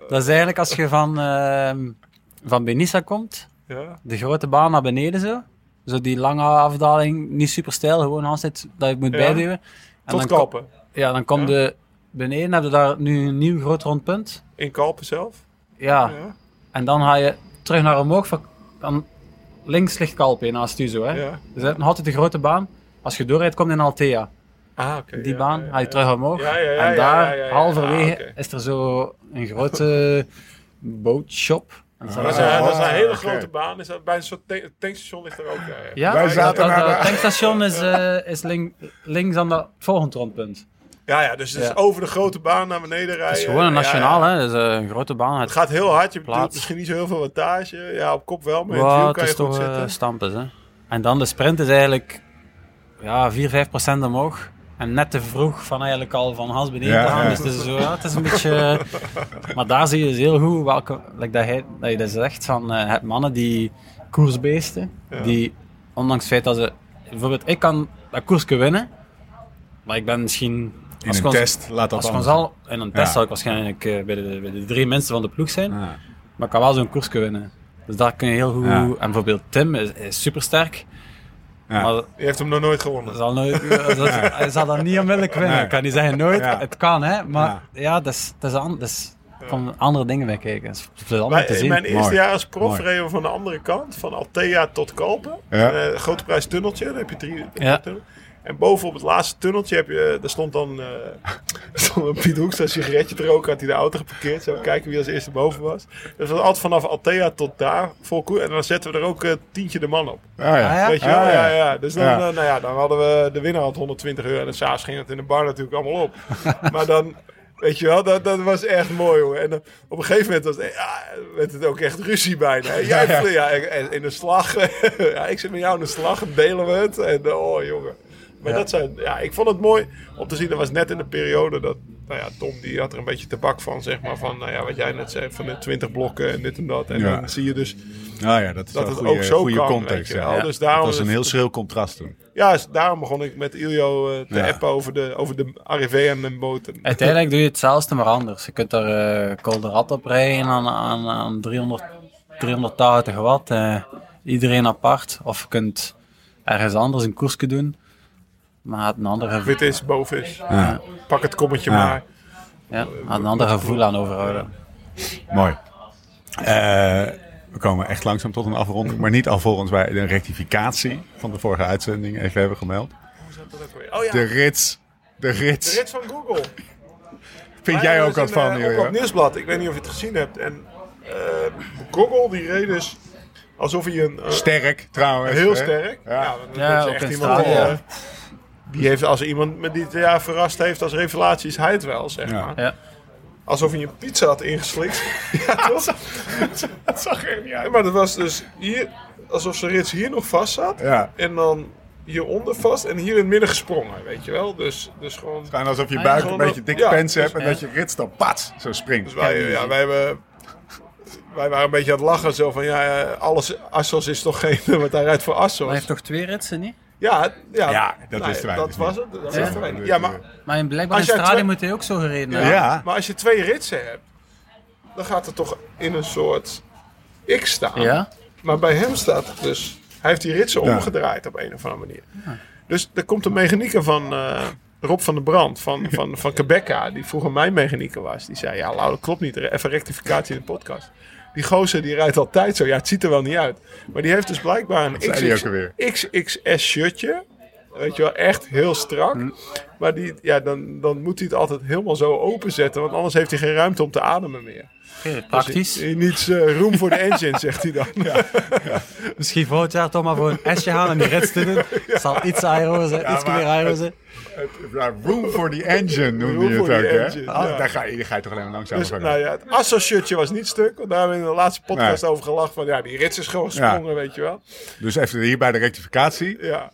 dat is eigenlijk als je van, ehm, van Benissa komt, ja. de grote baan naar beneden zo. Zo die lange afdaling, niet super stijl, gewoon altijd dat je moet Ja. bijduwen. En Tot dan kom-. Ja, dan komt Ja. de beneden, heb je daar nu een nieuw groot rondpunt. In Kalpen zelf. Ja, Ja. en dan ga je terug naar omhoog. van- Dan links ligt Kalpen naast u zo, hè. Ja. Dus dat is nog altijd de grote baan. Als je doorrijdt, kom je in Althea. Ah, oké. Die ja, baan, ja, ga je ja. terug omhoog. Ja, ja, ja, en daar, ja, ja, ja. halverwege, Ah, is er zo een grote bootshop. Ah. Dat is, een, dat is een hele grote baan. Is dat bij een soort tank- tankstation ligt er ook. Ja, ja. Ja, Wij dat- zaten dat, naar dat de- tankstation is, eh, is link- links aan dat volgende rondpunt. ja, ja, dus het is Ja. over de grote baan naar beneden rijden. Het is gewoon een nationaal, ja. hè. Het is eh, een grote baan. Het Het, gaat heel hard. Je Plaats. doet misschien niet zo heel veel wattage. Ja, op kop wel, maar in het Wow, wiel het kan je is goed toch eh, stampen, hè. En dan de sprint is eigenlijk ja, 4, 5 procent omhoog. En net te vroeg van eigenlijk al van Hans beneden te gaan. Dus het is, zo, ja, het is een beetje... maar daar zie je dus heel goed welke... Like dat, hij, dat je dat zegt van eh, het mannen die koersbeesten. Die, ondanks het feit dat ze... Bijvoorbeeld, ik kan dat koersje winnen. Maar ik ben misschien... In als een cons- test laat dat Als. Gonzalo, in een test Ja. zal ik waarschijnlijk eh, bij, de, bij de drie mensen van de ploeg zijn. Ja. Maar ik kan wel zo'n koersje winnen. Dus daar kun je heel goed... Ja. En bijvoorbeeld Tim is, is super sterk. Ja. Maar Die heeft hem nog nooit gewonnen. zal nooit, dat, hij zal dat niet onmiddellijk winnen. Nee. Ik kan niet zeggen nooit. Ja. Het kan, hè. Maar Ja. ja, dat is, dat is, van andere dingen bij kijken. Dat is plezant om Bij- te in zien. mijn eerste Mooi. jaar als prof Mooi. reden we van de andere kant, van Althea tot Kalpen. Ja. Eh, grote prijs tunneltje, dan heb je drie. Ja. tunnel. En boven op het laatste tunneltje heb je, daar stond dan eh, stond een Piet Hoekstra sigaretje te roken, had hij de auto geparkeerd. Zo kijken wie als eerste boven was. Dus dat was altijd vanaf Althea tot daar vol koer. En dan zetten we er ook eh, tientje de man op. Ah, ja. Ah, ja? Weet je wel? Ah, ja. ja. Ja, Dus dan, Ja. eh, nou ja, dan hadden we de winnaar had 120 euro. En s'avonds ging het in de bar natuurlijk allemaal op. maar dan, weet je wel, dat, dat was echt mooi, jongen. En dan, op een gegeven moment was het, ja, werd het ook echt ruzie bijna. Jij, Ja, ja. in de slag. ja, ik zit met jou in de slag en delen we het. En eh, oh, jongen. Maar Ja. dat zijn, ja, ik vond het mooi om te zien. Dat was net in de periode dat, nou ja, Tom die had er een beetje tabak van, zeg maar. Van, nou ja, wat jij net zei, van de 20 blokken en dit en dat. En Ja. dan zie je dus Nou ja, dat is dat het ook zo goede kan, context. Ja. Dus daarom dat was een heel schril contrast toen. ja, dus daarom begon ik met Iljo eh, te Ja. appen over de, over de arrivé en de boten. Uiteindelijk doe je hetzelfde, maar anders. Je kunt er uh, Colderat op rijden aan, aan, aan 300, 380 watt. eh, iedereen apart. Of je kunt ergens anders een koersje doen. Maar het een andere, Wit is, boven is. Ja. Pak het kommetje Ja. maar. ja, had een ander gevoel aan overhouden. Mooi. Eh, we komen echt langzaam tot een afronding. Maar niet alvorens wij de rectificatie van de vorige uitzending even hebben gemeld. Hoe zat dat ook weer? Oh ja, De rits. De de rits. rit van Google. Vind Maar jij ook is wat van, eh, Iljo? Op het nieuwsblad. Ik weet niet of je het gezien hebt. En eh, Google die reed dus alsof hij een... Sterk, trouwens. heel hè? sterk. Ja. Ja, dat Ja, echt in iemand die, heeft als iemand met die het jaar verrast heeft als revelatie is hij het wel, zeg Ja. maar. Ja. Alsof hij een pizza had ingeslikt. ja, toch? Dat zag er niet uit. Maar dat was dus hier, alsof zijn rits hier nog vast zat. Ja. En dan hieronder vast en hier in het midden gesprongen, weet je wel. Dus, dus gewoon... Gewoon alsof je Ah, buik ja. een beetje dikke Ja, pens dus- hebt en ja. dat je rits dan pats zo springt. Dus wij, ja, wij hebben... Wij waren een beetje aan het lachen, zo van ja, eh, alles, Assos is toch geen, wat hij rijdt voor Maar hij Assos. heeft toch twee ritsen, niet? Ja, ja, Ja, dat nou, wisten wij Dat dus was het. Dat Ja. niet. Ja, maar, Maar in blijkbaar in Als twee- moet hij ook zo gereden ja, hebben. Ja. maar als je twee ritsen hebt, dan gaat het toch in een soort X staan. Ja? Maar bij hem staat het dus... Hij heeft die ritsen Ja. omgedraaid op een of andere manier. Dus er komt een mechanieker van eh, Rob van der Brand van, van, van Quebeca, die vroeger mijn mechanieker was. Die zei, ja Lau, dat klopt niet. Even rectificatie in de podcast. Die gozer die rijdt altijd zo. Ja, het ziet er wel niet uit. Maar die heeft dus blijkbaar een zei die ook alweer? XXS shirtje. Weet je wel, echt heel strak. Maar die, ja, dan, dan moet hij het altijd helemaal zo openzetten. Want anders heeft hij geen ruimte om te ademen meer. Praktisch. Dus Niets eh, room for the engine, zegt hij dan. Misschien volgend jaar toch maar voor een S'je gaan en die te doen. Zal iets aero zijn, iets meer aero zijn. Ja, room for the engine noemde Room je het ook, hè? Ah, ja. daar, ga je, daar ga je toch alleen maar langzaam Dus over nou ja, het Asso-shirtje was niet stuk. Want daar hebben we in de laatste podcast Nee. over gelachen. Van ja, die rits is gewoon gesprongen, weet je wel. Dus even hier bij de rectificatie. Ja.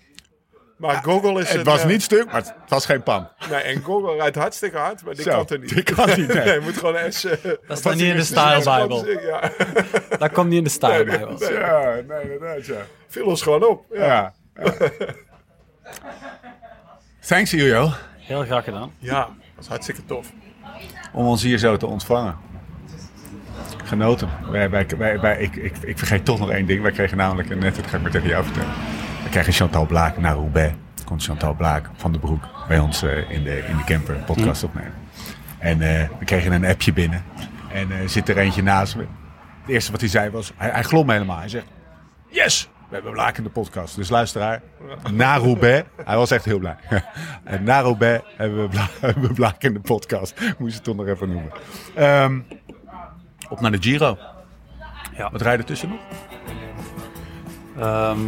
Maar Google is Het een, was eh, niet stuk, maar het was geen pan. Nee, en Google rijdt hartstikke hard, maar die Zo, kan er niet. die kan niet, nee. je moet gewoon een S... eh, Dat staat niet in de Style Bible. Ja, Dat komt niet in de Style Bible. Ja, nee, inderdaad, ja. viel ons gewoon op. Ja. Ja. ja. Thanks, Iljo, Heel graag gedaan. ja, dat is hartstikke tof. om ons hier zo te ontvangen. Genoten. Wij, wij, wij, wij- ik, ik, ik vergeet toch nog één ding. Wij kregen namelijk, en net, dat ga ik maar tegen jou vertellen. Kregen Chantal Blaak naar Roubaix. Komt Chantal Blaak van de Broek bij ons eh, in, de, in de camper een podcast opnemen. En eh, we kregen een appje binnen. En eh zit er eentje naast me. Het eerste wat hij zei was, hij, hij glom helemaal. Hij zegt, yes, we hebben Blaak in de podcast. Dus luisteraar, na Roubaix, hij was echt heel blij. en na Roubaix hebben we, Bla, hebben we Blaak in de podcast. Moest je het toch nog even noemen. Ehm, op naar de Giro. Ja. Wat rijden tussen nog? Ehm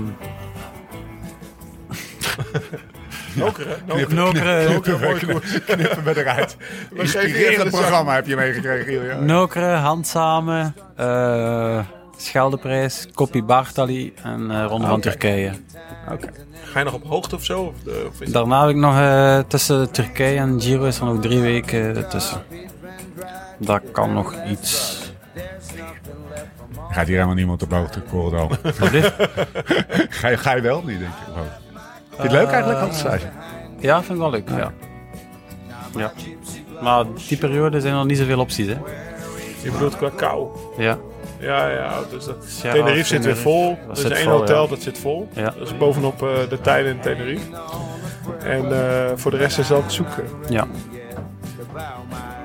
Nokeren, nokeren. Nokere, Knippen we eruit. geven even de programma heb je meegekregen, Ilja. Nokere, Handsamen, eh Scheldeprijs, Koppie Bartali en eh Ronde van Oké. Turkije. Ga je nog op hoogte of zo? Of de, of is het- Daarna heb ik nog eh, tussen Turkije en Giro is er nog drie weken tussen. Dat kan nog iets. Gaat hier helemaal niemand op hoogte. Wat dit? ga, je, ga je wel niet, denk hoogte? Vind je het leuk eigenlijk, hoogtestage? Ja, vind ik wel leuk. Ja. ja. Maar die periode zijn er niet zoveel opties, hè? Je bedoelt qua kou. Ja. Ja, ja. Dus dat, Sierra, Tenerife zit weer vol. Dat Er is één vol, hotel ja. dat zit vol. Ja. Dat is bovenop eh, de tijden in Tenerife. En eh, voor de rest is dat zoeken. Ja.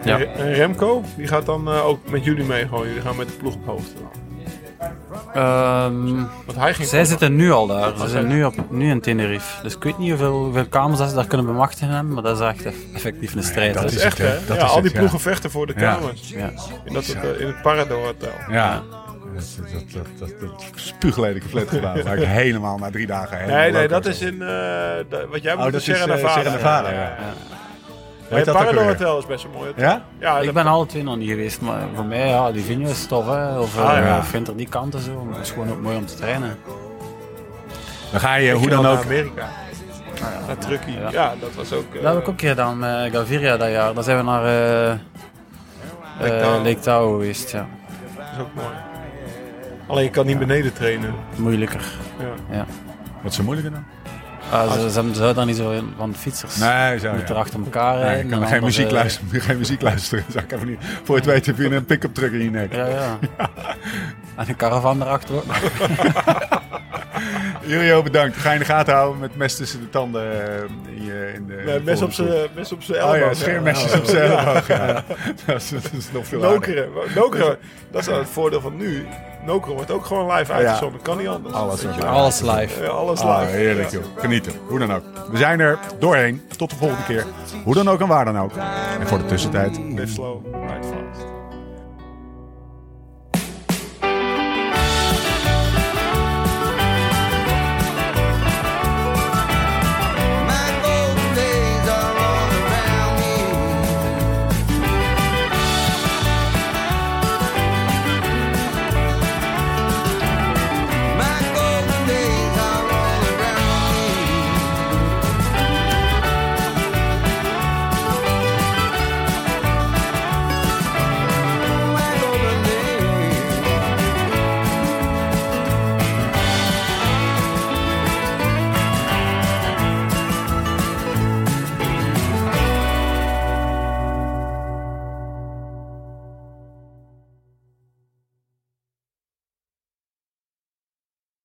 Ja. En Remco, die gaat dan eh, ook met jullie mee gewoon. Jullie gaan met de ploeg op hoogte. Ehm, Want hij ging zij zitten nu al daar. Ze zijn nu, op, nu in Tenerife. Dus ik weet niet hoeveel, hoeveel kamers dat ze daar kunnen bemachtigen hebben. Maar dat is echt eff- effectief een strijd. dat. Dat is is echt, het, hè? Dat ja, is al het, die ja. ploegen vechten voor de kamers. Ja. In, dat, eh, in het Parador Hotel. Ja. Dat, dat, dat, dat, dat spuuglelijke waar ik helemaal na drie dagen heen Nee, nee, loop dat en is in... eh, wat jij Oh, moet dat Sierra is, eh, Nevada. Sierra Nevada, ja. Ja. ja. Weet het dat alweer? Hotel is best een mooi hotel. Ja? Ja, Ik ben alle twee nog niet geweest. Maar voor mij, ja, Livigno is tof, hè. Of Ah, eh, ja. ik vind er die kanten zo. Maar het is gewoon ook mooi om te trainen. Dan ga je, ik hoe dan ook... Naar Amerika. Naar Truckee. Ja. Ja. dat was ook... eh, Dat heb ik ook een keer gedaan met Gaviria dat jaar. Dan zijn we naar eh Lake eh, Tahoe. Lake Tahoe geweest, ja. Dat is ook mooi. Alleen je kan niet beneden trainen. Moeilijker. Ja. Wat is zo moeilijker dan? Ah, ze, ze hebben ze daar niet zo van de fietsers. Nee, zo Moeten er ja. achter elkaar Nee, rijden. ik kan en geen muziek, eh, luisteren, geen muziek luisteren. Zou ik even niet. Voor je het weet heb je een pick-up truck in je nek. Ja, ja. En een caravan erachter ook. Julio, bedankt. Ga je in de gaten houden met mes tussen de tanden eh, in, je, in de... Nee, mes op zijn mes op zijn proef. Oh elleboog. ja, scheermesjes op zijn elleboog. Ja. Dat, is, dat is nog veel. Nokeren. Nokeren. Dat is het voordeel van nu. Nokeren wordt ook gewoon live uitgezonden. Kan niet anders. Alles wel. Alles live. Ja, alles Ah, live. heerlijk joh. Genieten. Hoe dan ook. We zijn er doorheen. Tot de volgende keer. Hoe dan ook en waar dan ook. En voor de tussentijd. Live slow, ride fast.